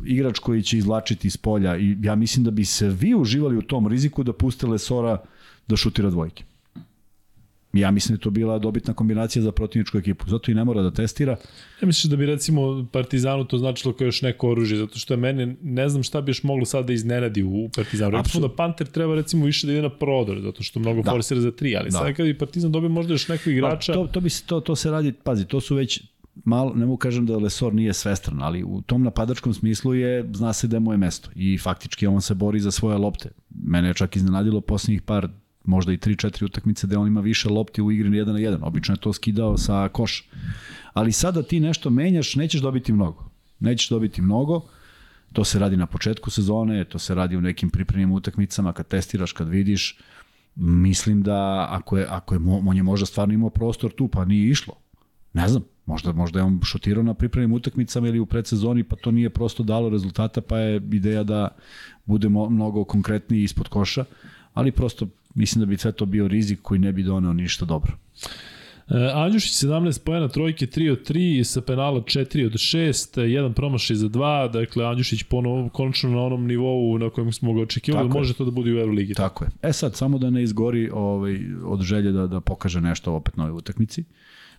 igrač koji će izlačiti iz polja i ja mislim da bi se vi uživali u tom riziku da puste Lesora da šutira dvojke. Ja mislim da je to bila dobitna kombinacija za protivničku ekipu. Zato i ne mora da testira. Ja misliš da bi recimo Partizanu to značilo kao još neko oružje, zato što je mene, ne znam šta bi još moglo sad da iznenadi u Partizanu. Rekli da Panter treba recimo više da ide na prodor, zato što mnogo da. forsira za tri, ali da. sad kad bi Partizan dobio možda još nekog igrača... Da, to, to, bi se, to, to se radi, pazi, to su već malo, ne mogu kažem da Lesor nije svestran, ali u tom napadačkom smislu je, zna se da mu je mesto i faktički on se bori za svoje lopte. Mene je čak iznenadilo poslednjih par možda i 3-4 utakmice da on ima više lopti u igri 1 na 1. Obično je to skidao sa koša. Ali sada ti nešto menjaš, nećeš dobiti mnogo. Nećeš dobiti mnogo, to se radi na početku sezone, to se radi u nekim pripremnim utakmicama, kad testiraš, kad vidiš, mislim da ako je, ako je, on je možda stvarno imao prostor tu, pa nije išlo. Ne znam, možda, možda je on šutirao na pripremnim utakmicama ili u predsezoni, pa to nije prosto dalo rezultata, pa je ideja da bude mnogo konkretniji ispod koša, ali prosto mislim da bi sve to bio rizik koji ne bi doneo ništa dobro. E, Andjušić 17 pojena, trojke 3 od 3, sa penala 4 od 6, jedan promašaj za 2, dakle Andjušić ponovo, konačno na onom nivou na kojem smo ga očekivali, može to da bude u Euroligi. Tako je. E sad, samo da ne izgori ovaj, od želje da, da pokaže nešto opet na ovoj utakmici.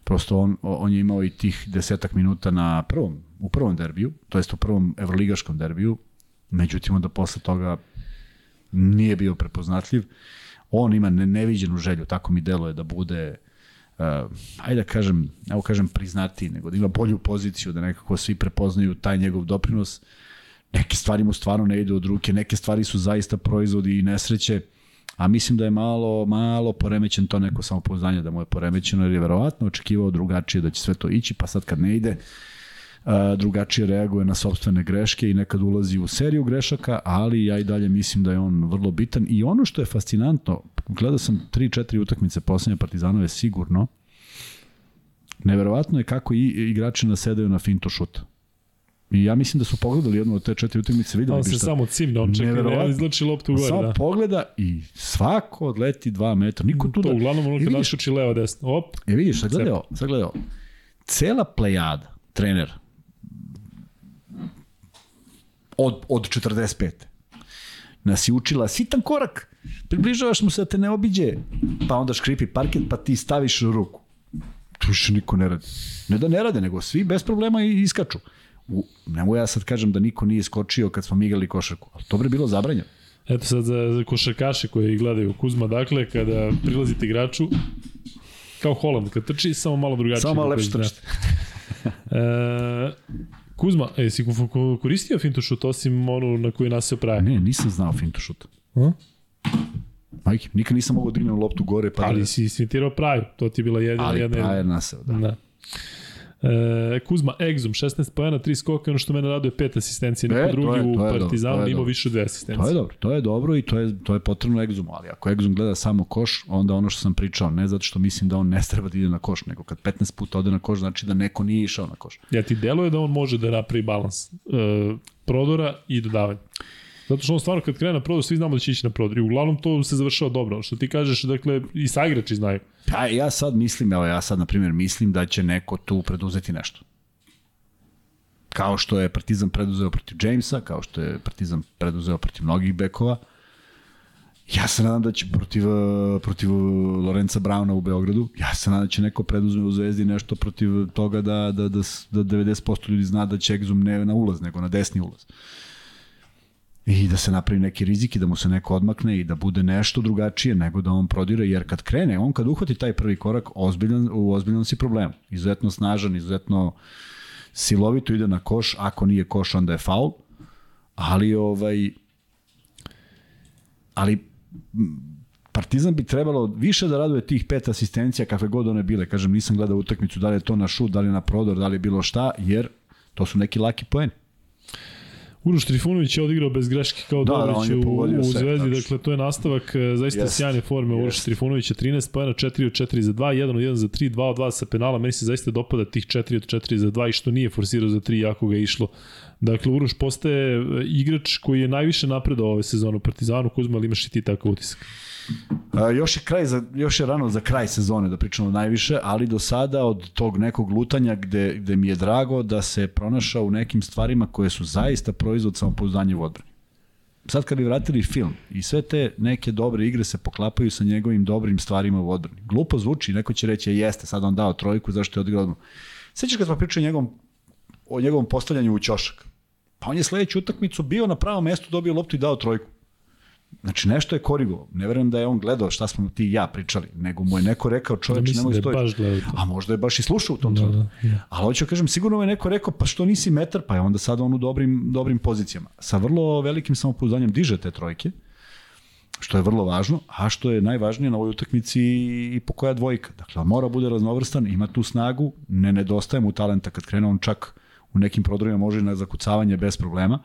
Prosto on, on je imao i tih desetak minuta na prvom, u prvom derbiju, to jest u prvom evroligaškom derbiju, međutim onda posle toga nije bio prepoznatljiv on ima ne, neviđenu želju, tako mi deluje da bude uh, ajde da kažem, evo kažem priznati, nego da ima bolju poziciju, da nekako svi prepoznaju taj njegov doprinos. Neke stvari mu stvarno ne idu od ruke, neke stvari su zaista proizvodi i nesreće, a mislim da je malo, malo poremećen to neko samopouzdanje da mu je poremećeno, jer je verovatno očekivao drugačije da će sve to ići, pa sad kad ne ide, uh, drugačije reaguje na sobstvene greške i nekad ulazi u seriju grešaka, ali ja i dalje mislim da je on vrlo bitan. I ono što je fascinantno, gledao sam 3-4 utakmice poslednje Partizanove sigurno, neverovatno je kako i igrači nasedaju na finto šuta. I ja mislim da su pogledali jednu od te četiri utakmice, videli on se šta. samo cimne, on čeka da izlači loptu gore. Samo da. pogleda i svako odleti 2 metra. Niko tu to da... uglavnom ono kad našuči leo desno. Op. E vidiš, sad gledao, sad gledao. Cela plejada trenera od, od 45. Nas je učila sitan korak, približavaš mu se da te ne obiđe, pa onda škripi parket, pa ti staviš ruku. To više niko ne radi. Ne da ne rade, nego svi bez problema iskaču. U, nemo ja sad kažem da niko nije skočio kad smo mi igrali košarku, ali to bre bilo zabranjeno. Eto sad za, za košarkaše koji gledaju Kuzma, dakle, kada prilazite igraču, kao Holland, kad trči, samo malo drugačije. Samo malo lepše trčite. e, Kuzma, e, jesi koristio fintušut osim onu na koju naseo praje? Ne, nisam znao fintušut. A? Majke, nikad nisam mogao da dignem loptu gore. Pa ali da... si svintirao praju, to ti je bila jedina. Ali jedna, prajer naseo, da. da. E, Kuzma, Exum, 16 pojena, 3 skoka, ono što mene raduje, 5 asistencije, neko e, drugi je, u Partizanu imao više od 2 asistencije. To je dobro, to je dobro i to je, to je potrebno Exumu, ali ako Exum gleda samo koš, onda ono što sam pričao, ne zato što mislim da on ne treba da ide na koš, nego kad 15 puta ode na koš, znači da neko nije išao na koš. Ja ti deluje da on može da napravi balans uh, prodora i dodavanja. Zato što on stvarno kad krene na prodor, svi znamo da će ići na prodor. I uglavnom to se završava dobro. Što ti kažeš, dakle, i saigrači znaju. Pa ja sad mislim, evo ja sad na primjer mislim da će neko tu preduzeti nešto. Kao što je Partizan preduzeo protiv Jamesa, kao što je Partizan preduzeo protiv mnogih bekova. Ja se nadam da će protiv, protiv Lorenza Brauna u Beogradu, ja se nadam da će neko preduzme u Zvezdi nešto protiv toga da, da, da, da 90% ljudi zna da će Exum ne na ulaz, nego na desni ulaz. Uh, i da se napravi neki rizik i da mu se neko odmakne i da bude nešto drugačije nego da on prodire, jer kad krene, on kad uhvati taj prvi korak, ozbiljan, u ozbiljan si problem. Izuzetno snažan, izuzetno silovito ide na koš, ako nije koš, onda je faul, ali ovaj ali Partizan bi trebalo više da raduje tih pet asistencija kakve god one bile. Kažem, nisam gledao utakmicu da li je to na šut, da li je na prodor, da li je bilo šta, jer to su neki laki poeni. Uroš Trifunović je odigrao bez greške kao Da, da, Dobrić je u, u sve, Zvezdi, tačno. dakle to je nastavak e, zaista Jest. sjajne forme Uroš Jest. Trifunovića, 13 pojena, 4 od 4 za 2, 1 od 1 za 3, 2 od 2 sa penala, meni se zaista dopada tih 4 od 4 za 2 i što nije forsirao za 3, jako ga je išlo. Dakle, Uroš postaje e, igrač koji je najviše napredao ove sezone u Partizanu, Kuzma, ali imaš i ti takav utisak? Još je kraj za, još je rano za kraj sezone da pričamo najviše, ali do sada od tog nekog lutanja gde, gde mi je drago da se pronašao u nekim stvarima koje su zaista proizvod samopouzdanja u odbrani. Sad kad bi vratili film i sve te neke dobre igre se poklapaju sa njegovim dobrim stvarima u odbrani. Glupo zvuči, neko će reći, "E, jeste, sad on dao trojku, zašto je odigrao. Sećaš kad smo pričali njegovom, o njegovom postavljanju u ćošak? Pa on je sledeću utakmicu bio na pravom mestu, dobio loptu i dao trojku. Znači nešto je korigovao. Ne verujem da je on gledao šta smo ti i ja pričali, nego mu je neko rekao Da čoveče mislim nemoj da. A možda je baš i slušao u tom Da, trenutku. da, da. Ali hoću da kažem, sigurno mu je neko rekao pa što nisi metar, pa je onda sad on u dobrim, dobrim pozicijama. Sa vrlo velikim samopouzdanjem diže te trojke, što je vrlo važno, a što je najvažnije na ovoj utakmici i po koja dvojka. Dakle, on mora bude raznovrstan, ima tu snagu, ne nedostaje mu talenta kad krene on čak u nekim prodorima može na zakucavanje bez problema.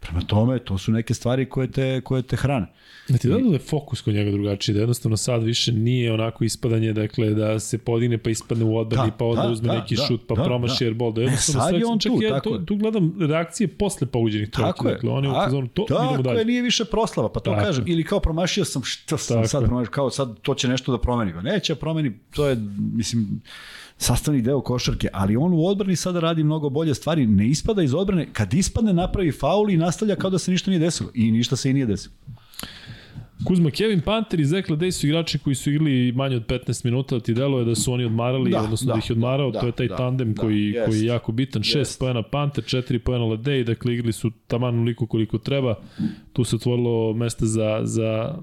Prema tome, to su neke stvari koje te, koje te hrane. Da ti da da je fokus kod njega drugačiji, da jednostavno sad više nije onako ispadanje, dakle da se podigne pa ispadne u odbrani, Da, pa onda da, uzme da, neki da, šut, pa da, promaši da. airball, da E, jednostavno sad je on čak tu, ja tako je. tu gledam reakcije posle pogođenih trojki, Tako je. dakle oni u A, fazonu to, tako idemo dalje. je, nije više proslava, pa to Tako kažem. je. Ili kao promašio sam, što sam Tako sad je. promašio, kao sad to će nešto da promeni. Pa Neće da promeni, to je, mislim, sastavni deo košarke, ali on u odbrani sada radi mnogo bolje stvari, ne ispada iz odbrane, kad ispadne napravi faul i nastavlja kao da se ništa nije desilo. I ništa se i nije desilo. Kuzma, Kevin Panter i Zek Ledej su igrači koji su igrali manje od 15 minuta, ti deluje da su oni odmarali, Da, odnosno da, da, ih je odmarao, da, to je taj da, tandem da, koji, jest. koji je jako bitan, 6 Jest. pojena Panter, 4 pojena Ledej, dakle igrali su taman onoliko koliko treba, tu se otvorilo mesta za, za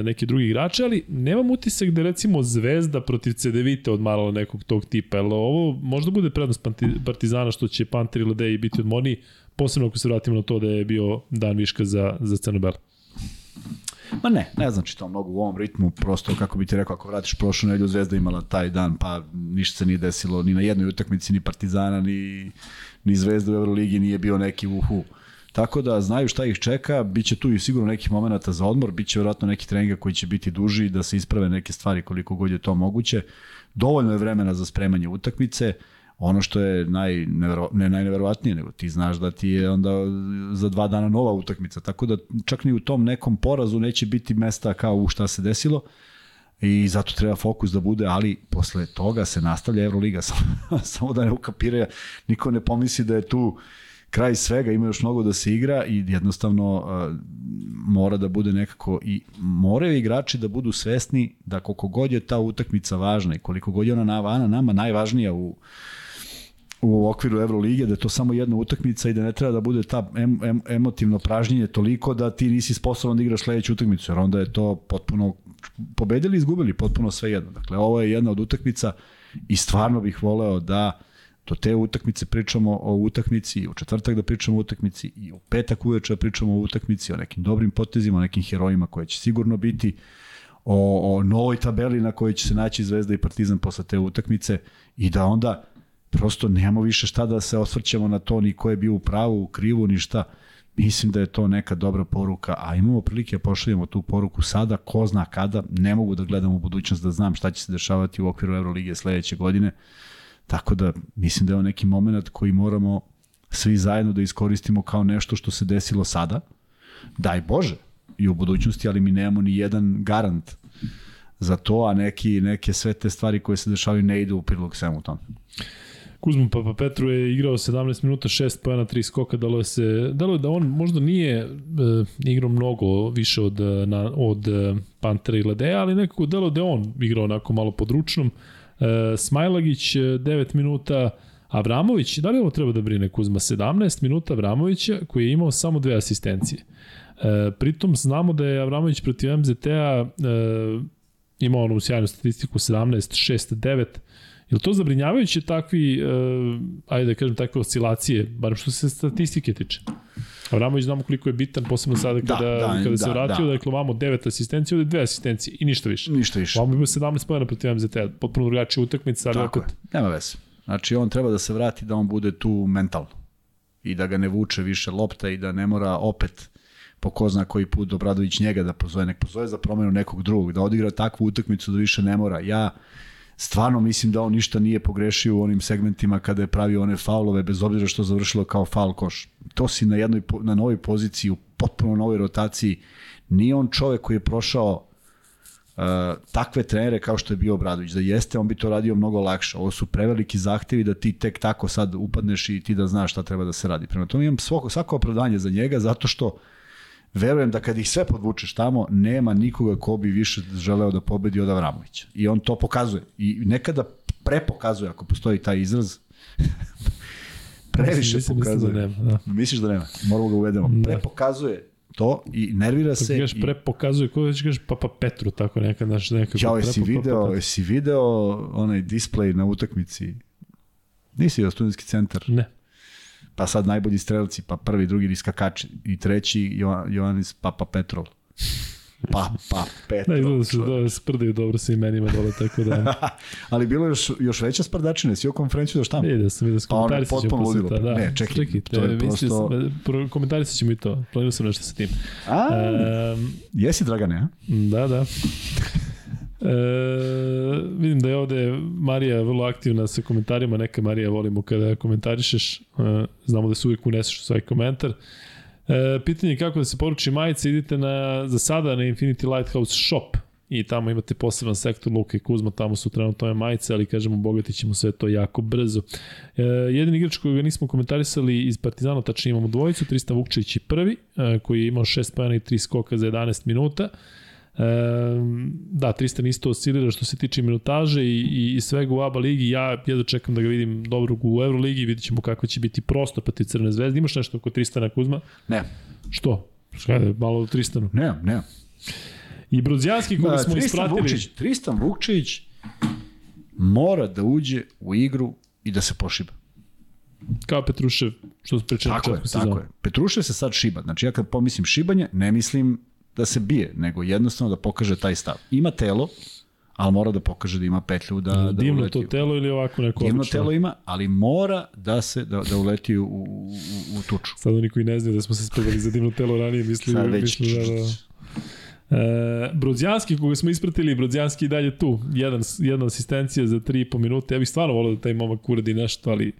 e, neke drugi igrače, ali nemam utisak da recimo Zvezda protiv CDVite odmarala nekog tog tipa, jer ovo možda bude prednost Partizana što će Panter i Ledej biti odmorniji, posebno ako se vratimo na to da je bio dan viška za, za Crnobel. Ma ne, ne znači to mnogo u ovom ritmu, prosto kako bi ti rekao, ako vratiš prošlu nedelju, Zvezda imala taj dan, pa ništa se nije desilo ni na jednoj utakmici, ni Partizana, ni, ni Zvezda u Euroligi nije bio neki uhu. Tako da znaju šta ih čeka, bit će tu i sigurno nekih momenta za odmor, bit će vjerojatno neki treninga koji će biti duži da se isprave neke stvari koliko god je to moguće. Dovoljno je vremena za spremanje utakmice, ono što je naj, ne najneverovatnije, nego ti znaš da ti je onda za dva dana nova utakmica, tako da čak ni u tom nekom porazu neće biti mesta kao u šta se desilo i zato treba fokus da bude, ali posle toga se nastavlja Euroliga, samo, da ne ukapira, niko ne pomisli da je tu kraj svega, ima još mnogo da se igra i jednostavno uh, mora da bude nekako i moraju igrači da budu svesni da koliko god je ta utakmica važna i koliko god je ona na, nama najvažnija u, u okviru Evrolige, da je to samo jedna utakmica i da ne treba da bude ta em, em, emotivno pražnjenje toliko da ti nisi sposoban da igraš sledeću utakmicu, jer onda je to potpuno pobedili i izgubili, potpuno sve jedno. Dakle, ovo je jedna od utakmica i stvarno bih voleo da do te utakmice pričamo o utakmici, i u četvrtak da pričamo o utakmici i u petak uveče da pričamo o utakmici, o nekim dobrim potezima, o nekim herojima koje će sigurno biti, o, o novoj tabeli na kojoj će se naći Zvezda i Partizan posle te utakmice i da onda prosto nemamo više šta da se osvrćemo na to, ni ko je bio u pravu, u krivu, ni šta. Mislim da je to neka dobra poruka, a imamo prilike da pošaljemo tu poruku sada, ko zna kada, ne mogu da gledam u budućnost da znam šta će se dešavati u okviru Euroligije sledeće godine, tako da mislim da je ovo neki moment koji moramo svi zajedno da iskoristimo kao nešto što se desilo sada, daj Bože, i u budućnosti, ali mi nemamo ni jedan garant za to, a neki, neke sve te stvari koje se dešavaju ne idu u prilog svemu tome. Kuzma Papa Petru je igrao 17 minuta, 6 pojena, 3 skoka, dalo je se, dalo je da on možda nije e, igrao mnogo više od, e, na, od e, Pantera i Ledeja, ali nekako delo da on igrao onako malo područnom. E, Smajlagić 9 minuta, Avramović, da li ovo treba da brine Kuzma? 17 minuta Avramovića koji je imao samo dve asistencije. E, pritom znamo da je Avramović protiv MZT-a e, imao onu sjajnu statistiku 17, 6, 9, Je to zabrinjavajuće takvi, uh, ajde da kažem, takve oscilacije, barem što se statistike tiče? Avramović znamo koliko je bitan, posebno sada kada, Da, da, kada se da, vratio, da. dakle ovamo 9 asistencije, ovde dve asistencije i ništa više. Ništa više. Ovamo ima 17 pojena protiv MZT, potpuno drugačija utakmica, ali Tako opet je. Nema veze. Znači, on treba da se vrati da on bude tu mentalno. i da ga ne vuče više lopta i da ne mora opet po ko zna koji put Obradović njega da pozove, nek pozove za promenu nekog drugog, da odigra takvu utakmicu da više ne mora. Ja stvarno mislim da on ništa nije pogrešio u onim segmentima kada je pravio one faulove, bez obzira što završilo kao faul koš. To si na jednoj, na novoj poziciji, u potpuno novoj rotaciji. Nije on čovek koji je prošao uh, takve trenere kao što je bio Obradović. Da jeste, on bi to radio mnogo lakše. Ovo su preveliki zahtevi da ti tek tako sad upadneš i ti da znaš šta treba da se radi. Prema tome imam svako, svako opravdanje za njega zato što verujem da kad ih sve podvučeš tamo, nema nikoga ko bi više želeo da pobedi od Avramovića. I on to pokazuje. I nekada prepokazuje, ako postoji taj izraz, previše Mislim- mislim pokazuje. da nema, da. Misliš da nema? Moramo ga uvedemo. Da. Prepokazuje to i nervira Kako se. kažeš, i... pre pokazuje, ko već kažeš Papa Petru, tako nekad, znaš, nekako. Ćao, jesi pa- video, pa- jesi video onaj display na utakmici? Nisi video studentski centar? Ne. Pa sad najbolji strelci, pa prvi, drugi iskakači i treći Jo- Joannis Papa Petrov. Papa Da, Petrov. izgleda da se da, sprdaju dobro sa imenima dole, tako da... Ali bilo je još, još veća sprdačina, si o konferenciju da šta? Vidio sam, vidio sam, Pa ono, komentarisat ćemo potpuno ludilo. Da. Ne, čekaj, to je mislio prosto- Sam, pro- komentarisat ćemo i to, planio sam nešto sa tim. A, Um, jesi Dragane, a? Da, da. E, vidim da je ovde Marija vrlo aktivna sa komentarima, neka Marija volimo kada komentarišeš, e, znamo da se uvijek uneseš u svoj komentar. E, pitanje je kako da se poruči majice, idite na, za sada na Infinity Lighthouse Shop i tamo imate poseban sektor Luka i Kuzma, tamo su trenutno ove majice, ali kažemo obogatit ćemo sve to jako brzo. E, jedin igrač kojega nismo komentarisali iz Partizana, tačnije imamo dvojicu, Tristan Vukčević je prvi, e, koji je imao 6 pojena i 3 skoka za 11 minuta. E, da, Tristan isto oscilira što se tiče minutaže i, i, i svega u ABA ligi. Ja jedno čekam da ga vidim dobro u Euroligi, vidit ćemo kako će biti prostor pa ti Crne zvezde. Imaš nešto oko Tristana Kuzma? Ne, Što? Šta je, malo o Tristanu. ne, ne. I Brodzijanski koga smo Tristan ispratili. Vukčić, Tristan Vukčić mora da uđe u igru i da se pošiba. Kao Petrušev, što smo pričali Tako je, tako je. Petrušev se sad šiba. Znači ja kad pomislim šibanje, ne mislim da se bije, nego jednostavno da pokaže taj stav. Ima telo, ali mora da pokaže da ima petlju da, da Divno uleti. to telo ili ovako neko Divno obično? telo ima, ali mora da se da, da uleti u, u, u, tuču. Sad oni koji ne znaju da smo se spredali za divno telo ranije, misli, Sad već... da, da. E, Brodzijanski, koga smo ispratili, Brodzijanski i dalje tu. Jedan, jedna asistencija za 3,5 minute. Ja bih stvarno volio da taj momak uradi nešto, ali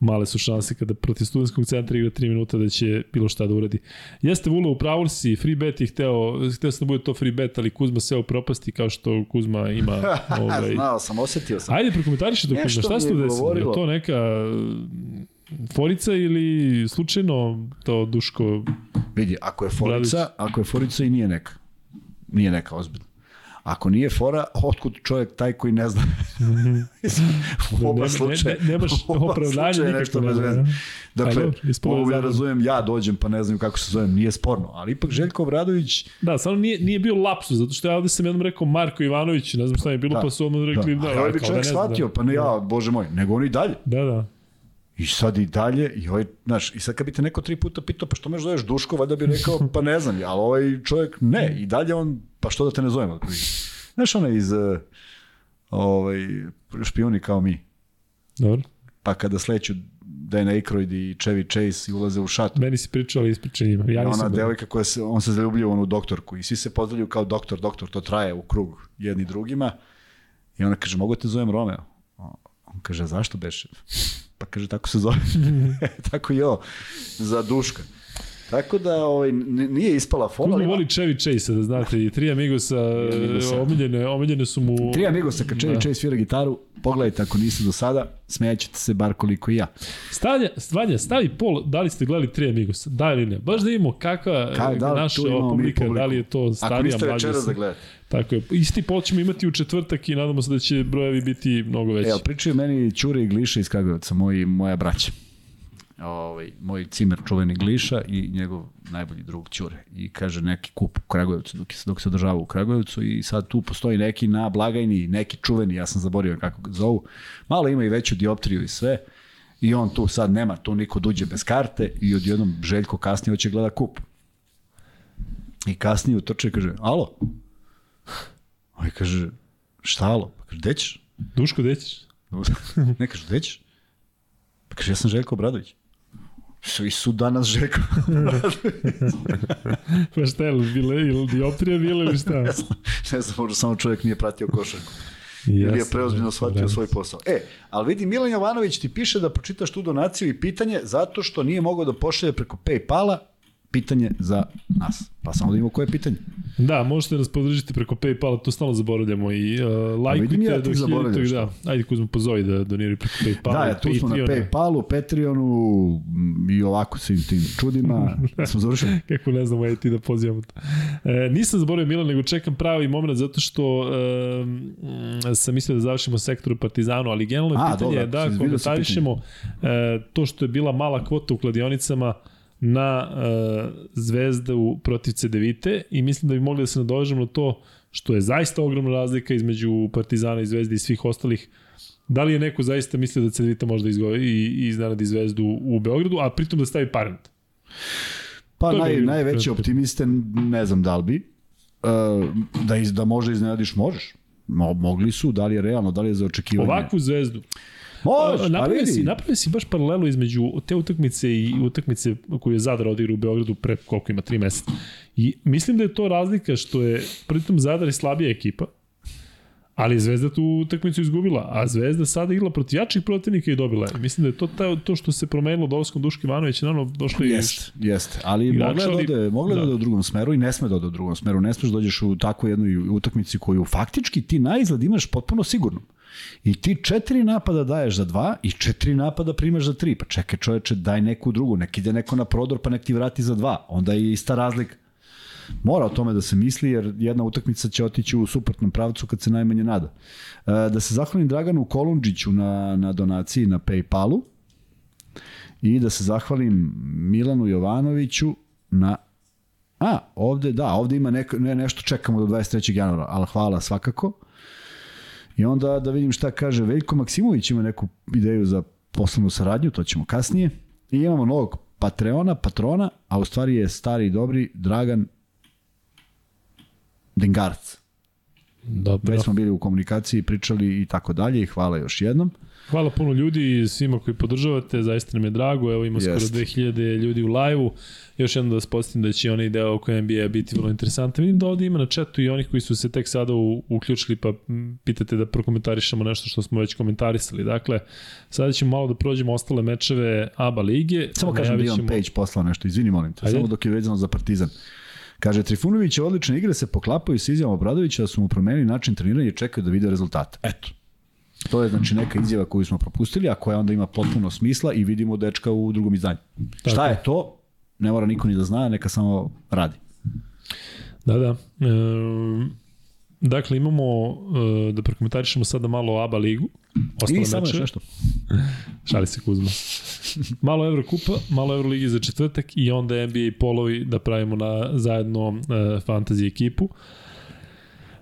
male su šanse kada protiv studentskog centra igra 3 minuta da će bilo šta da uradi. Jeste Vula u pravu si, free bet je hteo, hteo sam da bude to free bet, ali Kuzma se propasti kao što Kuzma ima ovaj, Znao sam, osetio sam. Ajde, prokomentariši Nešto Kuzma, šta se tu desilo? Je to neka mm, forica ili slučajno to Duško Vidi, ako je forica, ako je forica i nije neka. Nije neka ozbiljna. Ako nije fora, otkud čovjek taj koji ne zna? u oba Ne- ne- slučaja. ne- nemaš opravdanje slučaja nikako nešto ne bez zna, veze. ne? Dakle, da zabavno. razumem, ja dođem pa ne znam kako se zovem, nije sporno. Ali ipak Željko Obradović, Da, samo nije, nije bio lapsus, zato što ja ovde sam jednom rekao Marko Ivanović, ne znam šta je bilo, Da. pa su odmah rekli da, da, da, a ovaj bi kao čovjek ne zna, shvatio, da. pa ne ja, bože moj, nego on i dalje. Da, da. I sad i dalje, i ovaj, znaš, i sad kad bi te neko tri puta pitao, pa što me zoveš Duško, valjda bi rekao, pa ne znam, ali ovaj čovjek, ne, i dalje on, pa što da te ne zovem? Znaš, onaj iz, uh, ovaj, špijuni kao mi, Dobro. pa kada sleću Dan Aykroyd i Chevy Chase i ulaze u šat, Meni si pričao, ali ispričaj njima. Ja ona devojka koja se, on se zaljubljava u onu doktorku i svi se pozdravljaju kao doktor, doktor, to traje u krug jedni drugima i ona kaže, mogu te zovem Romeo? On kaže, zašto beše? Pa kaže, tako se zove. tako i ovo, za duška. Tako da ovaj, nije ispala fola. Kuzma voli Chevy Chase, da znate, i tri Amigosa, Amigosa. omiljene, omiljene su mu... Tri Amigosa, kad Chevy Chase svira gitaru, pogledajte ako niste do sada, smejaćete se bar koliko i ja. Stavlja, Stvanja, stavi pol, da li ste gledali tri Amigosa, da ili ne? Baš da vidimo kakva Ka- da naša imamo publika, da li je to Ako starija, niste mlađa. večeras sa- da gledate. Tako je. Isti pol ćemo imati u četvrtak i nadamo se da će brojevi biti mnogo veći. E, ali pričaju meni Ćure i Gliša iz Kragujevca, moji, moja braća. Ovaj, moj cimer čuveni Gliša i njegov najbolji drug Ćure. I kaže neki kup u Kragujevcu dok, dok se održava u Kragujevcu i sad tu postoji neki na blagajni, neki čuveni, ja sam zaborio kako ga zovu. Malo ima i veću dioptriju i sve. I on tu sad nema, tu niko duđe bez karte i odjednom Željko kasnije hoće gleda kup. I kasnije utrče i kaže, alo? Ovaj kaže, šta alo? Pa kaže, gde ćeš? Duško, gde ćeš? ne kaže, gde ćeš? Pa kaže, ja sam Željko Obradović. Svi su danas Željko. pa šta je, bile, ili dioptrija bile ili šta? ne znam, možda samo čovjek nije pratio košarku. Ili je preozbiljno shvatio svoj posao. E, ali vidi, Milan Jovanović ti piše da pročitaš tu donaciju i pitanje zato što nije mogao da pošalje preko Paypala pitanje za nas. Pa samo da imamo koje pitanje. Da, možete nas podržiti preko Paypala, to stalno zaboravljamo i uh, lajkujte. Ja do hiljadu, da. Ajde Kuzmo, pozovi da doniraju preko Paypala. Da, ja, tu smo na Paypalu, Patreonu i ovako svim tim čudima. smo završili. Kako ne znamo, ajde ti da pozivamo to. E, nisam zaboravio Milan, nego čekam pravi moment zato što e, sam mislio da završimo sektoru Partizanu, ali generalno A, pitanje je da komentarišemo e, to što je bila mala kvota u kladionicama, na uh, Zvezdu protiv Cedevite i mislim da bi mogli da se nadovežemo na to što je zaista ogromna razlika između Partizana i Zvezde i svih ostalih. Da li je neko zaista mislio da Cedevita možda izgoje i iznenadi Zvezdu u Beogradu, a pritom da stavi parent? Pa naj, najveći optimiste ne znam da li bi. Uh, da, iz, da može iznenadiš, možeš. Mo, mogli su, da li je realno, da li je za očekivanje. Ovakvu zvezdu. Može, napravio si, napravio si baš paralelu između te utakmice i utakmice koju je Zadar odigrao u Beogradu pre koliko ima, tri meseca. I mislim da je to razlika što je pritom Zadar je slabija ekipa, Ali je Zvezda tu utakmicu izgubila, a Zvezda sada igrala protiv jačih protivnika i dobila je. Mislim da je to ta, to što se promenilo dolaskom Duške Ivanovića, naravno došlo i Jeste, jeste, ali mogla da ode, mogla da. da ode u drugom smeru i ne sme da ode u drugom smeru. Ne smeš da dođeš u takvu jednu utakmici koju faktički ti na izgled imaš potpuno sigurno. I ti četiri napada daješ za dva i četiri napada primaš za tri. Pa čekaj čoveče, daj neku drugu, nek ide neko na prodor pa nek ti vrati za dva. Onda je ista razlika. Mora o tome da se misli, jer jedna utakmica će otići u suprotnom pravcu kad se najmanje nada. E, da se zahvalim Draganu Kolundžiću na, na donaciji na Paypalu i da se zahvalim Milanu Jovanoviću na A, ovde, da, ovde ima neko, ne, nešto čekamo do 23. januara, ali hvala svakako. I onda da vidim šta kaže Veljko Maksimović ima neku ideju za poslovnu saradnju, to ćemo kasnije. I imamo novog Patreona, patrona, a u stvari je stari i dobri Dragan Dengarc. Dobro. Već smo bili u komunikaciji, pričali i tako dalje i hvala još jednom. Hvala puno ljudi i svima koji podržavate, zaista nam je drago, evo ima skoro 2000 ljudi u live-u. Još jednom da vas podsjetim da će onaj deo oko NBA biti vrlo interesantan. Vidim da ovde ima na chatu i onih koji su se tek sada uključili pa pitate da prokomentarišemo nešto što smo već komentarisali. Dakle, sada ćemo malo da prođemo ostale mečeve ABA lige. Samo kažem da imam Page poslao nešto, izvini molim te, Ajde. samo dok je vezano za Partizan. Kaže, Trifunović je odlične igre se poklapaju s izjavom Obradovića da su mu promenili način treniranja i čekaju da vide rezultate. Eto. To je znači neka izjava koju smo propustili, a koja onda ima potpuno smisla i vidimo dečka u drugom izdanju. Tako. Šta je to? Ne mora niko ni da zna, neka samo radi. Da, da. E, dakle, imamo, e, da prokomentarišemo sada malo ABA ligu. Ostale I samo još nešto. Šali se Kuzma. Malo Evrokupa, malo Euroligi za četvrtak i onda NBA polovi da pravimo na zajedno e, fantasy ekipu.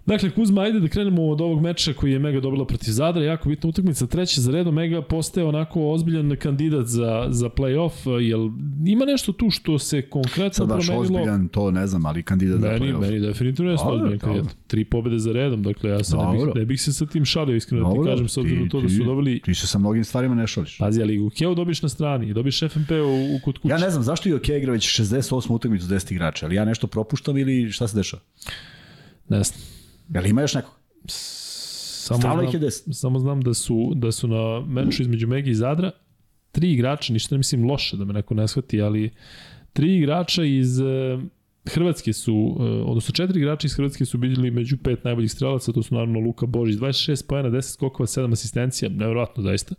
Dakle, Kuzma, ajde da krenemo od ovog meča koji je Mega dobila protiv Zadra, jako bitna utakmica, treća za redom, Mega postaje onako ozbiljan kandidat za, za play-off, jel ima nešto tu što se konkretno Sad promenilo? ozbiljan, to ne znam, ali kandidat meni, za play-off. Meni definitivno je ozbiljan kandidat. Tri pobede za redom, dakle ja sam ne bih, ne bih se sa tim šalio, iskreno da ti kažem, s obzirom to da su dobili... Ti se sa mnogim stvarima ne šališ. Pazi, ali Ukeo dobiš na strani, dobiš FMP u, u kod kuće. Ja ne znam zašto je Ukeo igra već 68 utakmicu 10 igrača, ali ja nešto propuštam ili šta se dešava? Ne znam. Li ima još nekog? Samo Stavno znam, samo znam da su, da su na meču između Megi i Zadra tri igrača, ništa ne mislim loše da me neko ne shvati, ali tri igrača iz uh, Hrvatske su, uh, odnosno četiri igrača iz Hrvatske su bili među pet najboljih strelaca, to su naravno Luka Božić, 26 pojena, 10 skokova, 7 asistencija, nevjerojatno zaista.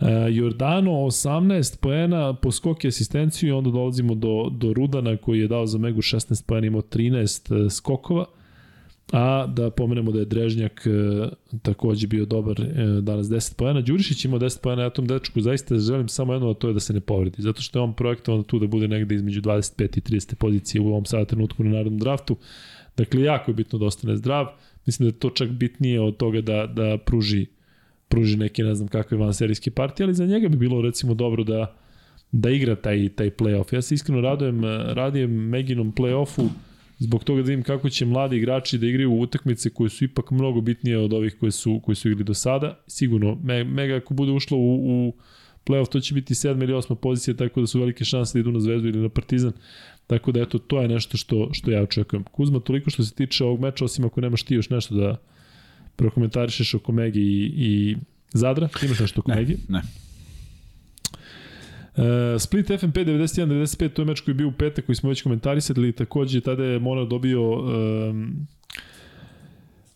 Uh, Jordano 18 poena po skok i asistenciju i onda dolazimo do, do Rudana koji je dao za Megu 16 poena, imao 13 skokova. A da pomenemo da je Drežnjak e, takođe bio dobar e, danas 10 pojena. Đurišić imao 10 pojena, ja tom dečku zaista želim samo jedno, a to je da se ne povredi. Zato što je on projektovan tu da bude negde između 25 i 30 pozicije u ovom sada trenutku na narodnom draftu. Dakle, jako je bitno da ostane zdrav. Mislim da je to čak bitnije od toga da, da pruži, pruži neke, ne znam kakve vanserijske partije, ali za njega bi bilo recimo dobro da, da igra taj, taj playoff. Ja se iskreno radujem, radujem Meginom playoffu, zbog toga da vidim kako će mladi igrači da igraju utakmice koje su ipak mnogo bitnije od ovih koje su, koje su igrali do sada. Sigurno, me, Mega ako bude ušla u, u playoff, to će biti sedma ili osma pozicija, tako da su velike šanse da idu na Zvezdu ili na Partizan. Tako da eto, to je nešto što, što ja očekujem. Kuzma, toliko što se tiče ovog meča, osim ako nemaš ti još nešto da prokomentarišeš oko Megi i, i Zadra, imaš nešto oko Ne, Megi? ne. Uh, Split FNP 91-95, to je meč koji je bio u petak koji smo već komentarisali, takođe tada je Monar dobio um,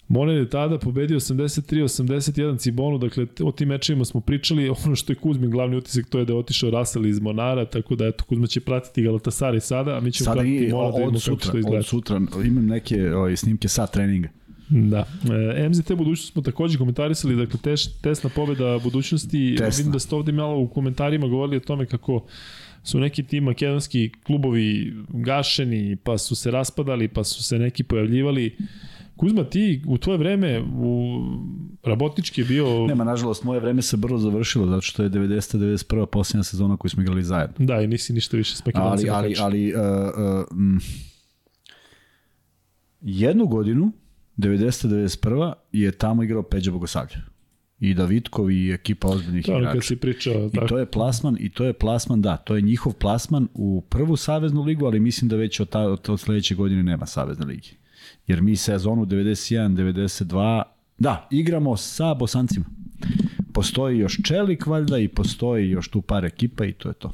Monar je tada pobedio 83-81 Cibonu, dakle o tim mečevima smo pričali, ono što je Kuzmin glavni utisak to je da je otišao Russell iz Monara, tako da eto Kuzma će pratiti Galatasaraj sada, a mi ćemo Sada pratiti i Monar da vidimo kako sutra, što izgleda. od sutra imam neke ovaj, snimke sa treninga. Da. E, MZT budućnost smo takođe komentarisali, dakle teš, tesna pobeda budućnosti. Tesna. Vidim da ste ovde malo u komentarima govorili o tome kako su neki ti makedonski klubovi gašeni, pa su se raspadali, pa su se neki pojavljivali. Kuzma, ti u tvoje vreme u Rabotnički je bio... Nema, nažalost, moje vreme se brzo završilo, zato što je 90. 91. posljednja sezona koju smo igrali zajedno. Da, i nisi ništa više s Ali, makedoncima. ali, pričao. ali uh, uh, m, jednu godinu, 90. 91. je tamo igrao Peđa Bogosavlja. I Davidkov i ekipa ozbiljnih kad igrača. si pričao. I to je plasman, i to je plasman, da, to je njihov plasman u prvu saveznu ligu, ali mislim da već od, ta, od, od sledeće godine nema savezne ligi. Jer mi sezonu 91, 92, da, igramo sa Bosancima. Postoji još Čelik valjda i postoji još tu par ekipa i to je to.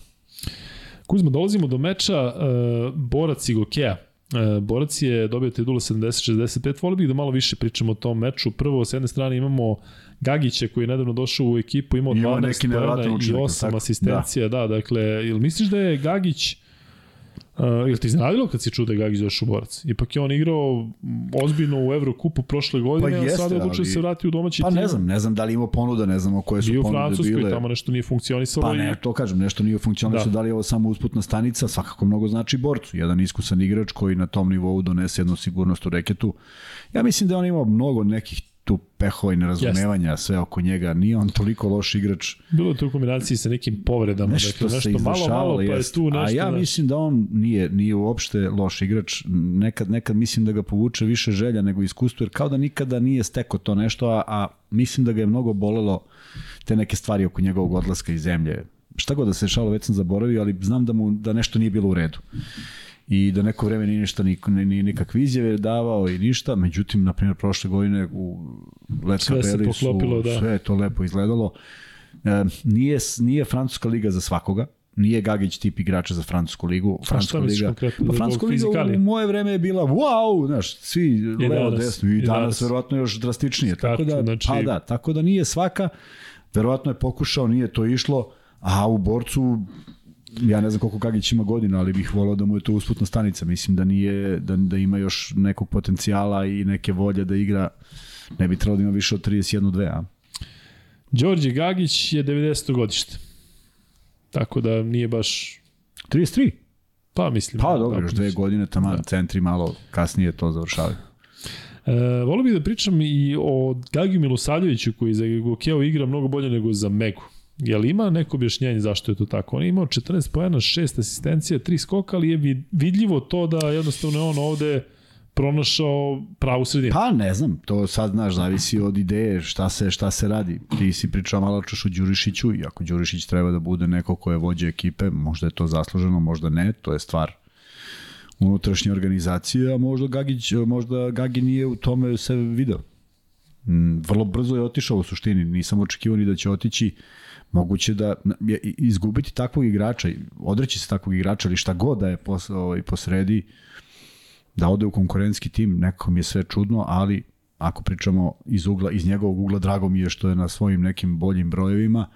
Kuzma, dolazimo do meča uh, Borac i Gokeja. Uh, Borac je dobio titulu 70-65. Volio bih da malo više pričamo o tom meču. Prvo, s jedne strane imamo Gagića koji je nedavno došao u ekipu, imao Imao 12 neki pojena i učinak, 8 tako? asistencija. Da. da, dakle, jel misliš da je Gagić Uh, jel ti iznenadilo kad si čuo da je Gagić došao u Borac? Ipak je on igrao ozbiljno u Evrokupu prošle godine, Pa a jeste, sada je odlučio ali- se vrati u domaći Pa tim. ne znam, ne znam da li imao ponuda, ne znamo koje su Bio u ponude Francuskoj, bile. tamo nešto nije funkcionisalo. Pa i- ne, to kažem, nešto nije funkcionalno, Da. da. da li je ovo samo usputna stanica, svakako mnogo znači borcu. Jedan iskusan igrač koji na tom nivou donese jednu sigurnost u reketu. Ja mislim da je on imao mnogo nekih tu pehova i nerazumevanja sve oko njega. Nije on toliko loš igrač. Bilo je to u kombinaciji sa nekim povredama. Nešto, dakle, nešto malo, malo, pa je jest. tu nešto. A ja mislim da on nije, nije uopšte loš igrač. Nekad, nekad mislim da ga povuče više želja nego iskustvo, jer kao da nikada nije steko to nešto, a, a mislim da ga je mnogo bolelo te neke stvari oko njegovog odlaska iz zemlje. Šta god da se šalo, već sam zaboravio, ali znam da mu da nešto nije bilo u redu i da neko vreme nije ništa, ni, ni, ni nikakve izjave davao i ništa, međutim, na primjer, prošle godine u Let Sve se Capelli su, poklopilo, da. sve je to lepo izgledalo. E, nije, nije Francuska liga za svakoga, nije Gagić tip igrača za Francusku ligu. Francuska misliš liga, konkretno? pa Francuska liga fizikalije? u moje vreme je bila wow, znaš, svi levo, danas, desno i, i danas, danas. verovatno još drastičnije. tako Skaču, da, znači- pa da, tako da nije svaka, verovatno je pokušao, nije to išlo, a u borcu ja ne znam koliko Gagić ima godina, ali bih volao da mu je to usputna stanica. Mislim da nije da, da ima još nekog potencijala i neke volje da igra. Ne bi trebalo da ima više od 31-2, a? Đorđe Gagić je 90. godište. Tako da nije baš 33. Pa mislim. Pa dobro, još dve godine tamo da. centri malo kasnije to završavaju. E, volio bih da pričam i o Gagiju Milosavljeviću koji za Gokeo igra mnogo bolje nego za Megu. Je li ima neko objašnjenje zašto je to tako? On je imao 14 pojena, 6 asistencija, 3 skoka, ali je vid- vidljivo to da jednostavno je on ovde pronašao pravu sredinu. Pa ne znam, to sad znaš, zavisi od ideje šta se, šta se radi. Ti si pričao malo češ o Đurišiću i ako Đurišić treba da bude neko ko je vođa ekipe, možda je to zasluženo, možda ne, to je stvar unutrašnje organizacije, a možda Gagić, možda Gagi nije u tome se video. Mm, Vrlo brzo je otišao u suštini, nisam očekivao ni da će otići. Moguće da izgubiti takvog igrača, odreći se takvog igrača ili šta god da je pos, ovaj, posredi, da ode u konkurentski tim, nekako mi je sve čudno, ali ako pričamo iz, ugla, iz njegovog ugla, drago mi je što je na svojim nekim boljim brojevima,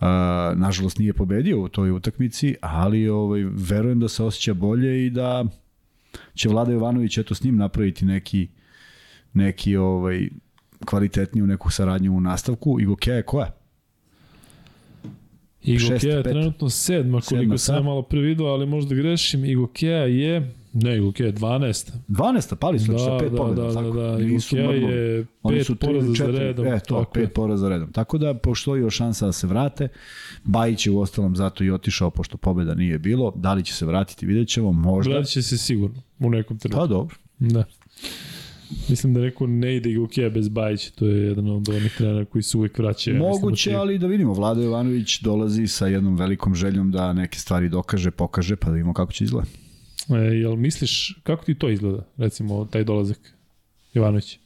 Uh, nažalost nije pobedio u toj utakmici, ali ovaj, verujem da se osjeća bolje i da će Vlada Jovanović eto s njim napraviti neki neki ovaj kvalitetniju neku saradnju u nastavku. Igo Kea je koja? Igo šest, Kea je trenutno sedma, koliko Sedma, sam ja sad. malo pre video, ali možda grešim. Igo Kea je, ne, Igo Kea je 12. 12. pali su Da, sa pet da, pobjeda. da, tako? da, da. Nisu Igo Kea je Oni pet poraza za redom. E, to, tako je. pet poraza za redom. Tako da postoji još šansa da se vrate. Bajić je u ostalom zato i otišao, pošto pobjeda nije bilo. Da li će se vratiti, vidjet ćemo, možda. Vratit će se sigurno u nekom trenutku. Pa dobro. Da. Mislim da rekao ne ide Gukija bez Bajića, to je jedan od onih trenera koji se uvek vraća. Moguće, ali da vidimo, Vlado Jovanović dolazi sa jednom velikom željom da neke stvari dokaže, pokaže, pa da vidimo kako će izgledati. E, jel misliš, kako ti to izgleda, recimo, taj dolazak Jovanović?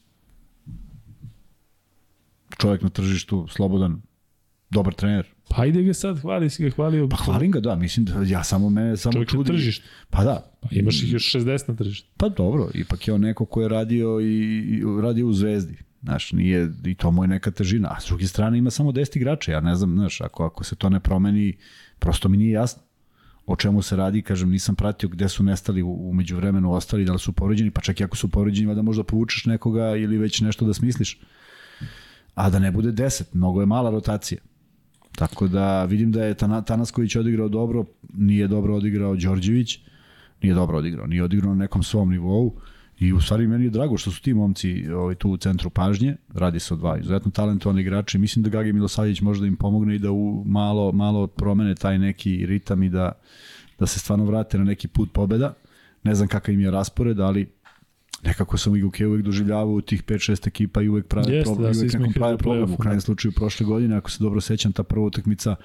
Čovjek na tržištu, slobodan, dobar trener. Pa ajde ga sad, hvali si ga, hvalio. Pa hvalim ga, da, mislim da ja samo mene samo Čovjek čudi. tržištu. Pa da. Pa imaš ih još 60 na tržištu. Pa dobro, ipak je on neko ko je radio i, i radio u Zvezdi. Znaš, nije, i to mu je neka težina. A s druge strane ima samo 10 igrača. Ja ne znam, znaš, ako, ako se to ne promeni, prosto mi nije jasno o čemu se radi, kažem, nisam pratio gde su nestali umeđu vremenu ostali, da li su povređeni, pa čak i ako su povređeni, da možda povučeš nekoga ili već nešto da smisliš. A da ne bude 10, mnogo je mala rotacija. Tako da vidim da je Tanasković odigrao dobro, nije dobro odigrao Đorđević, nije dobro odigrao, nije odigrao na nekom svom nivou i u stvari meni je drago što su ti momci ovaj, tu u centru pažnje, radi se o dva izuzetno talentovani igrači, mislim da Gagi Milosavljević može da im pomogne i da u malo, malo promene taj neki ritam i da, da se stvarno vrate na neki put pobeda. Ne znam kakav im je raspored, ali nekako sam ih uvijek doživljavao u tih 5-6 ekipa i uvek prave Jeste, problem, da, uvek nekom prave problem. U krajnjem da. slučaju prošle godine, ako se dobro sećam, ta prva utakmica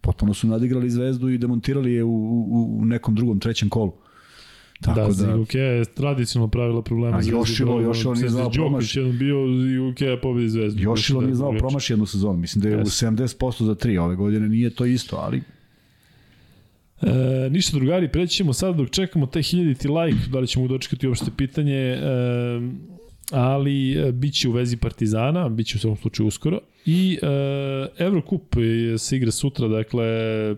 potpuno su nadigrali zvezdu i demontirali je u, u, u nekom drugom, trećem kolu. Tako da, da UK je tradicionalno pravila problema. A Jošilo, Jošilo nije znao promaši. jedan bio i UK je pobedi zvezdu. Jošilo nije znao promaši jednu sezonu. Mislim da je yes. u 70% za 3 ove godine. Nije to isto, ali E, ništa drugari, preći ćemo sad dok čekamo taj hiljaditi like, da li ćemo dočekati uopšte pitanje, e, ali e, bit će u vezi Partizana, bit će u svakom slučaju uskoro. I e, Evrokup se igra sutra, dakle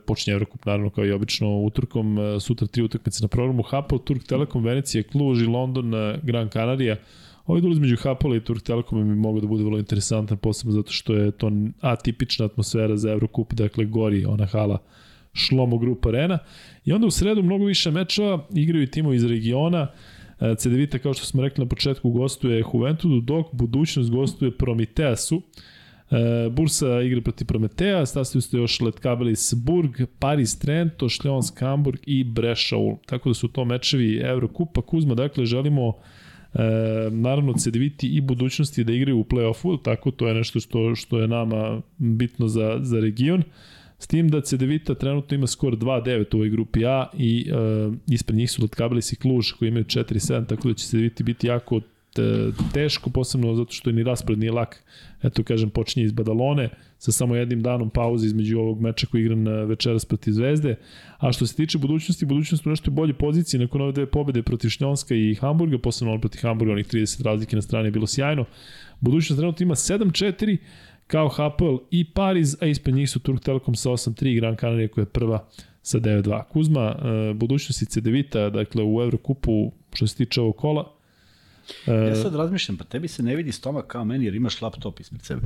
počinje Evrokup naravno kao i obično utorkom, e, sutra tri utakmice na programu Hapol, Turk Telekom, Venecija, Kluž i London, e, Gran Canaria. Ovaj duel između Hapola i Turk Telekoma mi mogu da bude vrlo interesantan, posebno zato što je to atipična atmosfera za Evrokup, dakle gori ona hala Šlomo Group Arena. I onda u sredu mnogo više mečeva, igraju i timovi iz regiona, CDVita, kao što smo rekli na početku, gostuje Juventudu, dok budućnost gostuje Prometeasu. Bursa igra protiv Prometea, stastaju ste još Letkabelis Burg, Paris Trento, Šljonsk Hamburg i Brešaul. Tako da su to mečevi Evrokupa. Kuzma, dakle, želimo e, naravno CDViti i budućnosti da igraju u play-offu, tako to je nešto što, što je nama bitno za, za region. S tim da CDVita trenutno ima skor 2-9 u ovoj grupi A i e, ispred njih su Letkabelis i Kluž koji imaju 4-7, tako da će CDViti biti jako teško, posebno zato što ni raspored nije lak. Eto, kažem, počinje iz Badalone sa samo jednim danom pauze između ovog meča koji je igran večeras protiv Zvezde. A što se tiče budućnosti, budućnost u nešto bolje pozicije nakon ove dve pobede protiv Šnjonska i Hamburga, posebno on protiv Hamburga, onih 30 razlike na strani je bilo sjajno. Budućnost trenutno ima 7-4, kao HPL i Pariz, a ispred njih su Turk Telekom sa 8-3 Gran Canaria koja je prva sa 9-2. Kuzma, budućnosti Cedevita, dakle u Evrokupu što se tiče ovog kola, Ja sad razmišljam, pa tebi se ne vidi stomak kao meni jer imaš laptop ispred sebe.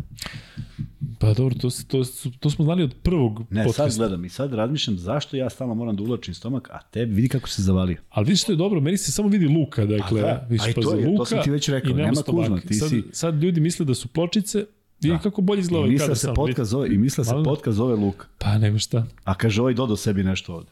Pa dobro, to, to, to smo znali od prvog Ne, podcasta. sad gledam i sad razmišljam zašto ja stalno moram da uvlačim stomak, a tebi vidi kako se zavalio. Ali vidiš što je dobro, meni se samo vidi luka, dakle, a da, vidiš, a i to, je, to sam ti već rekao, nema, nema Kuzma, ti sad, si... sad ljudi misle da su pločice, Da. kako bolje izgleda I misle se podcast zove, i misle se podcast zove Luka. Pa nego šta. A kaže ovaj dodao sebi nešto ovde.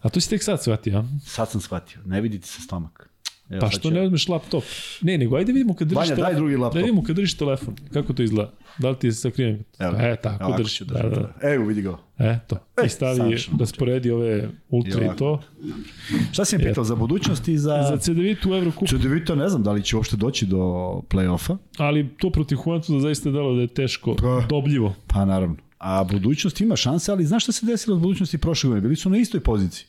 A to si tek sad shvatio, a? Sad sam shvatio. Ne vidite se stomak. Evo, pa što ne uzmeš laptop? Ne, nego ajde vidimo kad držiš Vanja, daj drugi laptop. Da vidimo kad držiš telefon. Kako to izgleda? Da li ti je sakriven? Evo, e, tako evo, držiš. Da, da, da. Evo, vidi ga. E, to. I stavi, da sporedi ove ultra i to. Šta si mi pitao, za budućnost i za... Za CDVita u Evrokupu. CDVita ne znam da li će uopšte doći do play-offa. Ali to protiv Juventusa zaista delo da je teško, pa, dobljivo. Pa naravno. A budućnost ima šanse, ali znaš šta se desilo od budućnosti prošle godine? Bili su na istoj poziciji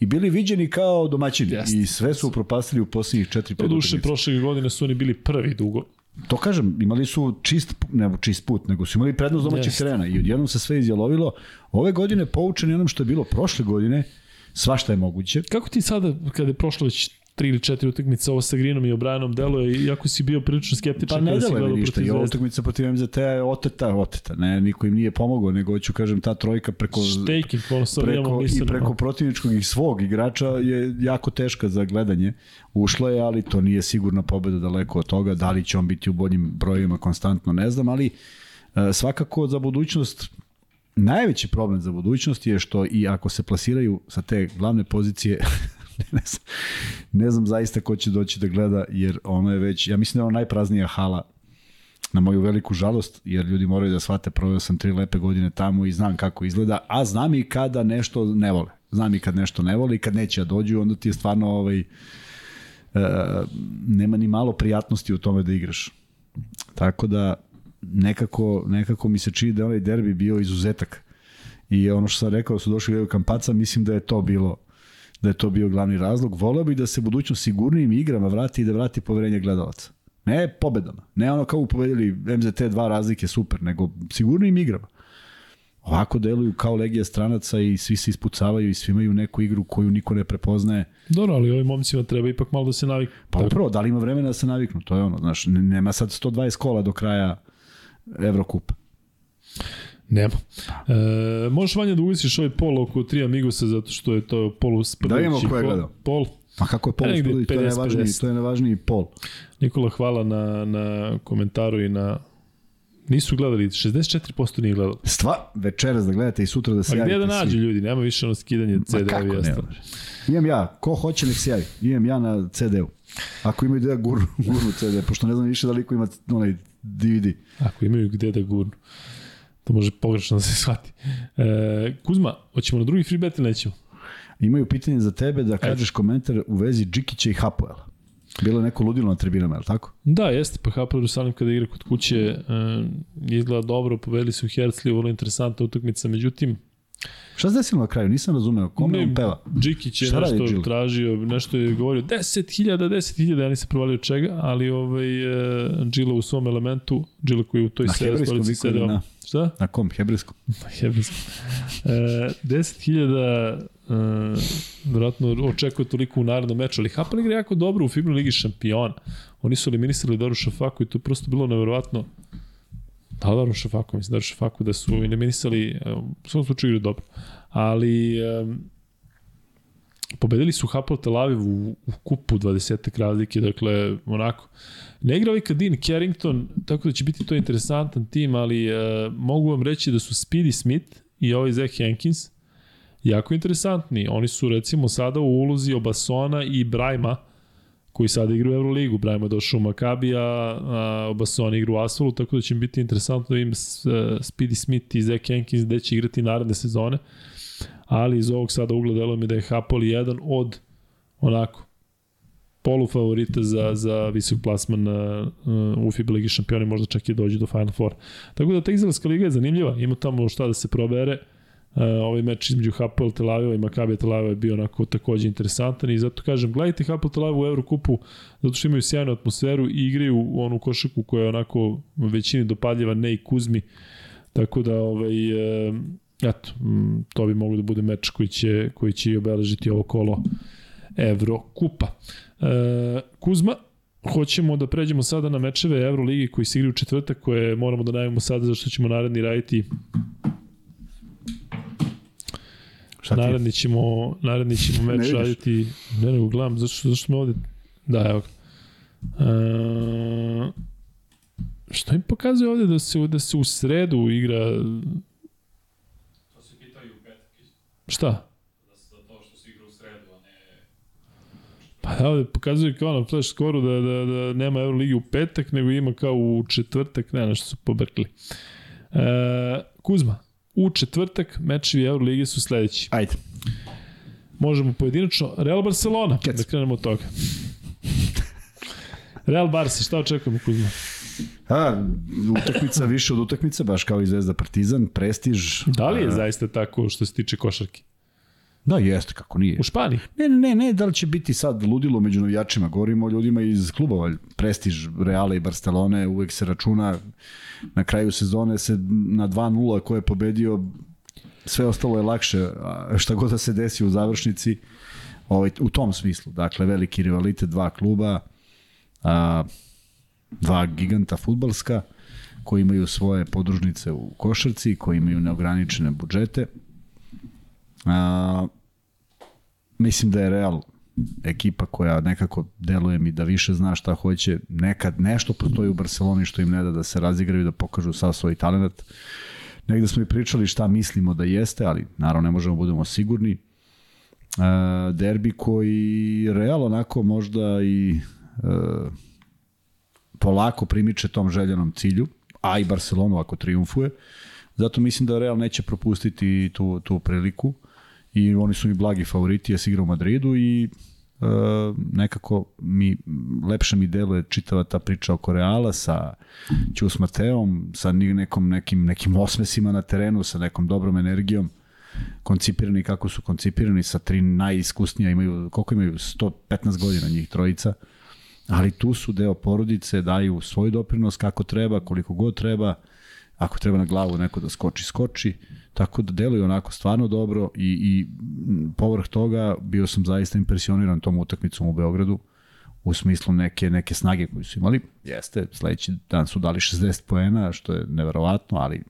i bili viđeni kao domaćini Jeste. i sve su upropastili u poslednjih 4-5 godina. duše, prošle godine su oni bili prvi dugo. To kažem, imali su čist, ne čist put, nego su imali prednost domaćih terena i odjednom se sve izjalovilo. Ove godine poučeni onom što je bilo prošle godine, svašta je moguće. Kako ti sada, kada je prošlo već tri ili četiri utakmice, ovo sa Grinom i Obranom deluje, iako si bio prilično skeptičan pa ne deluje mi ništa, i ova utakmica protiv MZT je oteta, oteta, ne, niko im nije pomogao, nego hoću kažem ta trojka preko, Štaking, preko, i preko protivničkog i svog igrača je jako teška za gledanje. Ušla je, ali to nije sigurna pobeda daleko od toga, da li će on biti u boljim brojima konstantno, ne znam, ali e, svakako za budućnost najveći problem za budućnost je što i ako se plasiraju sa te glavne pozicije ne znam, ne znam zaista ko će doći da gleda, jer ono je već, ja mislim da je ono najpraznija hala na moju veliku žalost, jer ljudi moraju da shvate, proveo sam tri lepe godine tamo i znam kako izgleda, a znam i kada nešto ne vole. Znam i kad nešto ne vole i kad neće da dođu, onda ti je stvarno ovaj, e, nema ni malo prijatnosti u tome da igraš. Tako da nekako, nekako mi se čini da je onaj derbi bio izuzetak. I ono što sam rekao da su došli gledaju Kampaca, mislim da je to bilo da je to bio glavni razlog. Voleo bih da se budućnost sigurnijim igrama vrati i da vrati poverenje gledalaca. Ne pobedama. Ne ono kao pobedili MZT dva razlike, super, nego sigurnijim igrama. Ovako deluju kao legija stranaca i svi se ispucavaju i svi imaju neku igru koju niko ne prepoznaje. Dobro, ali ovim momcima treba ipak malo da se naviknu. Pa upravo, da li ima vremena da se naviknu? To je ono, znaš, nema sad 120 kola do kraja Evrokupa. Nema. E, možeš manje da ugasiš ovaj pol oko tri Amigosa zato što je to pol Da vidimo ko je gledao. Pol. Ma kako je pol Negde uspudi, to je 50, najvažniji, 50. to je najvažniji pol. Nikola, hvala na, na komentaru i na... Nisu gledali, 64% nije gledalo. Stva, večeras da gledate i sutra da se A javite. gde da nađu svi. ljudi? Nema više ono skidanje CD-a i ostalo. Imam ja, ko hoće nek se javi. Imam ja na CD-u. Ako imaju da gurnu, gurnu CD, pošto ne znam više da li ima onaj DVD. Ako imaju gde da gurnu. To može pogrešno da se shvati. E, Kuzma, hoćemo na drugi free bet ili nećemo? Imaju pitanje za tebe da kažeš komentar u vezi Džikića i Hapoela. Bilo je neko ludilo na tribinama, je li tako? Da, jeste, pa Hapoel Jerusalim kada igra kod kuće e, izgleda dobro, povedali su Hercliju, vrlo interesantna utakmica, međutim, Šta se desilo na kraju? Nisam razumeo. Kome on peva? Džikić je Šta radi nešto Džile? tražio, nešto je govorio 10.000, 10.000, ja nisam provalio čega, ali ovaj, e, Džila u svom elementu, Džila koji u toj ili sedeo. na- Šta? Na kom? Hebrejskom? Hebrejskom. E, 10.000 e, vjerojatno očekuje toliko u narednom meču, ali Hapoel igra jako dobro u FIBA Ligi šampiona. Oni su eliminisali Doru Šafaku i to je prosto bilo neverovatno. Da, Doru Šafaku, mislim Doru Šafaku da su eliminisali, e, u svom slučaju igra dobro. Ali e, pobedili su Hapoel Tel Aviv u, u kupu 20 razlike, dakle, onako. Ne igra ovaj Kadin Carrington, tako da će biti to interesantan tim, ali e, mogu vam reći da su Speedy Smith i ovaj Zach Hankins jako interesantni. Oni su recimo sada u ulozi Obasona i Brajma, koji sada igra u Euroligu. Brajma je došao u Maccabi, a, Obason igra u Asfalu, tako da će im biti interesantno im e, Speedy Smith i Zach Hankins gde će igrati naredne sezone. Ali iz ovog sada ugla deluje mi da je Hapoli jedan od onako polu favorita za, za visok plasman uh, u FIBA Ligi šampioni, možda čak i dođe do Final Four. Tako da ta izraelska liga je zanimljiva, ima tamo šta da se probere. Uh, ovaj meč između Hapoel Tel Aviva i Maccabi Tel Aviva je bio onako takođe interesantan i zato kažem, gledajte Hapoel Tel Aviv u Evrokupu zato što imaju sjajnu atmosferu i igraju u onu košaku koja je onako većini dopadljiva, ne i Kuzmi. Tako da, ovaj, e, eto, to bi moglo da bude meč koji će, koji će i obeležiti ovo kolo Evrokupa. E, Kuzma, hoćemo da pređemo sada na mečeve Euroligi koji se igraju u četvrtak, koje moramo da najavimo sada zašto ćemo naredni raditi Šta ti je? naredni ćemo, naredni ćemo Ne meč vidiš? raditi ne nego gledam, zašto, zašto me ovde da, evo ga e, što im pokazuje ovde da se, da se u sredu igra To se pitaju u petak šta? Da se za to što se igra u sredu, a ne... Pa da, ovde pokazuje kao na flash skoru da, da, da nema Euroligi u petak, nego ima kao u četvrtak, ne, nešto su pobrkali. E, Kuzma, u četvrtak mečevi Euroligi su sledeći. Ajde. Možemo pojedinačno. Real Barcelona, Kec. da krenemo od toga. Real Barca, šta očekujemo Kuzma? A, utakmica više od utakmice, baš kao i Zvezda Partizan, prestiž. Da li je a, zaista tako što se tiče košarke? Da, jeste, kako nije. U Španiji? Ne, ne, ne, ne, da li će biti sad ludilo među navijačima, govorimo o ljudima iz klubova, prestiž Reala i Barcelone, uvek se računa, na kraju sezone se na 2-0 ko je pobedio, sve ostalo je lakše, šta god da se desi u završnici, ovaj, u tom smislu, dakle, veliki rivalitet, dva kluba, a, dva giganta futbalska, koji imaju svoje podružnice u košarci, koji imaju neograničene budžete. A, mislim da je Real ekipa koja nekako deluje mi da više zna šta hoće. Nekad nešto postoji u Barceloni što im ne da da se razigraju, da pokažu sav svoj talent. Negde smo i pričali šta mislimo da jeste, ali naravno ne možemo da budemo sigurni. derbi koji Real onako možda i uh, polako primiče tom željenom cilju, a i Barcelonu ako triumfuje. Zato mislim da Real neće propustiti tu, tu priliku i oni su mi blagi favoriti, ja igra u Madridu i Uh, nekako mi lepše mi deluje čitava ta priča oko Reala sa Ćus Mateom, sa nekom, nekim, nekim osmesima na terenu, sa nekom dobrom energijom koncipirani kako su koncipirani sa tri najiskusnija imaju, koliko imaju, 115 godina njih trojica, ali tu su deo porodice, daju svoj doprinos kako treba, koliko god treba, ako treba na glavu neko da skoči, skoči, tako da deluju onako stvarno dobro i, i povrh toga bio sam zaista impresioniran tom utakmicom u Beogradu u smislu neke neke snage koje su imali. Jeste, sledeći dan su dali 60 poena, što je neverovatno, ali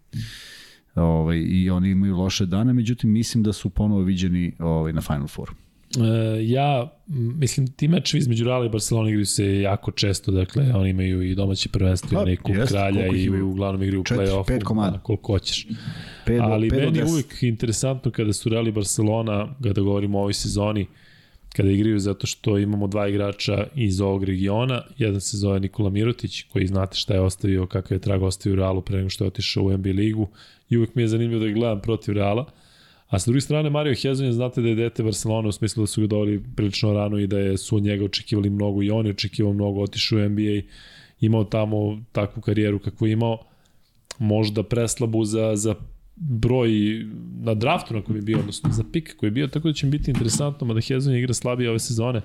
ovaj, i oni imaju loše dane, međutim mislim da su ponovo viđeni ovaj, na Final Four. E, ja, mislim, ti mečevi između Reala i Barcelona igraju se jako često, dakle, oni imaju i domaće prvenstvo, pa, i kup jest, kralja i uglavnom igraju u play-offu. Pet komada. Koliko hoćeš. Pet, Ali pet meni je uvijek interesantno kada su Real i Barcelona, kada govorimo o ovoj sezoni, kada igraju zato što imamo dva igrača iz ovog regiona. Jedan se zove Nikola Mirotić, koji znate šta je ostavio, kakav je trag ostavio u Realu pre nego što je otišao u NBA ligu. I uvek mi je zanimljivo da ga gledam protiv Reala. A sa druge strane, Mario Hezonja, znate da je dete Barcelona u smislu da su ga doveli prilično rano i da je, su od njega očekivali mnogo i on je očekivao mnogo, otišao u NBA, imao tamo takvu karijeru kakvu imao, možda preslabu za, za broj na draftu na kojem je bio, odnosno za pik koji je bio, tako da će mi biti interesantno, mada Hezonja igra slabije ove sezone.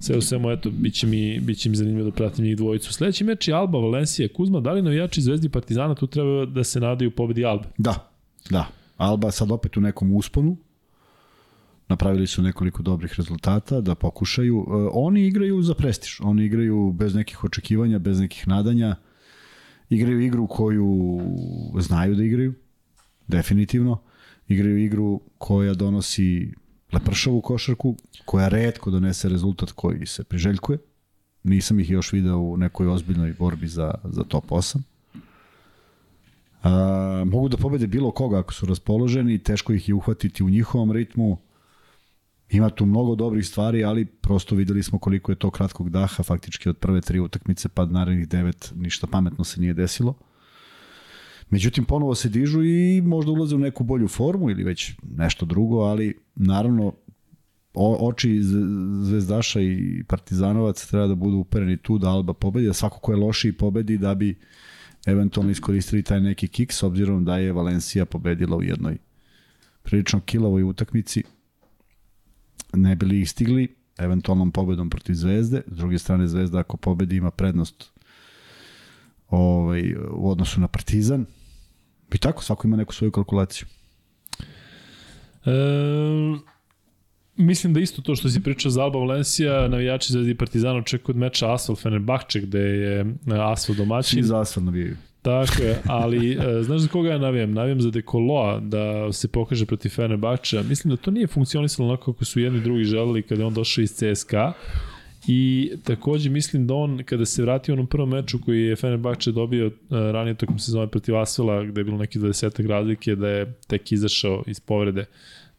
Sve u svemu, eto, bit će mi, bit će mi zanimljivo da pratim njih dvojicu. Sledeći meč je Alba, Valencija, Kuzma. Da li navijači Zvezdi Partizana tu treba da se nadaju pobedi Albe? Da, da. Alba sad opet u nekom usponu, napravili su nekoliko dobrih rezultata da pokušaju. E, oni igraju za prestiž, oni igraju bez nekih očekivanja, bez nekih nadanja, igraju igru koju znaju da igraju, definitivno. Igraju igru koja donosi lepršavu košarku, koja redko donese rezultat koji se priželjkuje. Nisam ih još video u nekoj ozbiljnoj borbi za, za top 8. A, mogu da pobede bilo koga ako su raspoloženi, teško ih je uhvatiti u njihovom ritmu. Ima tu mnogo dobrih stvari, ali prosto videli smo koliko je to kratkog daha, faktički od prve tri utakmice pa narednih devet ništa pametno se nije desilo. Međutim, ponovo se dižu i možda ulaze u neku bolju formu ili već nešto drugo, ali naravno o, oči Zvezdaša i Partizanovaca treba da budu upereni tu da Alba pobedi, da svako ko je lošiji pobedi da bi eventualno iskoristili taj neki kik s obzirom da je Valencija pobedila u jednoj prilično kilovoj utakmici ne bili ih stigli eventualnom pobedom protiv Zvezde. S druge strane Zvezda ako pobedi ima prednost ovaj, u odnosu na Partizan. I tako svako ima neku svoju kalkulaciju. E, Mislim da isto to što si pričao za Alba Valencija, navijači Zvezdi i Partizana očekuju od meča Asfalt Fenerbahče, gde je e, Asfalt domaćin. Svi za Asfalt navijaju. Tako je, ali e, znaš za koga ja navijam? Navijam za Dekoloa da se pokaže protiv Fenerbahča. Mislim da to nije funkcionisalo onako kako su jedni drugi želeli kada je on došao iz CSKA. I takođe mislim da on, kada se vratio u onom prvom meču koji je Fenerbahče dobio uh, ranije tokom sezone protiv Asfela, gde je bilo neki 20 razlike, da je tek izašao iz povrede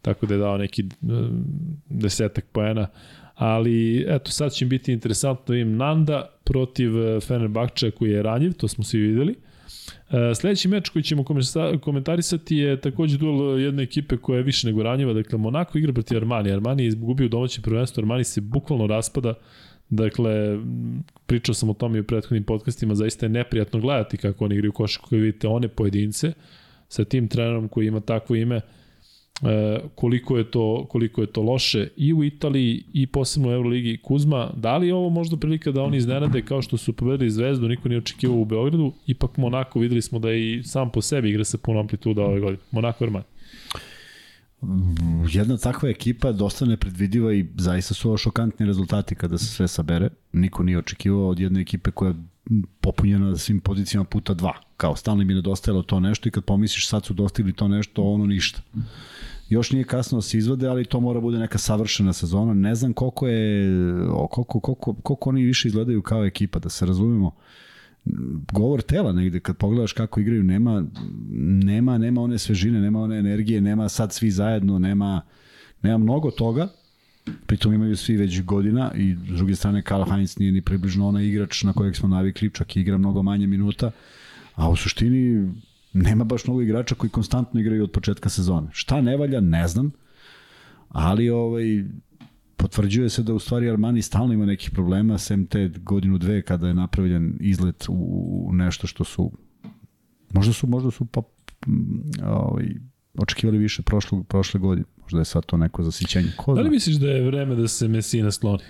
tako da je dao neki uh, desetak poena, ali eto sad će biti interesantno im Nanda protiv uh, Fenerbahča koji je ranjiv, to smo svi videli. Uh, sledeći meč koji ćemo komentarisati je takođe duel jedne ekipe koja je više nego ranjiva, dakle Monako igra protiv Armani. Armani je izgubio domaće prvenstvo, Armani se bukvalno raspada, Dakle, pričao sam o tome i u prethodnim podcastima, zaista je neprijatno gledati kako oni igraju košarku, kada vidite one pojedince sa tim trenerom koji ima takvo ime, uh, e, koliko je to koliko je to loše i u Italiji i posebno u Euroligi Kuzma, da li je ovo možda prilika da oni iznenade kao što su pobedili Zvezdu, niko nije očekivao u Beogradu, ipak Monako videli smo da je i sam po sebi igra sa puno amplituda ove godine. Monako Armani. Jedna takva ekipa dosta nepredvidiva i zaista su ovo šokantni rezultati kada se sve sabere. Niko nije očekivao od jedne ekipe koja je popunjena na svim pozicijama puta dva. Kao stalno mi nedostajalo to nešto i kad pomisliš sad su dostigli to nešto, ono ništa. Još nije kasno da se izvode, ali to mora bude neka savršena sezona. Ne znam koliko je, koliko, koliko, koliko oni više izgledaju kao ekipa, da se razumemo. Govor tela negde, kad pogledaš kako igraju, nema, nema, nema one svežine, nema one energije, nema sad svi zajedno, nema, nema mnogo toga, Pritom imaju svi već godina i s druge strane Karl Heinz nije ni približno onaj igrač na kojeg smo navikli, čak igra mnogo manje minuta, a u suštini nema baš mnogo igrača koji konstantno igraju od početka sezone. Šta ne valja, ne znam, ali ovaj, potvrđuje se da u stvari Armani stalno ima nekih problema, sem te godinu dve kada je napravljen izlet u nešto što su možda su možda su pa ovaj, očekivali više prošle, prošle godine. Možda je sad to neko zasićenje. Ko Da li zna? misliš da je vreme da se Messina skloni?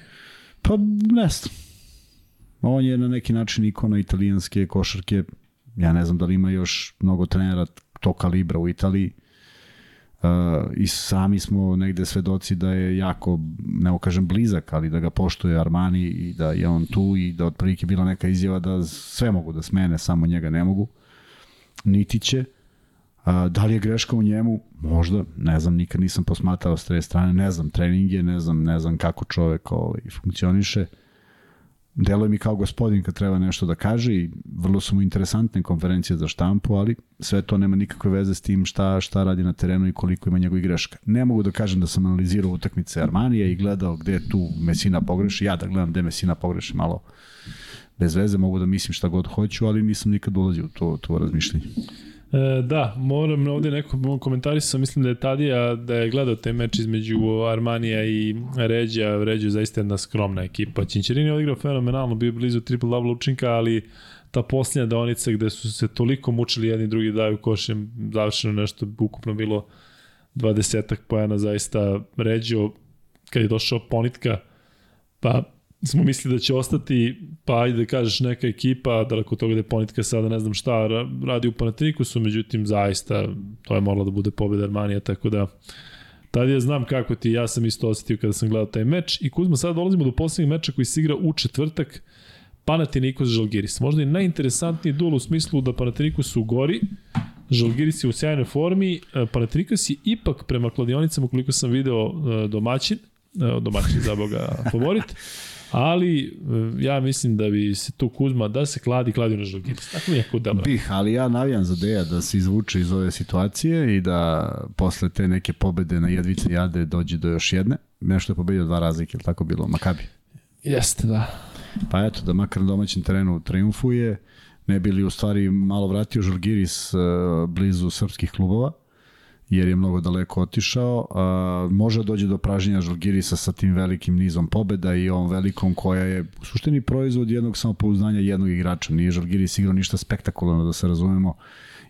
Pa ne znam. On je na neki način ikona italijanske košarke. Ja ne znam da li ima još mnogo trenera tog kalibra u Italiji. Uh, I sami smo negde svedoci da je jako, ne kažem blizak, ali da ga poštuje Armani i da je on tu i da otprilike bila neka izjava da sve mogu da smene, samo njega ne mogu. Niti će. A, da li je greška u njemu? Možda, ne znam, nikad nisam posmatrao s te strane, ne znam treninge, ne znam, ne znam kako čovek ovaj, funkcioniše. Deluje mi kao gospodin kad treba nešto da kaže i vrlo su mu interesantne konferencije za štampu, ali sve to nema nikakve veze s tim šta, šta radi na terenu i koliko ima njegovih greška. Ne mogu da kažem da sam analizirao utakmice Armanija i gledao gde tu Mesina pogreši, ja da gledam gde Mesina pogreši malo bez veze, mogu da mislim šta god hoću, ali nisam nikad ulazio u to, to razmišljanje. E, da, moram ovde neko komentarisao, mislim da je Tadija da je gledao taj meč između Armanija i Ređa, Ređa je zaista jedna skromna ekipa. Ćinćerini je odigrao fenomenalno, bio blizu triple double učinka, ali ta posljednja deonica gde su se toliko mučili jedni drugi daju košem, završeno nešto ukupno bilo 20 pojena zaista Ređo kad je došao Ponitka pa smo mislili da će ostati, pa ajde da kažeš neka ekipa, daleko toga da je Ponitka sada ne znam šta ra- radi u Panatinikusu, međutim zaista to je moralo da bude pobeda Armanija, tako da Tad ja znam kako ti, ja sam isto osetio kada sam gledao taj meč i Kuzma, sada dolazimo do poslednjeg meča koji se igra u četvrtak, Panathinaikos Žalgiris. Možda i najinteresantniji duel u smislu da Panathinaikos u gori, Žalgiris je u sjajnoj formi, e, Panathinaikos je ipak prema kladionicama koliko sam video e, domaćin, e, domaćin za boga favorit, ali e, ja mislim da bi se tu Kuzma, da se kladi, kladi na Žalgiris. Tako mi je jako dobro. Bih, ali ja navijam za Deja da se izvuče iz ove situacije i da posle te neke pobede na jedvice jade dođe do još jedne. Nešto je pobedio dva razlike, ili tako bilo, Makabi. Jeste, da. Pa eto, da makar na domaćem terenu triumfuje, ne bili u stvari malo vratio Žalgiris uh, blizu srpskih klubova, jer je mnogo daleko otišao. Uh, može da dođe do pražnjenja Žalgirisa sa tim velikim nizom pobeda i ovom velikom koja je u suštini proizvod jednog samopouzdanja jednog igrača. Nije Žalgiris igrao ništa spektakularno, da se razumemo.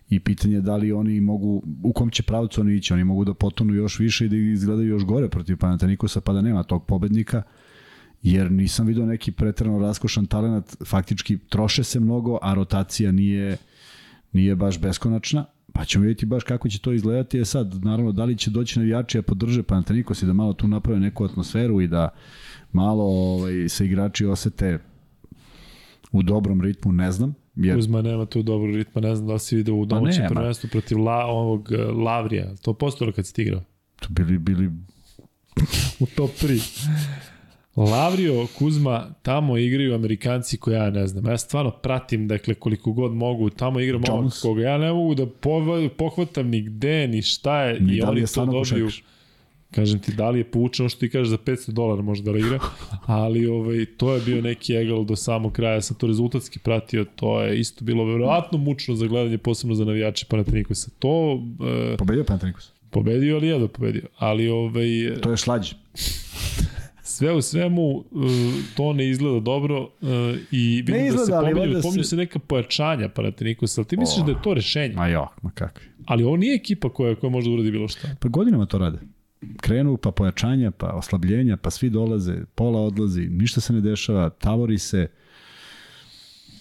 I pitanje je da li oni mogu, u kom će pravcu oni ići, oni mogu da potonu još više i da izgledaju još gore protiv Panatanikosa pa da nema tog pobednika jer nisam video neki pretrano raskošan talent, faktički troše se mnogo, a rotacija nije, nije baš beskonačna, pa ćemo vidjeti baš kako će to izgledati. Je sad, naravno, da li će doći navijači a podrže Panathinaikos i da malo tu naprave neku atmosferu i da malo ovaj, se igrači osete u dobrom ritmu, ne znam. Jer, Kuzma nema tu dobrog ritma, ne znam da li si video u domaćem nema. prvenstvu protiv la, ovog eh, Lavrija. To postojalo kad si ti igrao? tu bili, bili U top 3. Lavrio, Kuzma, tamo igraju Amerikanci koje ja ne znam. Ja stvarno pratim, dakle, koliko god mogu. Tamo igra momak koga ja ne mogu da pova- pohvatam ni gde, ni šta je. Ni I da oni je to dobiju. košarkaš. Kažem ti, da li je povučeno što ti kažeš za 500 dolara možda da igra, ali ovaj, to je bio neki egal do samog kraja, sam to rezultatski pratio, to je isto bilo verovatno mučno za gledanje, posebno za navijače Panatinikosa. To e, pobedio Panathinaikos. pobedio, ali jedno pobedio. Ali ovaj, To je šlađ. Sve u svemu e, to ne izgleda dobro e, i vidim da izgleda, se ali pominju, pominju se- se neka pojačanja Panatinikosa, ali ti misliš O. da je to rešenje? Ma jo, ma kakvi. Ali ovo nije ekipa koja, koja može da uradi bilo šta. Pa godinama to rade. Krenu, pa pojačanja, pa oslabljenja, pa svi dolaze, pola odlazi, ništa se ne dešava, tavori se.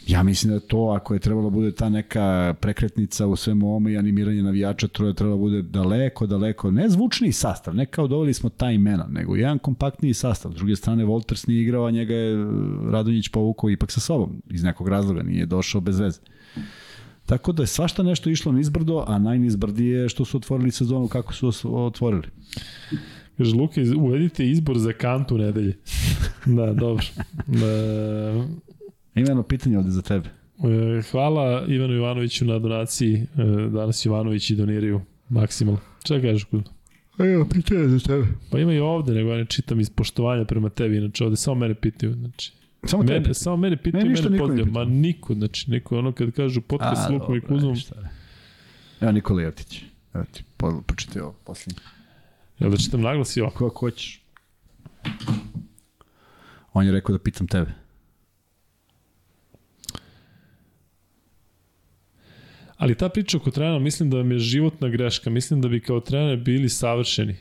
Ja mislim da to, ako je trebalo bude ta neka prekretnica u svemu ovome i animiranje navijača, to je trebalo bude daleko, daleko, ne zvučniji sastav, ne kao doveli smo ta imena, nego jedan kompaktniji sastav. S druge strane, Wolters nije igrao, a njega je e, Radonjić povukao ipak sa sobom, iz nekog razloga, nije došao bez veze. Tako da je svašta nešto išlo nizbrdo, a najnizbrdije je što su otvorili sezonu kako su otvorili. Kaže, Luka, uvedite izbor za kantu nedelje. da, dobro. E, Ima jedno pitanje ovde za tebe. E, Hvala Ivanu Ivanoviću na donaciji. E, Danas Ivanović i doniraju maksimalno. Šta kažeš, Kuzma? Evo, pitanje za tebe. Pa ima i ovde, nego ja ne čitam iz poštovanja prema tebi, znači ovde samo mene pitaju, znači. Samo tebe. Mene, samo mene pitaju, Ne, mene, mene pozdravljaju. Ma niko, znači niko ono kad kažu podcast s Lukom i šta je. Evo Nikola Jevtić. Evo ti, po, pročitaj ovo posljednje. jel da čitam naglas i ovako? Ko, ko hoćeš? On je rekao da pitam tebe. Ali ta priča oko trenera, mislim da vam je životna greška. Mislim da bi kao trener bili savršeni.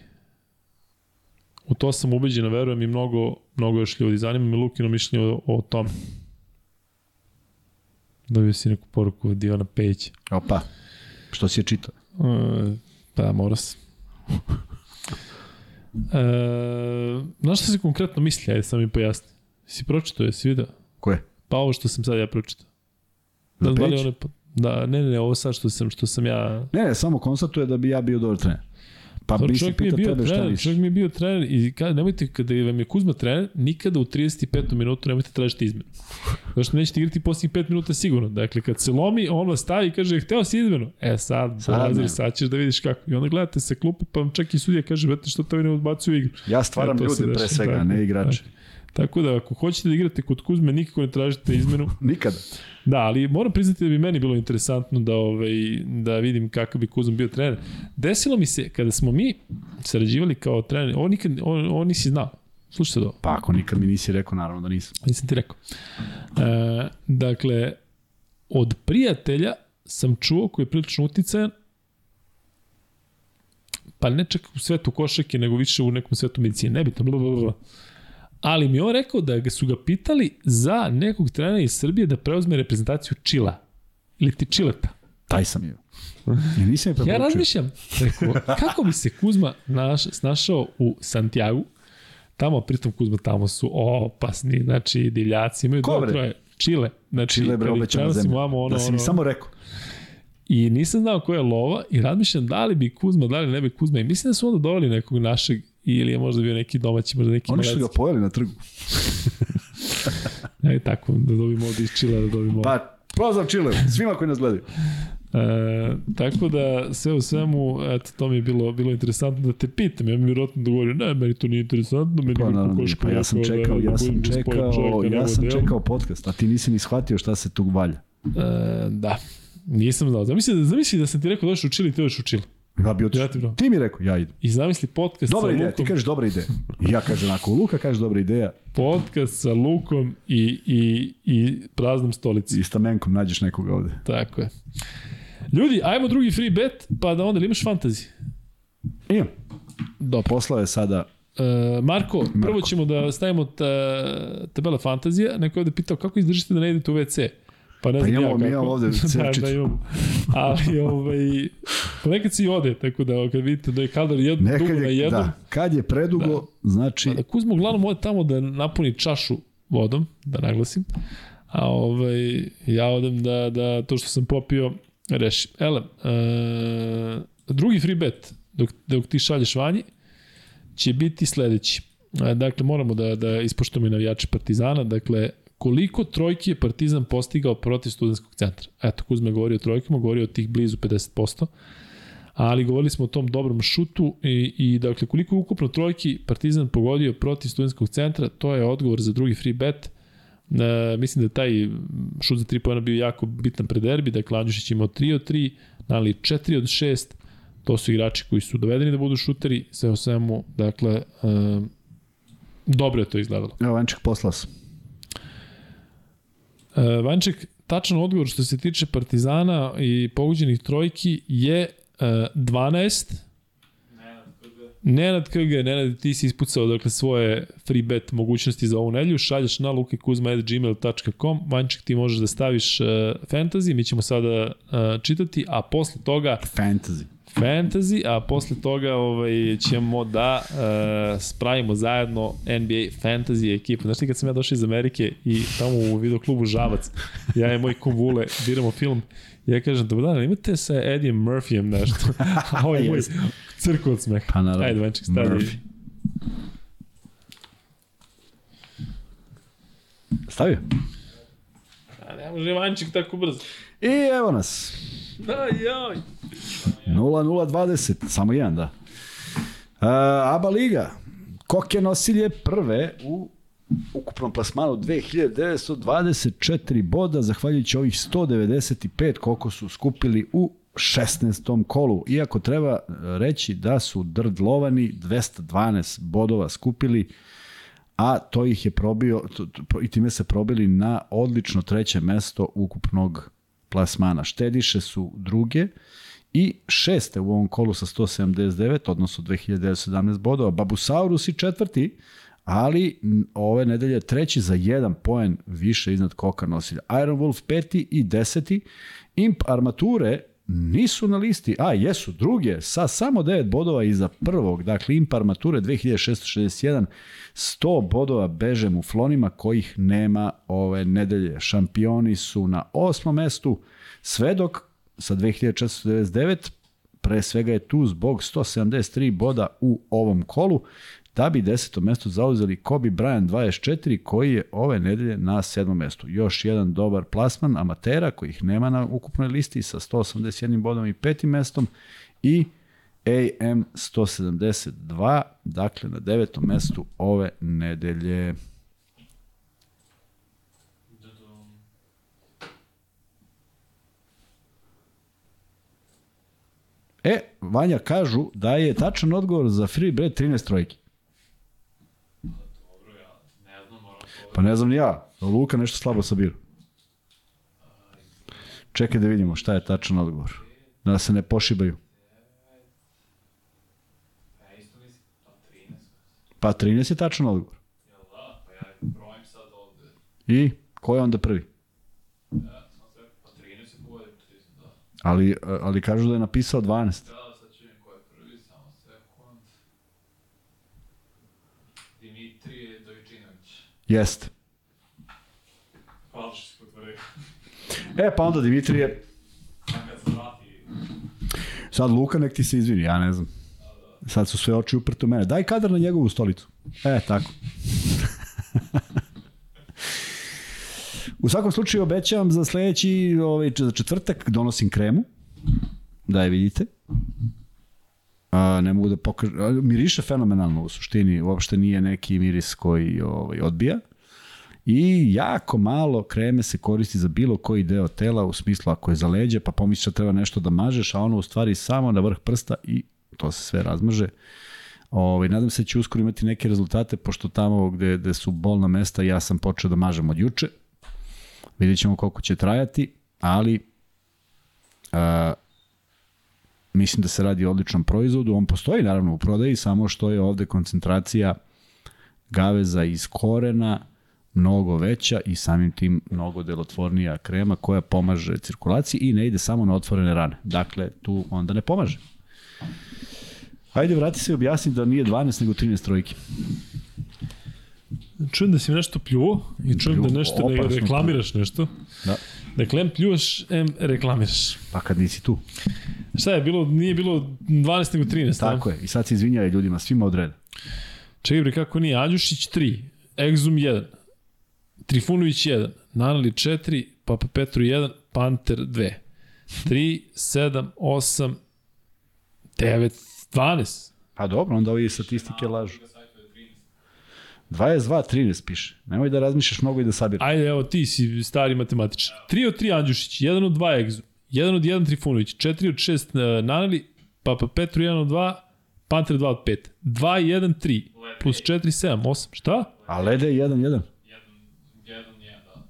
U to sam ubeđena, verujem i mnogo, mnogo još ljudi. Zanima me Lukino mišljenje o, o tome. Dobio si neku poruku od Ivana Pejića. Opa, što si je čitao? E, pa mora se. E, znaš šta se konkretno misli? Ajde, sam mi pojasni. Si pročitao, jesi vidio? Ko je? Pa ovo što sam sad ja pročitao. Da, da li Pejića? one, da, ne, ne, ovo sad što sam, što sam ja Ne, ne, samo konstatuje da bi ja bio dobar trener. Pa bi se pita bio tebe trener, čovjek mi je bio trener i kada, nemojte, kada vam je Kuzma trener, nikada u 35. minutu nemojte tražiti izmenu. Zato što nećete igrati posljednjih 5 minuta sigurno. Dakle, kad se lomi, on vas stavi i kaže, hteo si izmenu. E, sad, Sad ne. sad ćeš da vidiš kako. I onda gledate se klupu, pa vam čak i sudija kaže, brate, što to ne odbacuju igru. Ja stvaram E, ljude pre svega, tako, ne igrače. Tako da, ako hoćete da igrate kod Kuzme, nikako ne tražite izmenu. Nikada. Da, ali moram priznati da bi meni bilo interesantno da ovaj da vidim kakav bi Kuzma bio trener. Desilo mi se kada smo mi sarađivali kao trener, on nikad on, on nisi znao. Slušaj sad ovo, Pa ako nikad mi nisi rekao, naravno da nisam. nisam ti rekao. E, dakle, od prijatelja sam čuo koji je prilično uticajan, pa ne čak u svetu košake, nego više u nekom svetu medicine, nebitno, bla, bla, bla. Ali mi je on rekao da su ga pitali za nekog trenera iz Srbije da preuzme reprezentaciju Čila. Ili ti Čileta. Taj sam je. Ja nisam je Ja razmišljam, rekao, kako bi se Kuzma naš, snašao u Santiago, tamo, pritom Kuzma, tamo su opasni, znači divljaci, imaju Ko, dva troje. Čile, znači, Čile bre obećana zemlja. Vamo, ono, da si ono, mi samo rekao. I nisam znao ko je lova i razmišljam da li bi Kuzma, da li ne bi Kuzma. I mislim da su onda doveli nekog našeg ili je možda bio neki domaći, možda neki Oni su ga pojeli na trgu. E, tako, da dobijemo ovde iz Čila, da dobijemo Pa, pozdrav Čile, svima koji nas gledaju. E, tako da sve u svemu, eto, to mi je bilo, bilo interesantno da te pitam. Ja mi vjerojatno dogovorio, ne, meni to nije interesantno, meni Pa, naravno, koško pa ja sam čekao, da, ja da sam budem gospodin čekao, čovjeka, ja sam čekao podcast, a ti nisi ni shvatio šta se tu valja. E, da, nisam znao. Zamisli, zamisli da sam ti rekao došli u Čili, ti odeš u Čili. Ja bi otišao. Ja ti. Ti mi rekao, ja idem. I zamisli podcast Dobra sa ideja, ti Lukom, kažeš dobra ideja. I ja kažem onako, Luka kaže dobra ideja podcast sa Lukom i, i, i praznom stolicom. i stamenkom nađeš nekoga ovde. Tako je. Ljudi, ajmo drugi free bet, pa da onda ili imaš fantasy? Imam. Dobro. Poslao je sada E, Marko, prvo Marko. ćemo da stavimo ta, tabela fantazija. Neko je ovde pitao kako izdržite da ne idete u WC. Pa ne Pa znam imamo- ja mi kako. imamo ovde da, da imamo. Ali, ovaj, pa nekad se i ode, tako da kad vidite da je kadar jedno Nekad dugo na je, jednom, da, kad je predugo, znači, Pa da Kuzma uglavnom ode tamo da napuni čašu vodom, da naglasim, a ovaj, ja odem da, da to što sam popio rešim. Ele, e, drugi free bet, dok, dok ti šalješ vanji, će biti sledeći. E, dakle, moramo da, da ispoštujemo i navijače Partizana, dakle, koliko trojki je Partizan postigao protiv studentskog centra. Eto, Kuzma je govorio o trojkama, govorio o tih blizu 50%, ali govorili smo o tom dobrom šutu i, i dakle, koliko je ukupno trojki Partizan pogodio protiv studentskog centra, to je odgovor za drugi free bet. E, mislim da taj šut za 3 pojena bio jako bitan pre derbi, dakle Andjušić imao 3 od 3, Nali 4 od 6, to su igrači koji su dovedeni da budu šuteri, sve o svemu, dakle, e, dobro je to izgledalo. evo Vanček poslao sam. E, Vanček, tačan odgovor što se tiče Partizana i pogođenih trojki je e, 12. Nenad KG, Nenad, ti si ispucao dakle, svoje free bet mogućnosti za ovu nedelju, šalješ na lukekuzma.gmail.com, Vanček ti možeš da staviš uh, fantasy, mi ćemo sada uh, čitati, a posle toga Fantasy. Fantasy, a posle toga ovaj, ćemo da uh, spravimo zajedno NBA fantasy ekipu. Znaš ti kad sam ja došao iz Amerike i tamo u videoklubu Žabac, ja i moj kumvule biramo film, ja kažem, dobro dan, imate sa Eddie Murphyjem nešto? A ovaj moj crko od smeha. Pa naravno. Ajde, Vanček, stavi. Murphy. Stavio? A ne može Vanček tako brzo. I evo nas. Aj, aj. 0-0-20, samo jedan, da. Aba Liga. Koke nosilje prve u ukupnom plasmanu 2924 boda, zahvaljujući ovih 195 koliko su skupili u 16. kolu. Iako treba reći da su drdlovani 212 bodova skupili, a to ih je probio, to, to, i time se probili na odlično treće mesto ukupnog plasmana. Štediše su druge i šeste u ovom kolu sa 179, odnosno 2917 bodova. Babusaurus i četvrti, ali ove nedelje treći za jedan poen više iznad Koka nosilja. Iron Wolf peti i deseti. Imp armature nisu na listi, a jesu druge, sa samo 9 bodova iza prvog, dakle Imp armature 2661, 100 bodova beže muflonima kojih nema ove nedelje. Šampioni su na osmom mestu, Svedok sa 2499, pre svega je tu zbog 173 boda u ovom kolu, da bi deseto mesto zauzeli Kobe Bryant 24 koji je ove nedelje na sedmom mestu. Još jedan dobar plasman amatera kojih nema na ukupnoj listi sa 181 bodom i petim mestom i AM 172, dakle na devetom mestu ove nedelje. E, Vanja kažu da je tačan odgovor za free bread 13 trojki. Dobro, ja ne znam, moram to... Pa ne znam ni ja, Luka nešto slabo sabira. Čekaj da vidimo šta je tačan odgovor. Da se ne pošibaju. Pa 13. Pa 13 je tačan odgovor. I ko je onda prvi? Ja, sam sve, 13 je bolje, 30. Ali, ali kažu da je napisao 12. Da, sad ću vidim ko je prvi, samo sekund. Dimitrije Dojčinović. Jeste. Hvala što si potvorio. E, pa onda Dimitrije, sad Luka nek ti se izvini, ja ne znam. Sad su sve oči uprte u mene. Daj kadar na njegovu stolicu. E, tako. U svakom slučaju obećavam za sledeći, ovaj, za četvrtak donosim kremu. Da je vidite. A, ne mogu da pokažem. Miriše fenomenalno u suštini. Uopšte nije neki miris koji ovaj, odbija. I jako malo kreme se koristi za bilo koji deo tela, u smislu ako je za leđe, pa pomisliš da treba nešto da mažeš, a ono u stvari samo na vrh prsta i to se sve razmaže. Ovaj, nadam se da će uskoro imati neke rezultate, pošto tamo gde, gde su bolna mesta, ja sam počeo da mažem od juče. Vidjet ćemo koliko će trajati, ali mislim da se radi o odličnom proizvodu. On postoji naravno u prodaji, samo što je ovde koncentracija gaveza iz korena mnogo veća i samim tim mnogo delotvornija krema koja pomaže cirkulaciji i ne ide samo na otvorene rane. Dakle, tu onda ne pomaže. Hajde, vrati se i objasni da nije 12 nego 13 trojki. Čujem da si mi nešto pljuo i čujem da nešto ne opasno reklamiraš nešto. Da. Dakle, em pljuvaš, em reklamiraš. Pa kad nisi tu. Šta je bilo, nije bilo 12 nego 13, Tako je. I sad se izvinjaju ljudima, svima od reda. Čekaj bre, kako nije? Anđušić 3, Exum 1, Trifunović 1, Nanali 4, Papa Petru 1, Panter 2. 3, 7, 8, 9, 12. Pa dobro, onda ovi statistike lažu. na sajtu je 13. 22, 13 piše. Nemoj da razmišljaš mnogo i da sabiraš. Ajde, evo ti si stari matematičar. 3 od 3 Andjušić, 1 od 2 Exum, 1 od 1 Trifunović, 4 od 6 Nanali, Papa Petru 1 od 2, Panter 2 od 5. 2, 1, 3, plus 4, 7, 8. Šta? A Lede je 1-1. Jedan, jedan je, da.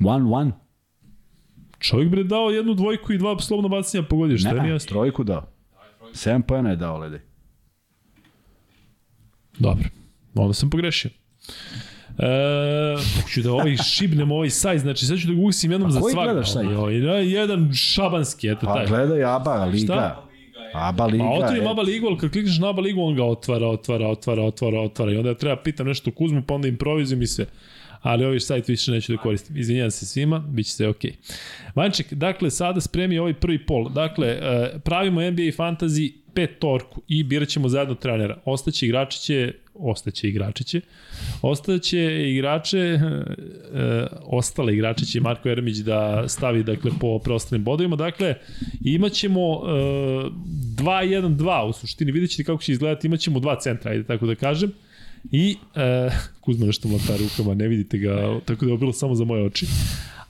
1-1. Čovjek bre dao jednu dvojku i dva slobodno bacanja pogodio, šta je mi Ne, jasno? trojku dao. 7 pojena je dao Lede. Dobro, onda sam pogrešio. E, hoću da ovaj šibnem ovaj sajt, znači sad ću da ga usim jednom za koji svakog. gledaš sajt? Joj, da, jedan šabanski, eto Pa taj. gledaj Aba Liga. Šta? Aba Liga. Pa otvorim. Aba Ligu, ali kad klikneš na Aba Ligu, on ga otvara, otvara, otvara, otvara, otvara. I onda ja treba pitam nešto Kuzmu, pa onda improvizujem i sve. Ali ovaj sajt više neću da koristim. Izvinjam se svima, bit će sve okej. Okay. Vanček, dakle, sada spremi ovaj prvi pol. Dakle, e, pravimo NBA Fantasy petorku i birat ćemo zajedno trenera. Ostaće igrači će, ostaće igrači će, ostaće igrače, e, ostale igrače će Marko Ermić da stavi dakle, po preostalim bodovima. Dakle, imaćemo e, 2-1-2 u suštini, vidjet ćete kako će izgledati, imaćemo dva centra, ajde tako da kažem. I e, Kuzma nešto mlata rukama, ne vidite ga, tako da je bilo samo za moje oči.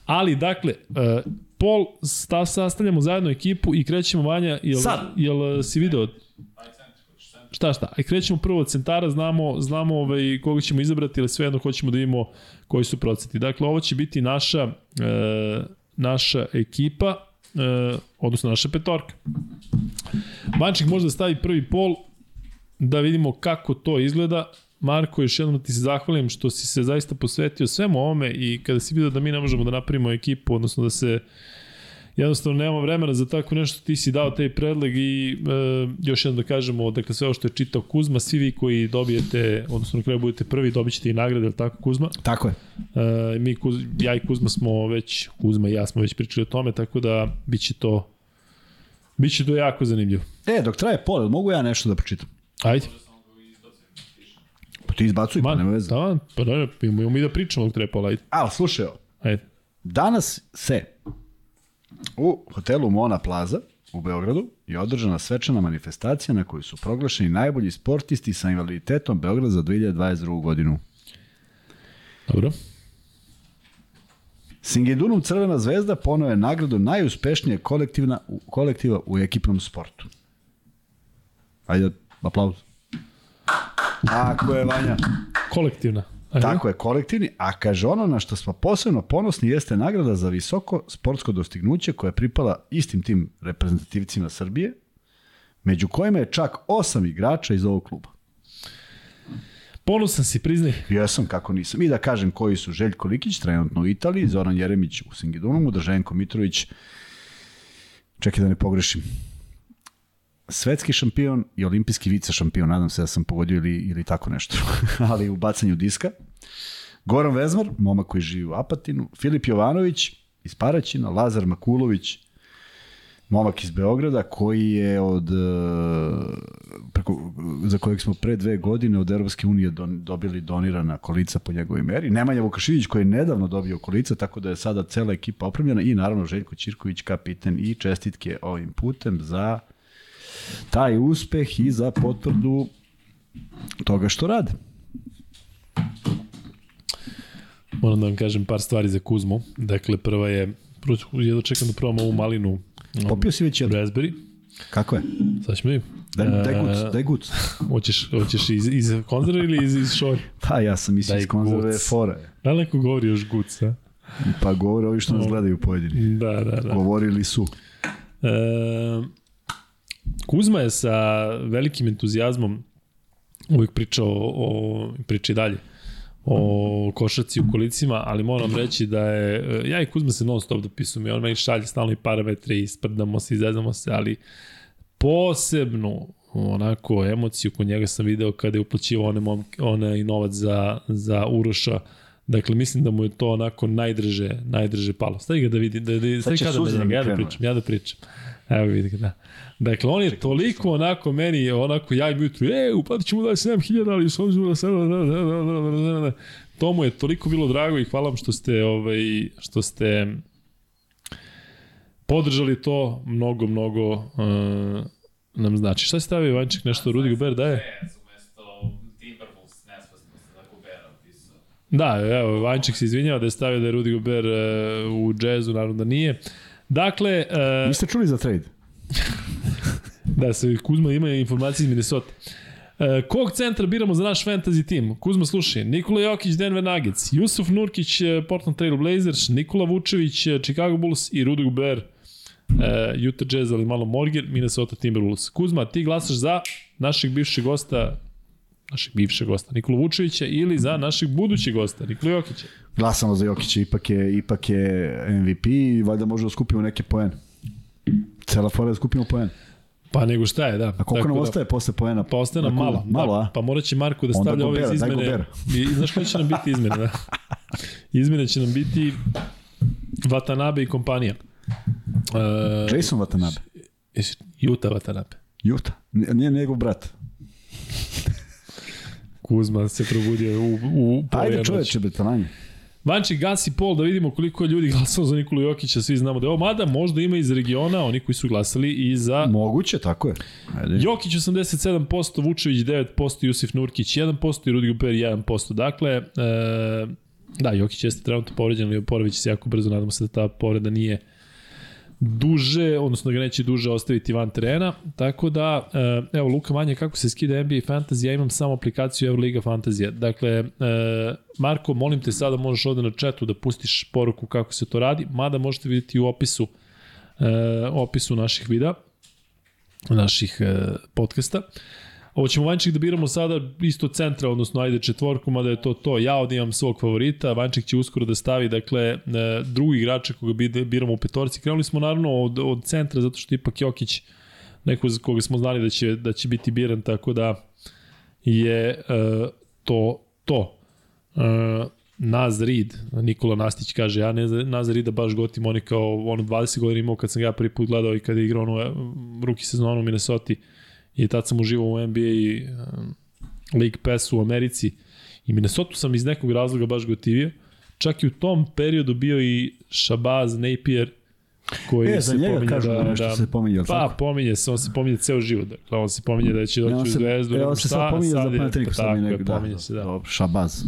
Ali, dakle, e, pol sta, sastavljamo zajedno ekipu i krećemo Vanja, jel, Sad. jel si video Šta šta? Aj krećemo prvo od centara, znamo znamo ovaj koga ćemo izabrati, ali svejedno hoćemo da vidimo koji su procenti. Dakle, ovo će biti naša e, naša ekipa, e, odnosno naša petorka. Manček može da stavi prvi pol, da vidimo kako to izgleda. Marko, još jednom da ti se zahvalim što si se zaista posvetio svemu ovome i kada si vidio da mi ne možemo da napravimo ekipu, odnosno da se jednostavno nemamo vremena za tako nešto, ti si dao taj predleg i e, još jednom da kažemo, dakle sve ovo što je čitao Kuzma, svi vi koji dobijete, odnosno na kraju budete prvi, dobit ćete i nagrade, ali tako Kuzma? Tako je. E, mi, Kuz, ja i Kuzma smo već, Kuzma i ja smo već pričali o tome, tako da bit će to, bit će to jako zanimljivo. E, dok traje pol, mogu ja nešto da pročitam? Ajde. Pa ti izbacuj, pa nema veze. Da, pa da, imamo mi da pričamo dok treba pola, ajde. A, slušaj ovo. Ajde. Danas se u hotelu Mona Plaza u Beogradu je održana svečana manifestacija na kojoj su proglašeni najbolji sportisti sa invaliditetom Beograda za 2022. godinu. Dobro. Singidunum Crvena zvezda ponao je nagradu najuspešnije kolektivna, kolektiva u ekipnom sportu. Ajde, aplauz. Tako je, Vanja. Kolektivna. Tako je, kolektivni, a kaže ono na što smo posebno ponosni jeste nagrada za visoko sportsko dostignuće koja je pripala istim tim reprezentativcima Srbije, među kojima je čak osam igrača iz ovog kluba. Ponosan si, priznaj. Jesam, kako nisam. I da kažem koji su Željko Likić, trenutno u Italiji, Zoran Jeremić u Singidunumu, Drženko Mitrović, čekaj da ne pogrešim, svetski šampion i olimpijski vice šampion, nadam se da sam pogodio ili, ili tako nešto, ali u bacanju diska. Goran Vezmar, momak koji živi u Apatinu, Filip Jovanović iz Paraćina, Lazar Makulović, momak iz Beograda koji je od e, preko, za kojeg smo pre dve godine od Europske unije don, dobili donirana kolica po njegovoj meri. Nemanja Vukašinić koji je nedavno dobio kolica, tako da je sada cela ekipa opremljena i naravno Željko Ćirković kapiten i čestitke ovim putem za taj uspeh i za potvrdu toga što rade. Moram da vam kažem par stvari za Kuzmu. Dakle, prva je, prvo, jedno čekam da probam ovu malinu Popio si već jedno. raspberry. Kako je? Sad ćemo vidjeti. Daj, daj guc, daj guc. Hoćeš, hoćeš iz, iz konzerve ili iz, iz šori? Pa ja sam mislio iz konzerve guc. fore. Da li neko govori još guc, a? Pa govore ovi što nas gledaju pojedini. Da, da, da. Govorili su. E, Kuzma je sa velikim entuzijazmom uvijek pričao o, o priča i dalje o košaci u kolicima, ali moram reći da je, ja i Kuzma se non stop dopisujemo i on meni šalje stalno i parametre i sprdamo se i zezamo se, ali posebnu onako emociju kod njega sam video kada je uplaćivao one momke, onaj novac za, za Uroša Dakle, mislim da mu je to onako najdrže, najdrže palo. Stavi ga da vidi, da, da, stavi kada da mi ja da pričam, ja da pričam. Evo vidi ga, da. Dakle, on je toliko onako meni, onako ja im jutru, e, uplatit ćemo da 7000, ali s obzirom da sada, da, da, da, da, da, da, da. To mu je toliko bilo drago i hvala vam što ste, ovaj, što ste podržali to mnogo, mnogo uh, nam znači. Šta si stavio, Vanček, nešto Rudi Gober daje? Se pisao. Da, evo, Vanček se izvinjava da je stavio da je Rudi Gober uh, u džezu, naravno da nije. Dakle, uh, Niste čuli za trade? Da, se Kuzma ima informacije iz Minnesota. E, kog centra biramo za naš fantasy tim? Kuzma slušaj, Nikola Jokić, Denver Nuggets, Jusuf Nurkić, e, Portland Trail Blazers, Nikola Vučević, Chicago Bulls i Rudy Gobert, e, Utah Jazz, ali malo Morgan, Minnesota Timberwolves. Kuzma, ti glasaš za našeg bivšeg gosta našeg bivšeg gosta Nikola Vučevića ili za našeg budućeg gosta Nikola Jokića. Glasamo za Jokića, ipak je, ipak je MVP i valjda možemo da skupimo neke poene. Cela fora da skupimo poen. Pa nego šta je, da. A koliko nam ostaje posle poena? Pa ostaje nam malo. Malo, da, a? Pa morat će Marko da stavlja ove izmene. I, znaš koje će nam biti izmene, da? Izmene će nam biti Watanabe i kompanija. Uh, Jason Watanabe. Juta Watanabe. Juta. Nije njegov brat. Kuzma se probudio u, u pola Ajde čoveče, betalanje. Vanči gasi pol da vidimo koliko je ljudi glasalo za Nikolu Jokića, svi znamo da je ovo, mada možda ima iz regiona oni koji su glasali i za Moguće, tako je. Ajde. Jokić 87%, Vučević 9%, Jusif Nurkić 1% i Rudi Guper 1%. Dakle, e, da, Jokić jeste trenutno povređen, ali oporavit će se jako brzo, nadamo se da ta povreda nije duže, odnosno ga neće duže ostaviti van terena, tako da, e, evo Luka Manje, kako se skida NBA Fantasy, ja imam samo aplikaciju Euroliga Fantasy. Dakle, e, Marko, molim te sada možeš ovde na chatu da pustiš poruku kako se to radi, mada možete vidjeti u opisu e, opisu naših videa, naših e, podcasta. Ovo ćemo Vančik da biramo sada isto centra, odnosno ajde četvorku, mada je to to. Ja ovdje imam svog favorita, Vančik će uskoro da stavi, dakle, e, drugi igrača koga biramo u petorci. Krenuli smo naravno od, od centra, zato što ipak Jokić neko za koga smo znali da će, da će biti biran, tako da je uh, to to. Uh, Naz Reed, Nikola Nastić kaže, ja ne Naz baš gotim, on je kao ono 20 godina imao kad sam ga prvi put gledao i kada je igrao ono ruki sezonu u Minnesota i tad sam uživao u NBA um, League Pass u Americi i Minnesota sam iz nekog razloga baš gotivio. Čak i u tom periodu bio i Shabazz Napier koji E, za se pominje kažu da, da, da, se pominje, Pa, tako? pominje se, on se pominje ceo život. Dakle, on se pominje da će doći Evo u se, zvezdu. evo se sad pominje za je- Panathinaikos, sad mi da, pominje se, da. Dobro, Šabaz.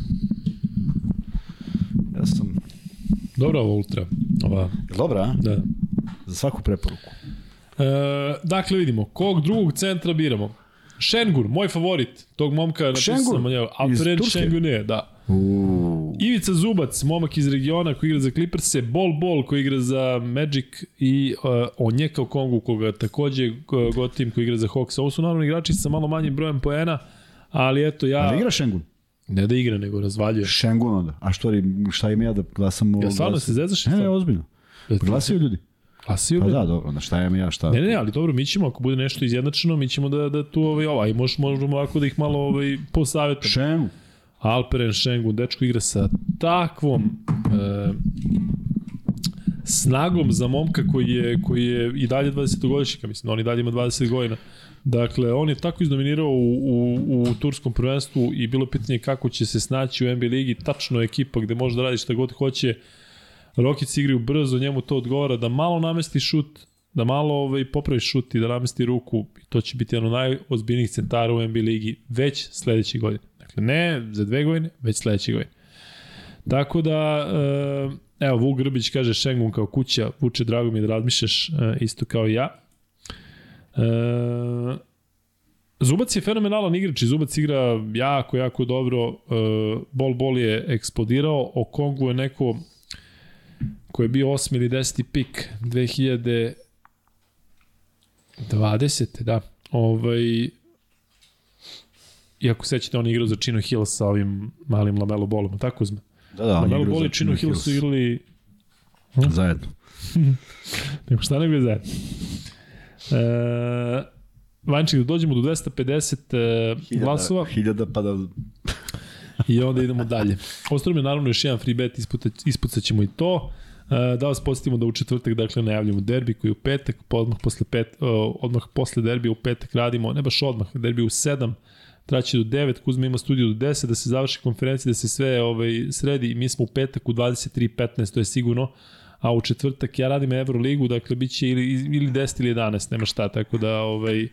Ja sam... Dobro, ovo ultra. Ova, Dobra, a? da. Za svaku preporuku. E, dakle, vidimo, kog drugog centra biramo? Šengur, moj favorit, tog momka napisao sam o njemu. Iz Alperen Turske? Šengur ne, da. Uuu. Ivica Zubac, momak iz regiona koji igra za Clippers-e, Bol Bol koji igra za Magic i uh, Onjeka u Kongu koga takođe uh, Gotim koji igra za Hawks. Ovo su naravno igrači sa malo manjim brojem poena, ali eto ja... A ne igra Šengun? Ne da igra, nego razvaljuje. Šengun onda. A što, šta im ja da glasam? Ja stvarno se zezaš? Ne, ne, ozbiljno. Glasaju ljudi. Glasio Pa da, dobro, onda šta im ja, šta? Ne, ne, ne, ali dobro, mi ćemo, ako bude nešto izjednačeno, mi ćemo da, da tu ovaj, ovaj, možemo, možemo ovako da ih malo ovaj, posavetamo. Šengun. Alperen Šengun, dečko igra sa takvom e, snagom za momka koji je, koji je i dalje 20-godišnjaka, mislim, on i dalje ima 20 godina. Dakle, on je tako izdominirao u, u, u turskom prvenstvu i bilo je pitanje kako će se snaći u NBA ligi, tačno je ekipa gde može da radi šta god hoće. Rockets igraju brzo, njemu to odgovara da malo namesti šut, da malo ovaj, popravi šut i da namesti ruku. I to će biti jedan od najozbiljnijih centara u NBA ligi već sledeće godine. Dakle, ne za dve godine, već sledeće godine. Tako da, e, evo, Vuk Grbić kaže Šengun kao kuća, Vuče, drago mi je da razmišljaš e, isto kao i ja. E, Zubac je fenomenalan igrač i Zubac igra jako, jako dobro. E, bol Bol je eksplodirao, o Kongu je neko koji je bio 8 ili 10 pik 2020. da. Ovaj, Iako sećate, on je igrao za Chino Hills sa ovim malim Lamelo Bolom, tako zme? Da, da, Lamelo Bol i Chino Hills su igrali Zajedno. Nego šta nego je zajedno. E, Vanček, da dođemo do 250 e, glasova Hiljada pa da... i onda idemo dalje. Je naravno još jedan free bet, ispucat, ćemo i to. E, da vas podsjetimo da u četvrtak dakle najavljamo derbi koji u petak, odmah posle, pet, o, odmah posle derbija u petak radimo, ne baš odmah, derbi u 7, traći do 9, Kuzma ima studiju do 10, da se završi konferencija, da se sve ovaj, sredi i mi smo u petak u 23.15, to je sigurno, a u četvrtak ja radim Euroligu, dakle bit će ili, ili 10 ili 11, nema šta, tako da ovaj,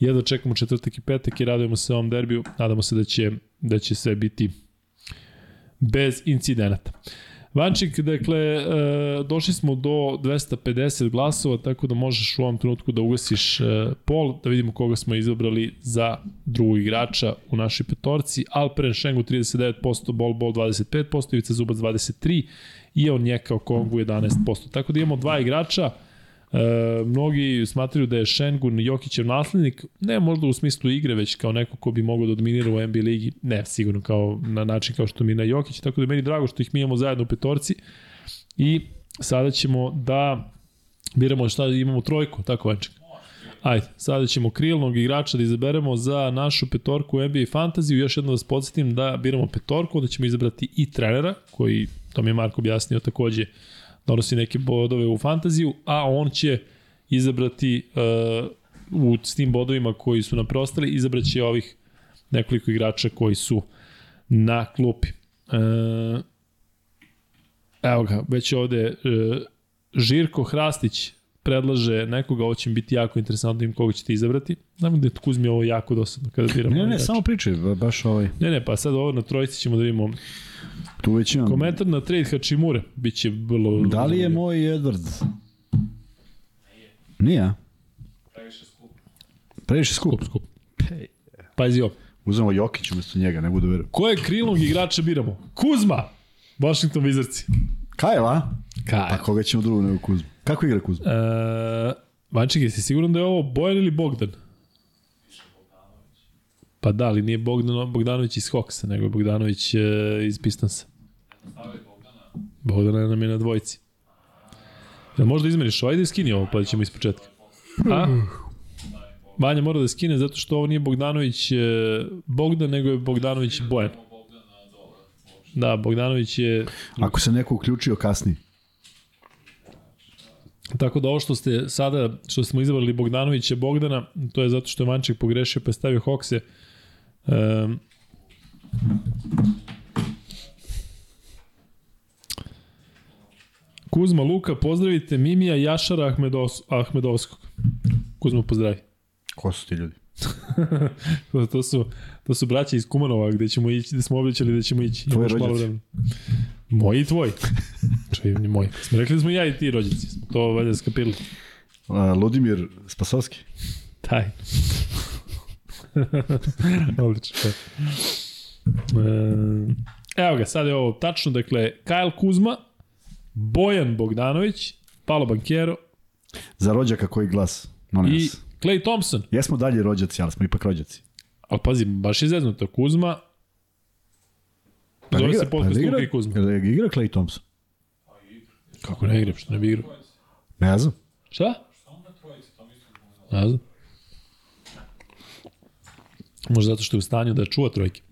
jedva čekamo četvrtak i petak i radujemo se ovom derbiju, nadamo se da će, da će sve biti bez incidenata. Vančik, dakle, e, došli smo do 250 glasova, tako da možeš u ovom trenutku da ugasiš e, pol, da vidimo koga smo izabrali za drugog igrača u našoj petorci. Alperen Šengu 39%, Bol Bol 25%, Ivica Zubac 23% i on Njeka Kongu 11%. Tako da imamo dva igrača, E, mnogi smatraju da je Šengun Jokićev naslednik, ne možda u smislu igre, već kao neko ko bi mogao da dominira u NBA ligi, ne sigurno kao na način kao što mi na Jokić, tako da meni drago što ih mi imamo zajedno u petorci i sada ćemo da biramo šta imamo trojku, tako Vanček. Ajde, sada ćemo krilnog igrača da izaberemo za našu petorku u NBA Fantasy. Još jedno da vas podsjetim da biramo petorku, onda ćemo izabrati i trenera, koji, to mi je Marko objasnio takođe, donosi neke bodove u fantaziju, a on će izabrati uh, u s tim bodovima koji su nam preostali, izabraće ovih nekoliko igrača koji su na klupi. E, evo ga, već ovde e, Žirko Hrastić predlaže nekoga, ovo će mi biti jako interesantno da im koga ćete izabrati. Znam da je Kuzmi ovo jako dosadno kada biramo. Ne, ne, samo pričaj, ba- baš ovaj. Ne, ne, pa sad ovo na trojici ćemo da vidimo. Tu već imam. Komentar na trade Hačimure, bit će vrlo... Da li je moj Edwards? Nije, a? Previše skup. Previše skup. Skup, skup. Pazi ovo. Uzmemo Jokić umesto njega, ne budu verujem. Koje krilnog igrača biramo? Kuzma! Washington Wizardsi. Kajl, a? Kaj? Pa koga ćemo drugo nego Kuzmu? Kako igra Kuzma? E, Vanček, jesi siguran da je ovo Bojan ili Bogdan? Pa da, ali nije Bogdan, Bogdanović iz Hawksa, nego je Bogdanović e, iz. Stavili Bogdana. Nam je na dvojici. Jel možda izmeriš ovaj da skini ovo, pa da ćemo iz početka? A? Vanja mora da skine zato što ovo nije Bogdanović e, Bogdan, nego je Bogdanović Bojan. Da, Bogdanović je... Ako se neko uključio kasnije. Tako da ovo što ste sada, što smo izabrali Bogdanovića Bogdana, to je zato što je Vanček pogrešio pa je stavio Hokse. Um, Kuzma Luka, pozdravite Mimija Jašara Ahmedovs, Ahmedovskog. Kuzma, pozdravi. Ko su ti ljudi? To, su, to su braća iz Kumanova gde ćemo ići, gde smo obećali da ćemo ići. Tvoji rođaci. Moji i tvoji. Ni moji. Smo rekli da smo ja i ti rođaci. Smo to valjda skapirali. A, Ludimir Spasovski. Taj. Odlično. E, evo ga, sad je ovo tačno. Dakle, Kyle Kuzma, Bojan Bogdanović, Paolo Bankero Za rođaka koji glas. Molim i vas. Clay Thompson. Jesmo dalje rođaci, ali smo ipak rođaci. Ali pazi, baš je zeznuto. Kuzma, Zove se podcast ne Luka igra, i Kuzma. Jel igra Clay Thompson? kako ne igram, što ne bi igrao? Ne znam. Šta? Da Ne znam. Možda zato što je u stanju da čuva trojke.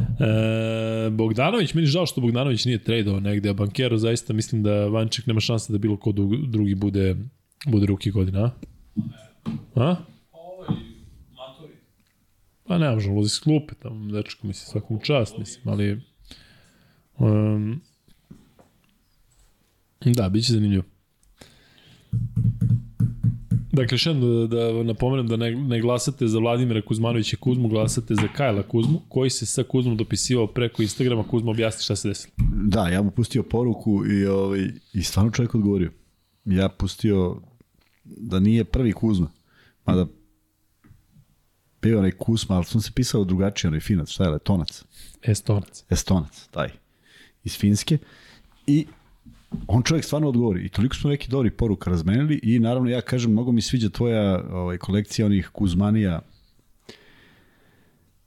E, Bogdanović, meni žao što Bogdanović nije tradeo negde, a Bankero zaista mislim da Vanček nema šanse da bilo ko drugi bude, bude ruki godina, a? A? Matori. Pa ne možemo luzi s klupe, tamo dečko mislim svakom čast, mislim, ali... Um, da, bit će zanimljivo. Dakle, še da, da napomenem da ne, ne glasate za Vladimira Kuzmanovića Kuzmu, glasate za Kajla Kuzmu, koji se sa Kuzmom dopisivao preko Instagrama. Kuzma objasni šta se desilo. Da, ja mu pustio poruku i, ovaj, i stvarno čovjek odgovorio. Ja pustio da nije prvi Kuzma, mada bio onaj Kusma, ali sam se pisao drugačije, onaj finac, šta je, letonac, Estonac. estonac, taj, iz Finske. I on čovjek stvarno odgovori. I toliko smo neki dobri poruka razmenili i naravno ja kažem, mnogo mi sviđa tvoja ovaj, kolekcija onih Kuzmanija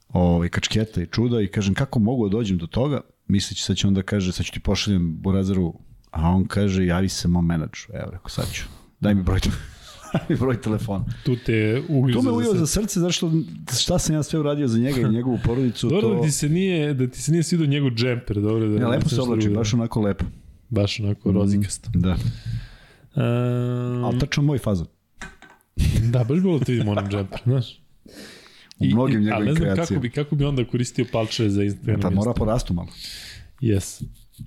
ovaj, kačketa i čuda i kažem kako mogu da dođem do toga, misleći sad će onda kaže, sad ću ti pošaljem Burazaru, a on kaže, javi se mom menadžu. Evo, rekao, sad ću. Daj mi broj, mi broj telefona. Tu te uglju To me za za srce, zašto šta sam ja sve uradio za njega i njegovu porodicu. Dobro to... da ti se nije, da ti se nije svidio njegov džemper, dobro da. Ja, lepo se nešto oblači, baš onako lepo. baš onako rozikasto. Da. Um, Ali tačno moj fazon. Da, baš bilo te vidim onom džemper, znaš. U mnogim ali njegovim ne znam kako kreacijama. bi, kako bi onda koristio palčeve za Instagram. Pa mora porastu malo. Yes.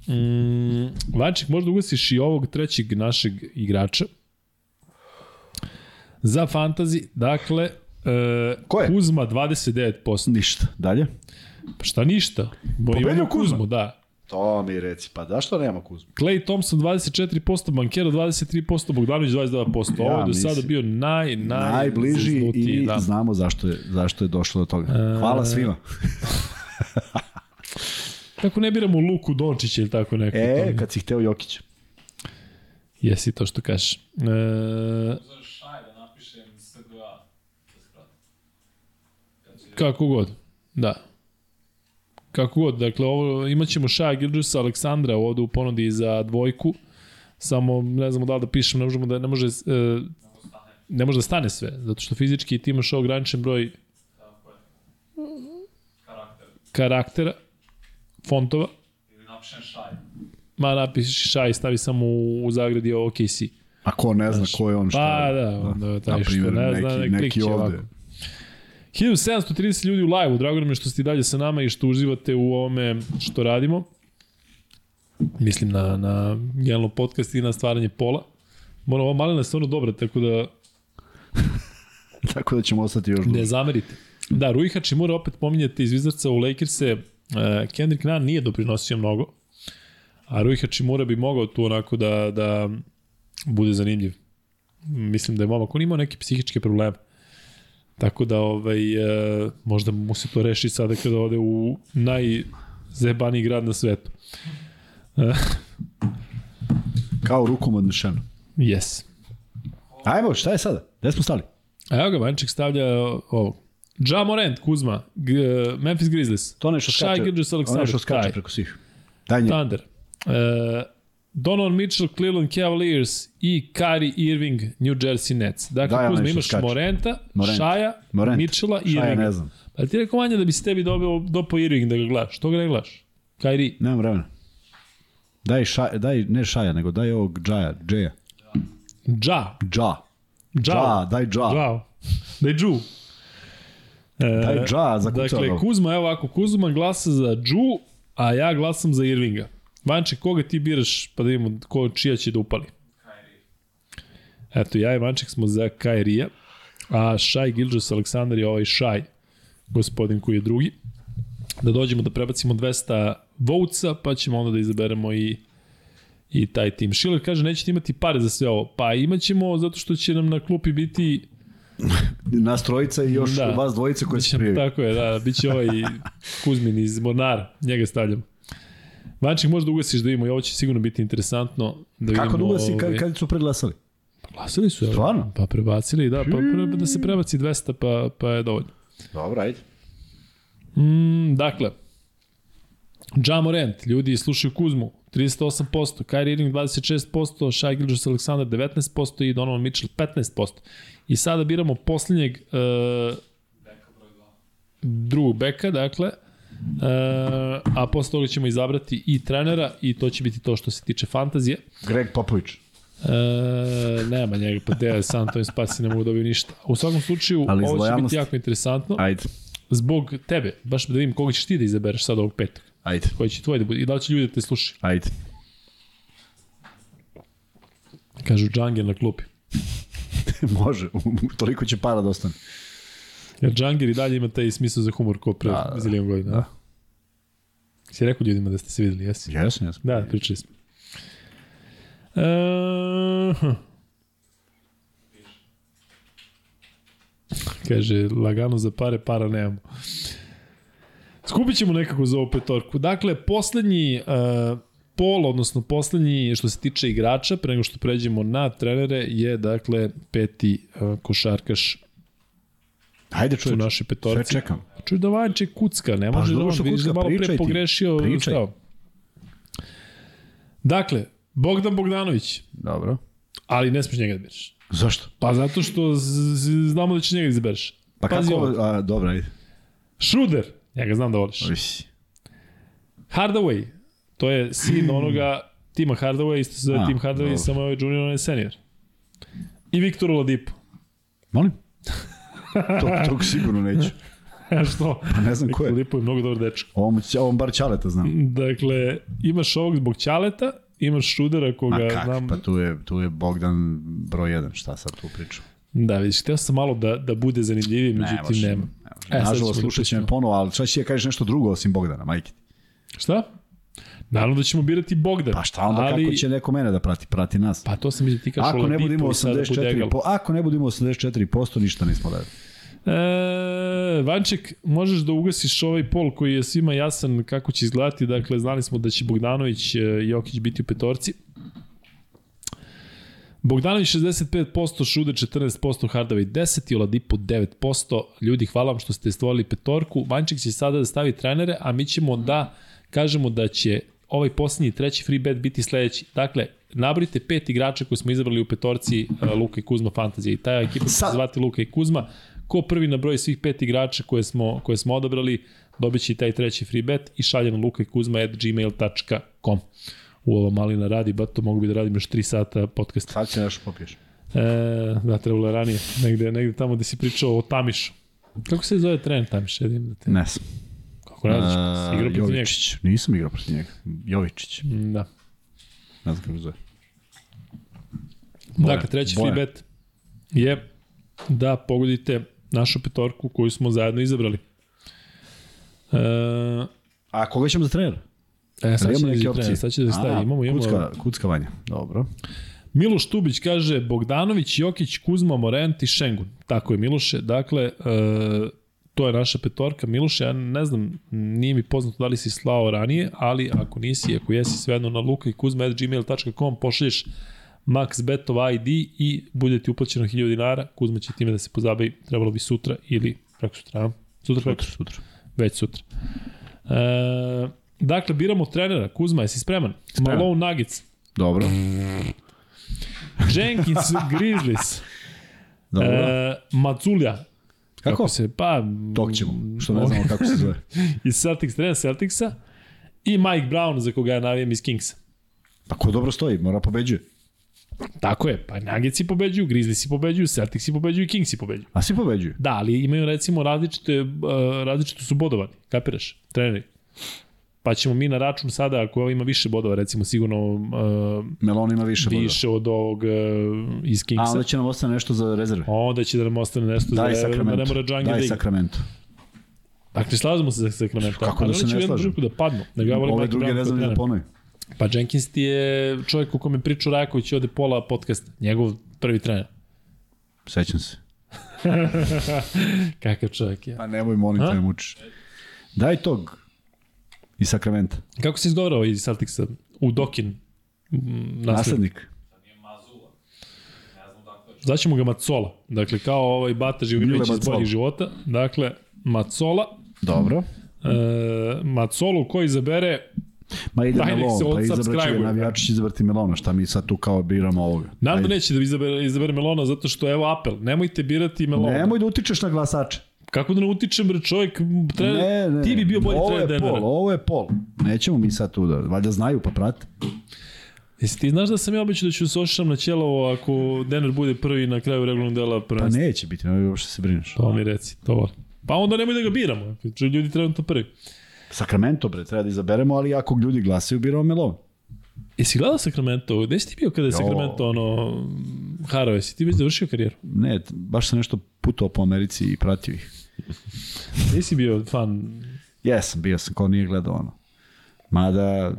Mm, Vanček, možda ugasiš i ovog trećeg našeg igrača. Za fantazi, dakle, e, Ko je? Kuzma 29%. Ništa. Dalje? Pa šta ništa? Bo Pobedio Kuzma? Kuzmu, da. To mi reci, pa da što nema Kuzmu? Clay Thompson 24%, Bankero 23%, Bogdanović 22%. Ovo Ja je do sada bio naj, naj Najbliži i da. znamo zašto je, zašto je došlo do toga. Hvala svima. Kako ne biramo Luku Dončića ili tako neko? E, kad si hteo Jokića. Jesi to što kažeš. E, Uzar šaj da napišem SGA. Da skratim. Kad će- kako god, da. Kako god, dakle, ovo, imat ćemo Šaja Gilgisa Aleksandra ovde u ponudi za dvojku, samo ne znamo da li da pišemo, ne možemo da, ne može, e, ne može da stane sve, zato što fizički ti imaš ograničen broj karaktera, fontova, Ili napišem šaj. ma napiši Šaj, stavi samo u, u zagradi OKC. A ko ne zna ko je on šta Pa je. da, onda taj što ne zna, neki, ne neki klikće ovde. ovako. 1730 ljudi u live-u, drago nam je što ste i dalje sa nama i što uživate u ovome što radimo. Mislim na, na generalno podcast i na stvaranje pola. Moram, ova malina je stvarno dobra, tako da Tako da ćemo ostati još ne zamerite. Da, Rui Hachimura opet pominjate iz Wizardsa u Lakers-e. Uh, Kendrick Nunn nije doprinosio mnogo, a Rui Hachimura bi mogao tu onako da, da bude zanimljiv. Mislim da je momak, on imao neke psihičke probleme. Tako da ovaj, uh, možda mu se to reši sada kada ode u najzebaniji grad na svetu. Kao rukom odnešeno. Yes. Ajmo, šta je sada? Gde smo stali? A evo ga, Vanček stavlja ovo. Ja Morant, Kuzma, G Memphis Grizzlies. To nešto Shai skače. Gilgeous To nešto skače preko svih. Daj nje. Thunder. Uh, Donovan Mitchell, Cleveland Cavaliers i Kyrie Irving, New Jersey Nets. Dakle, Da, ja Kuzma, imaš skače. Morenta, Morent. Šaja, Morent. Mitchella i Irvinga. ne znam. Pa ti rekao manje da bi se tebi dobio dopo Irving da ga gledaš. Što ga ne gledaš? Kyrie. Nemam vremena. Daj, ša, daj ne Šaja, nego daj ovog Džaja, Džeja. Ja. Dža. Džao. Dža, daj Dža. Džao. Daj Džu. E, Daj Dža za Dakle, kucao. Kuzma, evo ovako, Kuzma glasa za Džu, a ja glasam za Irvinga. Vanče, koga ti biraš, pa da vidimo ko, čija će da upali? Eto, ja i Vanček smo za Kairija, a Šaj Gilžas Aleksandar je ovaj Šaj, gospodin koji je drugi. Da dođemo da prebacimo 200 vouca, pa ćemo onda da izaberemo i i taj tim. Šiler kaže nećete imati pare za sve ovo. Pa imaćemo zato što će nam na klupi biti Nas trojica i još Da. vas dvojice koje se Biće, prijavi. tako je, da, bit će ovaj Kuzmin iz Mornara, njega stavljam. Vanček možda ugasiš da vidimo i ovo će sigurno biti interesantno. Da vidimo, Kako dugo si, kad, ovaj, kad su preglasali? Glasili su. Stvarno? Pa prebacili, da, pa pre, da se prebaci 200, pa, pa je dovoljno. Dobro, ajde. Mm, dakle, Ja Morant, ljudi slušaju Kuzmu, 38%, Kyrie Irving 26%, Shai Gilgeous Alexander 19% i Donovan Mitchell 15%. I sada biramo poslednjeg uh, drugog beka, dakle, Uh, a posle toga ćemo izabrati i trenera i to će biti to što se tiče fantazije. Greg Popović. E, nema njega, pa gde je San Antonio Spasi, ne mogu dobiti ništa. U svakom slučaju, Ali ovo će biti jako interesantno. Ajde. Zbog tebe, baš da vidim koga ćeš ti da izabereš sad ovog petog. Ajde. Koji će tvoj da bude i da li će ljudi da te slušaju. Ajde. Kažu Džangir na klupi. Može. Toliko će para da ostane. Jer Džangir i dalje ima taj smisao za humor ko pre Da, da, zilijon godina. Da. Si rekao ljudima da ste se videli, jesi? Jesam, jesam. Da, pričali smo. Hm. Kaže, lagano za pare, para nemamo. Skupit ćemo nekako za ovu petorku. Dakle, poslednji uh, pol, odnosno poslednji što se tiče igrača, pre nego što pređemo na trenere, je dakle peti uh, košarkaš Ajde, čoveče. našoj petorci. Sve čekam. Čuj da Vanče kucka, ne može da dobro on vidiš da malo pre pogrešio Pričaj. stav. Dakle, Bogdan Bogdanović, Dobro. ali ne smiješ njega da biraš. Zašto? Pa zato što znamo da će njega da izabereš. Pa Pazi kako? ovo. A, dobro, ajde. Schroeder, ja ga znam da voliš. Uš. Hardaway, to je sin onoga Tima Hardaway, isto se zove Tim Hardaway, dobro. samo je ovaj junior, on je senior. I Viktor Oladipo. Molim? To, tog sigurno neću. što? Pa ne znam ko je. Oladipo je mnogo dobar dečko. Ovom, ovom bar Ćaleta znam. Dakle, imaš ovog zbog Ćaleta, imaš Šrudera koga Ma kak, znam... pa tu je, tu je Bogdan broj 1, šta sad tu pričam? Da, vidiš, htio sam malo da, da bude zanimljiviji, međutim može, nema. Ne. E, Nažalost, da slušat će me ponovo, ali šta će da kažeš nešto drugo osim Bogdana, majke? ti? Šta? Naravno da ćemo birati Bogdan. Pa šta onda, ali, kako će neko mene da prati? Prati nas. Pa to sam mislio ti kažeš Ako ne budemo i sada 84%, Budegal. po, ako ne budemo 84%, ništa nismo radili. E, Vanček, možeš da ugasiš ovaj pol koji je svima jasan kako će izgledati. Dakle, znali smo da će Bogdanović e, i Jokić biti u petorci. Bogdanović 65%, Šude 14%, Hardaway 10% i Oladipo 9%. Ljudi, hvala vam što ste stvorili petorku. Vanček će sada da stavi trenere, a mi ćemo da kažemo da će ovaj poslednji treći free bet biti sledeći. Dakle, nabrite pet igrača koje smo izabrali u petorci uh, Luka i Kuzma Fantazije i ta ekipa će se zvati Luka i Kuzma. Ko prvi na broj svih pet igrača koje smo, koje smo odabrali, dobit će i taj treći free bet i šalje na luka i kuzma at gmail.com. u ova malina radi, ba to mogu bi da radim još 3 sata podcasta. Sad će nešto popiješ. E, da, trebalo je ranije, negde, negde tamo gde si pričao o Tamišu. Kako se zove trener Tamiš? Jedim da te... Ne sam. Kako radiš? Si igrao protiv njega? Jovičić. Nisam igrao protiv njega. Jovičić. Mm, Da. Ne znam kako zove. Dakle, treći Bojan. free bet je da pogodite našu petorku koju smo zajedno izabrali. E, A koga ćemo za trenera? e, sad Jel će imamo da neke opcije? trener, sad će da stavi. A, Imamo, imamo. Kucka, kuckavanje. Dobro. Miloš Tubić kaže Bogdanović, Jokić, Kuzma, Morent i Šengun. Tako je Miloše. Dakle, e, to je naša petorka. Miloše, ja ne znam, nije mi poznato da li si slao ranije, ali ako nisi, ako jesi svejedno na luka i kuzma.gmail.com pošalješ max betov ID i bude ti uplaćeno 1000 dinara. Kuzma će time da se pozabavi, trebalo bi sutra ili preko sutra. Sutra, preko Sutra, sutra. Već sutra. E, dakle, biramo trenera. Kuzma, jesi spreman? Spreman. Malone Nuggets. Dobro. Jenkins Grizzlies. Dobro. E, Mazulja. Kako? se, pa... Tog ćemo, što ne znamo kako se zove. Iz Celtics, trener Celticsa. I Mike Brown, za koga ja navijem iz Kingsa. Pa ko dobro stoji, mora pobeđuje. Tako je, pa Nuggetsi pobeđuju, Grizzliesi pobeđuju, Celticsi pobeđuju i Kingsi pobeđuju. A svi pobeđuju. Da, ali imaju recimo različite, uh, različito su bodovani, kapiraš, treneri. Pa ćemo mi na račun sada, ako ima više bodova, recimo sigurno uh, Melon ima više, više. više od ovog uh, iz A Kingsa. onda će nam ostane nešto za rezerve. Onda će da nam ostane nešto Daj za da ne mora Džangi da Daj igra. Sacramento. Dakle, slažemo se za Sacramento. Kako da se oni će ne u jednom slažem? trenutku da padnu. Nego ja volim Ove druge ne znam da ponovim. Pa Jenkins ti je čovjek u kome priču Rajaković ovde pola podcasta. Njegov prvi trener. Sećam se. Kakav čovjek je. Pa nemoj, molim te, mučiš. Daj tog iz Sakramenta. Kako se izgovarao iz Celticsa? U Dokin. mm, Naslednik. Naslednik. Dakle je. Zvaćemo ga Macola. Dakle, kao ovaj Bata Živinović iz boljih života. Dakle, Macola. Dobro. E, Macolu koji izabere Ma ide Daj, nek Melon, pa odsubscribe-uje. navijači će izabrati Melona, šta mi sad tu kao biramo ovoga. Naravno Ajde. neće da izabere, izabere Melona zato što evo apel. Nemojte birati Melona. Nemoj da utičeš na glasače. Kako da ne utičem, bre, čovjek, trener, Ne, ne. ti bi bio bolji ovo trener je pol, ovo je pol. Nećemo mi sad tu da, valjda znaju pa prate. Jesi ti znaš da sam ja obećao da ću se ošišam na ćelovo ako Denver bude prvi na kraju regularnog dela Pa prvenstva? neće biti, nemoj uopšte se brineš. To mi reci, to volim. Pa onda nemoj da ga biramo, ljudi trenutno prvi. Sakramento, bre, treba da izaberemo, ali ako ljudi glasaju, biramo Melon. Jesi gledao Sacramento? Gde si ti bio kada je Jo. Sacramento ono, harao? Jesi ti već završio karijeru? Ne, baš sam nešto putovao po Americi i pratio ih. Nisi bio fan, Jesam, bio sam, ko nije gledao ono. Mada,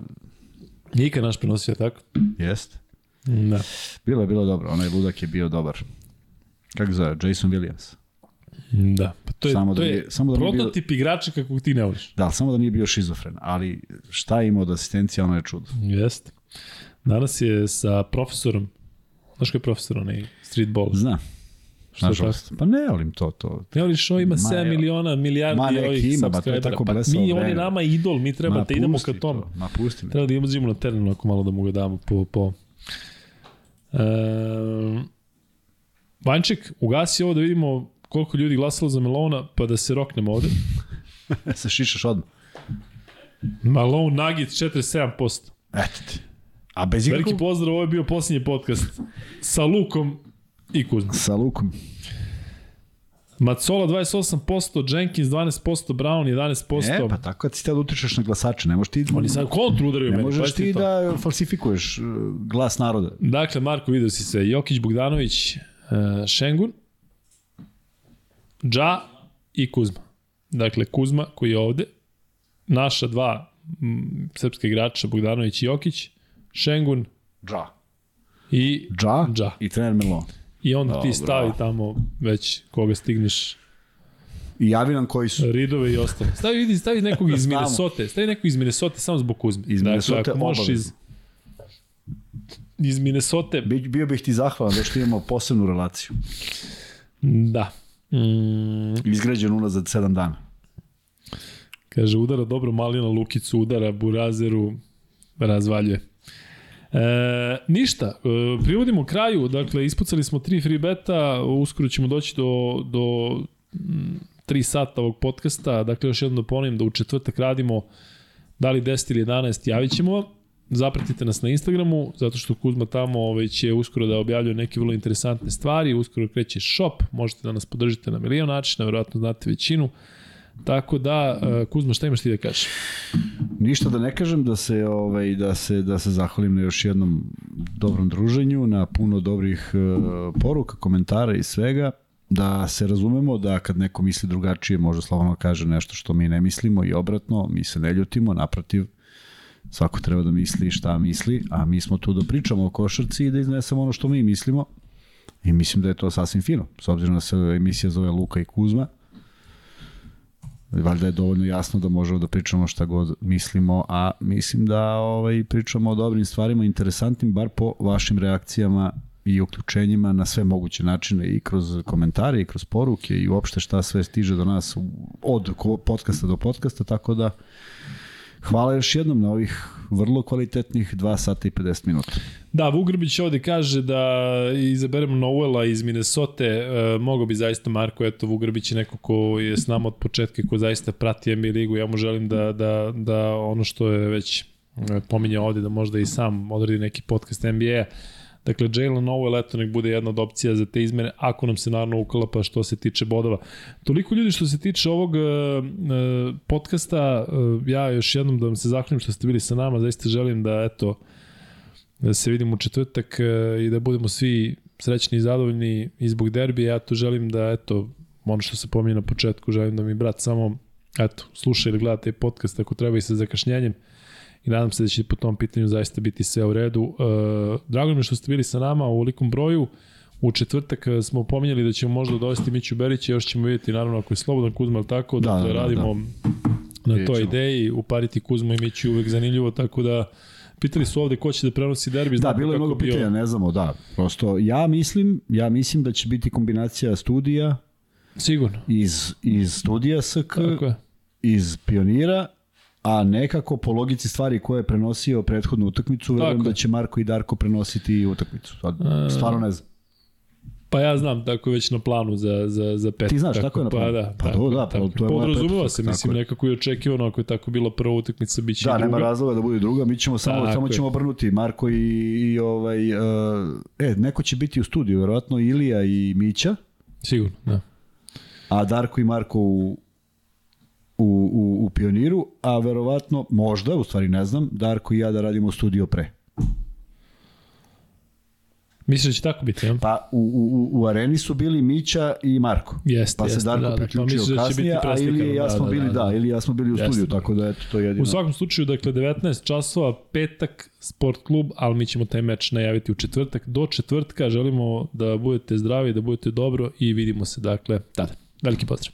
nikad naš prenosio, tako? jest. Da. Bilo je bilo dobro, onaj ludak je bio dobar. Kako zove, Jason Williams. Da. Pa to je, Samo to da je samo da nije bio- prototip igrača kakvog ti ne voliš. Da, samo da nije bio šizofren, ali šta je imao od asistencija, ono je čudo. Jeste. Danas je sa profesorom, znaš ko je profesor, onaj streetball? Zna, Što je nažalost. Pa ne volim to, to. Ne voliš, ovo ima Ma, 7 evo. miliona, milijardi Ma, ovih ima, ba, to je tako Pa mi, on je nama idol, mi treba Ma, da idemo ka tom. to, Ma, pusti me. Treba da imamo na terenu ako malo da mu ga damo po... po. E, Vanček, ugasi ovo da vidimo koliko ljudi glasalo za Melona, pa da se roknemo ovde. se šišaš odmah. Malone Nuggets 47%. Eto ti. A bez Veliki ikakvog... pozdrav, ovo je bio posljednji podcast sa Lukom i Kuzmom. Sa lukom. Macola 28%, Jenkins 12%, Brown 11%. E, pa tako kad si te da utičeš na glasače, ne možeš ti... Oni sad kontru udaraju Ne meni. možeš ti to. da falsifikuješ uh, glas naroda. Dakle, Marko, vidio si sve. Jokić, Bogdanović, uh, Šengun, Dža i Kuzma. Dakle, Kuzma koji je ovde, naša dva m, srpska igrača, Bogdanović i Jokić, Šengun Dža. i Dža, Dža. i trener Melon. I onda ti Dobro. stavi tamo već koga stigneš I javi nam koji su. Ridove i ostalo. Stavi, vidi, stavi nekog iz. Minnesota. Stavi nekog iz Minnesota samo zbog Kuzme. Iz Minnesota dakle, možeš iz, iz Minnesota, Bi- Bio bih ti zahvalan da što imamo posebnu relaciju. da. Mm, Izgrađen unazad 7 dana. kaže, udara dobro Malina Lukicu, udara Burazeru, razvaljuje. E, ništa, e, privodimo kraju, dakle, ispucali smo tri free beta, uskoro ćemo doći do, do mm, 3 sata ovog podcasta, dakle, još jednom da ponovim da u četvrtak radimo da li 10 ili 11, javit ćemo vam. Zapratite nas na Instagramu, zato što Kuzma tamo ovaj, će uskoro da objavljuje neke vrlo interesantne stvari, uskoro kreće shop, možete da nas podržite na milion načina, verovatno znate većinu. Tako da, uh, Kuzma, šta imaš ti da kažeš? Ništa da ne kažem da se ovaj da se da se zahvalim na još jednom dobrom druženju, na puno dobrih uh, poruka, komentara i svega da se razumemo da kad neko misli drugačije može slobodno kaže nešto što mi ne mislimo i obratno, mi se ne ljutimo, naprotiv svako treba da misli šta misli, a mi smo tu da pričamo o košarci i da iznesemo ono što mi mislimo. I mislim da je to sasvim fino, s obzirom da se emisija zove Luka i Kuzma, valjda je dovoljno jasno da možemo da pričamo šta god mislimo, a mislim da ovaj pričamo o dobrim stvarima, interesantnim, bar po vašim reakcijama i uključenjima na sve moguće načine i kroz komentare i kroz poruke i uopšte šta sve stiže do nas od podcasta do podcasta, tako da hvala još jednom na ovih vrlo kvalitetnih 2 sata i 50 minuta. Da, Vugrbić ovde kaže da izaberemo Noela iz Minnesota, e, mogo bi zaista Marko, eto Vugrbić je neko ko je s nama od početka, ko zaista prati NBA ligu, ja mu želim da, da, da ono što je već e, pominjao ovde, da možda i sam odredi neki podcast NBA-a, Dakle, Jalen Noel, eto, nek bude jedna od opcija za te izmene, ako nam se naravno ukalapa što se tiče bodova. Toliko ljudi što se tiče ovog uh, podcasta, uh, ja još jednom da vam se zahvalim što ste bili sa nama, zaista želim da, eto, da se vidimo u četvrtak uh, i da budemo svi srećni i zadovoljni i zbog derbija. Ja to želim da, eto, ono što se pominje na početku, želim da mi brat samo, eto, sluša ili gleda taj podcast ako treba i sa zakašnjenjem i nadam se da će po tom pitanju zaista biti sve u redu. Uh, drago mi što ste bili sa nama u velikom broju. U četvrtak e, smo pominjali da ćemo možda dovesti Miću Berića, još ćemo vidjeti naravno ako je slobodan Kuzma, tako, da, dakle, da, da, radimo da. na toj ideji, upariti Kuzma i Miću uvek zanimljivo, tako da Pitali su ovde ko će da prenosi derbi. Da, bilo je mnogo bio... pitanja, ne znamo, da. Prosto, ja mislim, ja mislim da će biti kombinacija studija Sigurno. Iz, iz studija SK, iz pionira a nekako po logici stvari koje je prenosio prethodnu utakmicu, verujem da će Marko i Darko prenositi i utakmicu. Sad, stvarno ne znam. Pa ja znam, tako je već na planu za, za, za pet. Ti znaš, tako, tako je na planu? Pa da, pa tako, da, pa to je Podrazumeva se, mislim, nekako je očekivano, ako je tako bila prva utakmica, bit će da, i druga. Da, nema razloga da bude druga, mi ćemo samo, tako samo ćemo obrnuti Marko i, i ovaj, uh, e, neko će biti u studiju, verovatno Ilija i Mića. Sigurno, da. A Darko i Marko u, u, u, u Pioniru, a verovatno, možda, u stvari ne znam, Darko i ja da radimo studio pre. Misliš da će tako biti, ja? Pa u, u, u areni su bili Mića i Marko. Jeste, pa se jeste, Darko da, da, priključio da, pa kasnije, a ili ja smo da, bili, da, da, da, ili ja smo bili u studiju, tako da eto, to je jedino. U svakom slučaju, dakle, 19 časova, petak, sport klub, ali mi ćemo taj meč najaviti u četvrtak. Do četvrtka želimo da budete zdravi, da budete dobro i vidimo se, dakle, tada. Veliki pozdrav.